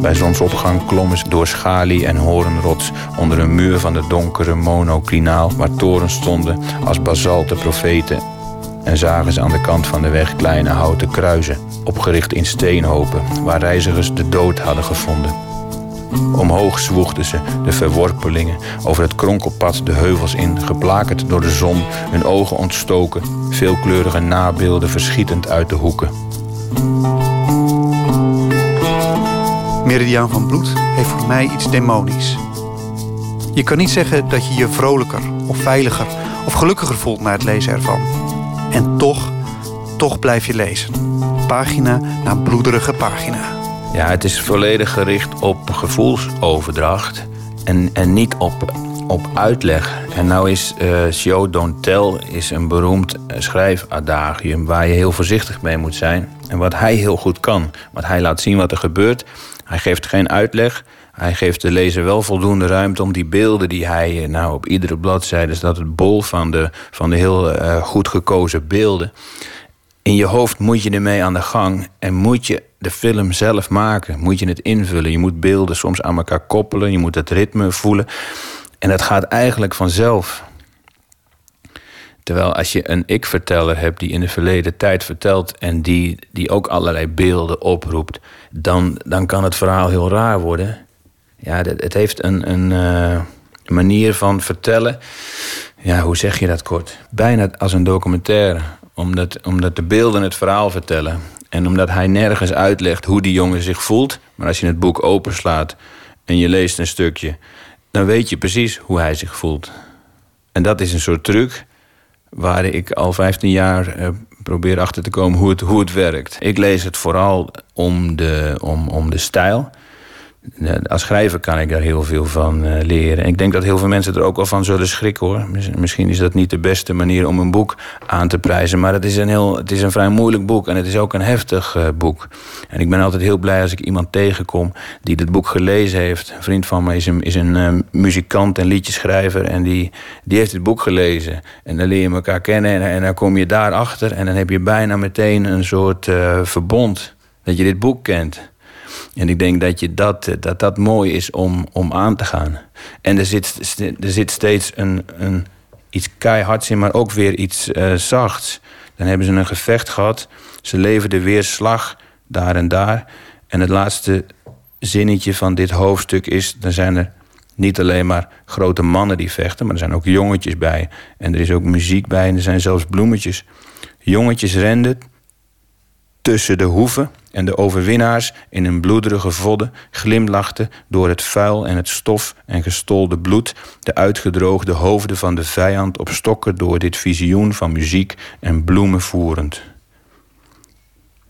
Bij zonsopgang klommen ze door schalie en horenrots onder een muur van de donkere monoclinaal waar torens stonden als basalte profeten en zagen ze aan de kant van de weg kleine houten kruizen, opgericht in steenhopen, waar reizigers de dood hadden gevonden. Omhoog zwoegden ze, de verworpelingen, over het kronkelpad de heuvels in, geblakerd door de zon, hun ogen ontstoken, veelkleurige nabeelden verschietend uit de hoeken. Meridiaan van Bloed heeft voor mij iets demonisch. Je kan niet zeggen dat je je vrolijker of veiliger of gelukkiger voelt na het lezen ervan. En toch, toch blijf je lezen. Pagina na bloederige pagina. Ja, het is volledig gericht op gevoelsoverdracht en, en niet op, op uitleg. En nou is eh show don't tell is een beroemd eh, schrijfadagium waar je heel voorzichtig mee moet zijn. En wat hij heel goed kan, want hij laat zien wat er gebeurt. Hij geeft geen uitleg. Hij geeft de lezer wel voldoende ruimte om die beelden die hij, eh, nou op iedere bladzijde is dat het bol van de, van de heel goed gekozen beelden. In je hoofd moet je ermee aan de gang en moet je de film zelf maken. Moet je het invullen. Je moet beelden soms aan elkaar koppelen. Je moet het ritme voelen. En dat gaat eigenlijk vanzelf. Terwijl als je een ik-verteller hebt die in de verleden tijd vertelt en die, die ook allerlei beelden oproept, dan, dan kan het verhaal heel raar worden. Ja, het, heeft een, een eh, manier van vertellen. Ja, hoe zeg je dat kort? Bijna als een documentaire. Omdat, omdat de beelden het verhaal vertellen. En omdat hij nergens uitlegt hoe die jongen zich voelt. Maar als je het boek openslaat en je leest een stukje, dan weet je precies hoe hij zich voelt. En dat is een soort truc waar ik al 15 jaar eh, probeer achter te komen hoe het, hoe het werkt. Ik lees het vooral om de, om, om de stijl. Eh, als schrijver kan ik daar heel veel van eh, leren. En ik denk dat heel veel mensen er ook wel van zullen schrikken hoor. Misschien is dat niet de beste manier om een boek aan te prijzen. Maar het is een, heel, het is een vrij moeilijk boek en het is ook een heftig uh, boek. En ik ben altijd heel blij als ik iemand tegenkom die dit boek gelezen heeft. Een vriend van me is een, is een muzikant en liedjeschrijver. En die, die heeft het boek gelezen. En dan leer je elkaar kennen en, en dan kom je daarachter. En dan heb je bijna meteen een soort verbond. Dat je dit boek kent. En ik denk dat je dat, dat, dat mooi is om, om aan te gaan. En er zit, er zit steeds een, een, iets keihards in, maar ook weer iets uh, zachts. Dan hebben ze een gevecht gehad. Ze leverden weer slag daar en daar. En het laatste zinnetje van dit hoofdstuk is... dan zijn er niet alleen maar grote mannen die vechten... maar er zijn ook jongetjes bij. En er is ook muziek bij en er zijn zelfs bloemetjes. Jongetjes renden tussen de hoeven en de overwinnaars in een bloederige vodden glimlachten door het vuil en het stof en gestolde bloed, de uitgedroogde hoofden van de vijand op stokken door dit visioen van muziek en bloemen voerend.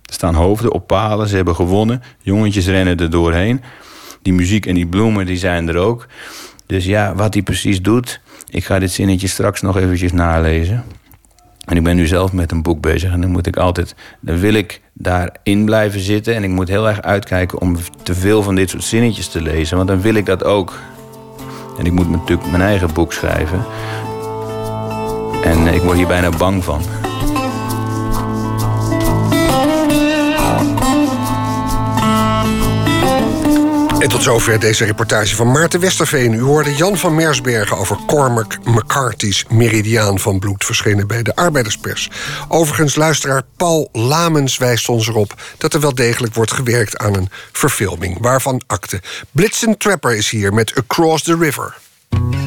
Er staan hoofden op palen, ze hebben gewonnen, jongetjes rennen er doorheen. Die muziek en die bloemen die zijn er ook. Dus ja, wat hij precies doet, ik ga dit zinnetje straks nog eventjes nalezen. En ik ben nu zelf met een boek bezig en dan moet ik altijd, dan wil ik daarin blijven zitten. En ik moet heel erg uitkijken om te veel van dit soort zinnetjes te lezen, want dan wil ik dat ook. En ik moet natuurlijk mijn eigen boek schrijven. En ik word hier bijna bang van. En tot zover deze reportage van Maarten Westerveen. U hoorde Jan van Mersbergen over Cormac McCarthy's Meridiaan van Bloed... verschenen bij de Arbeiderspers. Overigens, luisteraar Paul Lamens wijst ons erop... dat er wel degelijk wordt gewerkt aan een verfilming. Waarvan akte. Blitzen Trapper is hier met Across the River.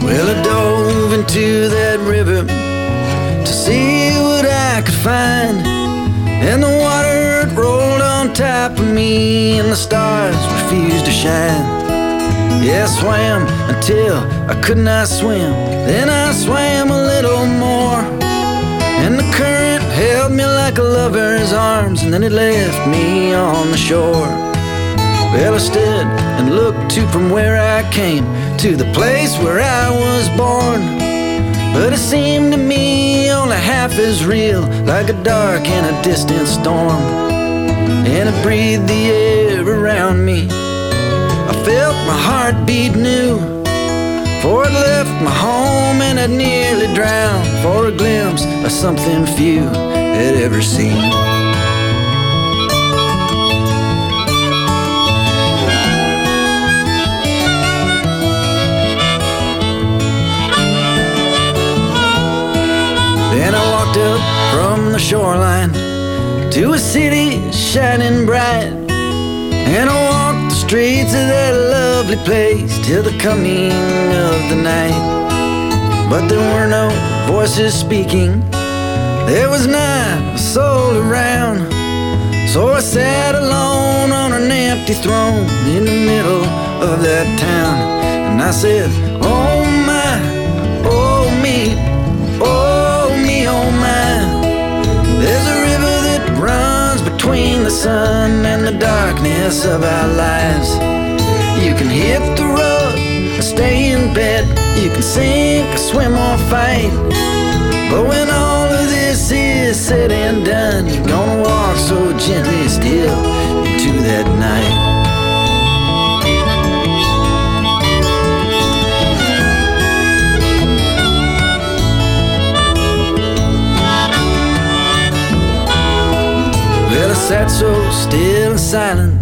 Well, I dove into that river To see what I could find And the water rolled of me And the stars refused to shine. Yeah, I swam until I could not swim. Then I swam a little more. And the current held me like a lover's arms. And then it left me on the shore. Well, I stood and looked to from where I came To the place where I was born. But it seemed to me only half as real Like a dark and a distant storm And I breathed the air around me. I felt my heart beat new. For it left my home and I'd nearly drowned For a glimpse of something few had ever seen. Then I walked up from the shoreline to a city shining bright. And I walked the streets of that lovely place till the coming of the night. But there were no voices speaking, there was not a soul around. So I sat alone on an empty throne in the middle of that town. And I said, Oh between the sun and the darkness of our lives. You can hit the road or stay in bed. You can sink or swim or fight. But when all of this is said and done, you're gonna walk so gently still into that night. Sat so still and silent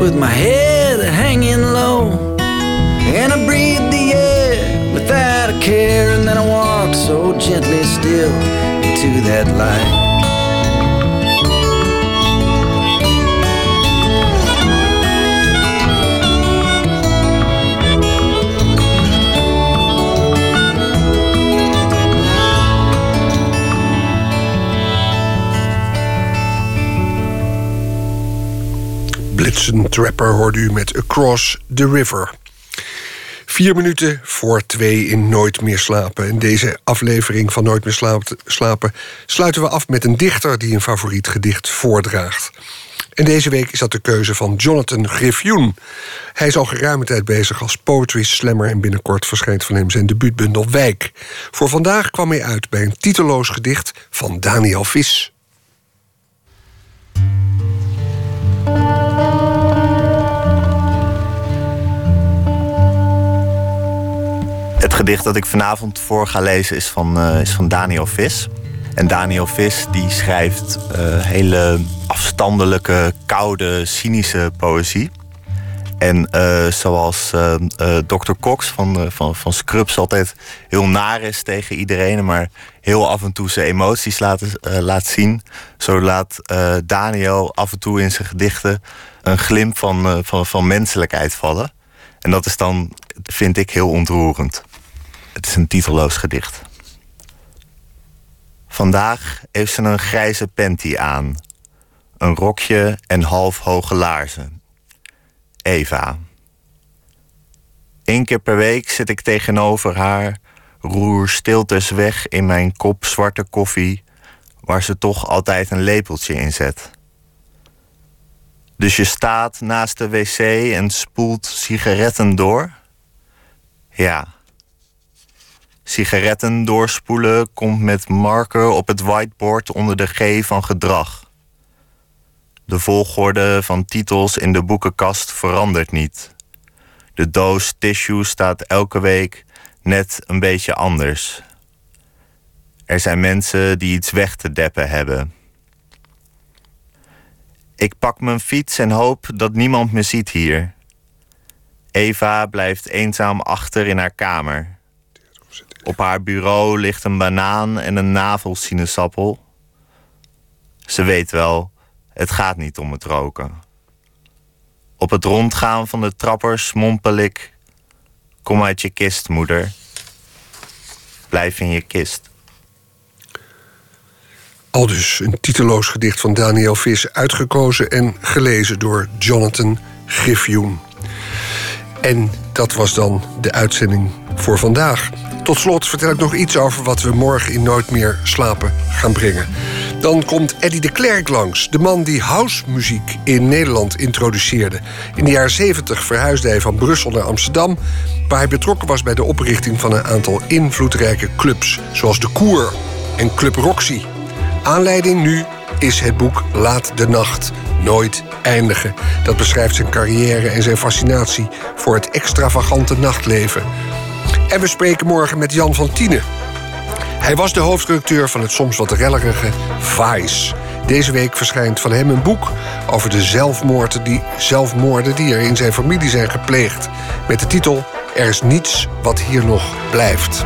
with my head hanging low. And I breathed the air without a care. And then I walked so gently still into that light. Blitzen Trapper hoorde u met Across the River. Vier minuten voor twee in Nooit meer slapen. En deze aflevering van Nooit meer slapen sluiten we af met een dichter die een favoriet gedicht voordraagt. En deze week is dat de keuze van Jonathan Griffioen. Hij is al geruime tijd bezig als poetry slammer... en binnenkort verschijnt van hem zijn debuutbundel Wijk. Voor vandaag kwam hij uit bij een titeloos gedicht van Daniel Vis. Het gedicht dat ik vanavond voor ga lezen is van, uh, is van Daniel Vis. En Daniel Vis die schrijft uh, hele afstandelijke, koude, cynische poëzie. En uh, zoals Dr. Cox van, van, van Scrubs altijd heel naar is tegen iedereen... maar heel af en toe zijn emoties laat, laat zien... zo laat Daniel af en toe in zijn gedichten... een glimp van, van, van menselijkheid vallen. En dat is dan, vind ik, heel ontroerend. Het is een titelloos gedicht. Vandaag heeft ze een grijze panty aan. Een rokje en half hoge laarzen. Eva. Eén keer per week zit ik tegenover haar, roer stiltes weg in mijn kop zwarte koffie, waar ze toch altijd een lepeltje in zet. Dus je staat naast de wc en spoelt sigaretten door? Ja. Sigaretten doorspoelen komt met marker op het whiteboard onder de G van gedrag. De volgorde van titels in de boekenkast verandert niet. De doos tissue staat elke week net een beetje anders. Er zijn mensen die iets weg te deppen hebben. Ik pak mijn fiets en hoop dat niemand me ziet hier. Eva blijft eenzaam achter in haar kamer. Op haar bureau ligt een banaan en een navelsinaasappel. Ze weet wel, het gaat niet om het roken. Op het rondgaan van de trappers mompel ik... Kom uit je kist, moeder. Blijf in je kist. Al dus een titeloos gedicht van Daniel Vis... uitgekozen en gelezen door Jonathan Griffioen. En dat was dan de uitzending voor vandaag. Tot slot vertel ik nog iets over wat we morgen in Nooit meer slapen gaan brengen. Dan komt Eddie de Klerk langs, de man die housemuziek in Nederland introduceerde. In de jaren 70 verhuisde hij van Brussel naar Amsterdam, waar hij betrokken was bij de oprichting van een aantal invloedrijke clubs, zoals de Koer en Club Roxy. Aanleiding nu is het boek Laat de Nacht Nooit Eindigen. Dat beschrijft zijn carrière en zijn fascinatie voor het extravagante nachtleven. En we spreken morgen met Jan van Tienen. Hij was de hoofdredacteur van het soms wat rellerige Vice. Deze week verschijnt van hem een boek over de zelfmoorden die, zelfmoorden die er in zijn familie zijn gepleegd. Met de titel Er is niets wat hier nog blijft.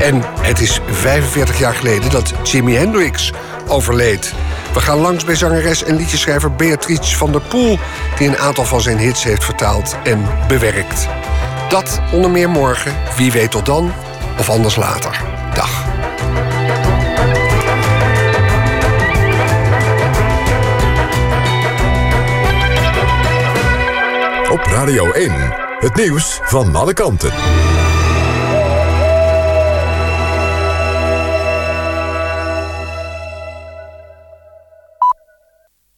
En het is 45 jaar geleden dat Jimi Hendrix overleed. We gaan langs bij zangeres en liedjeschrijver Beatrice van der Poel... die een aantal van zijn hits heeft vertaald en bewerkt. Dat onder meer morgen, wie weet tot dan, of anders later. Dag. Op Radio 1, het nieuws van alle kanten.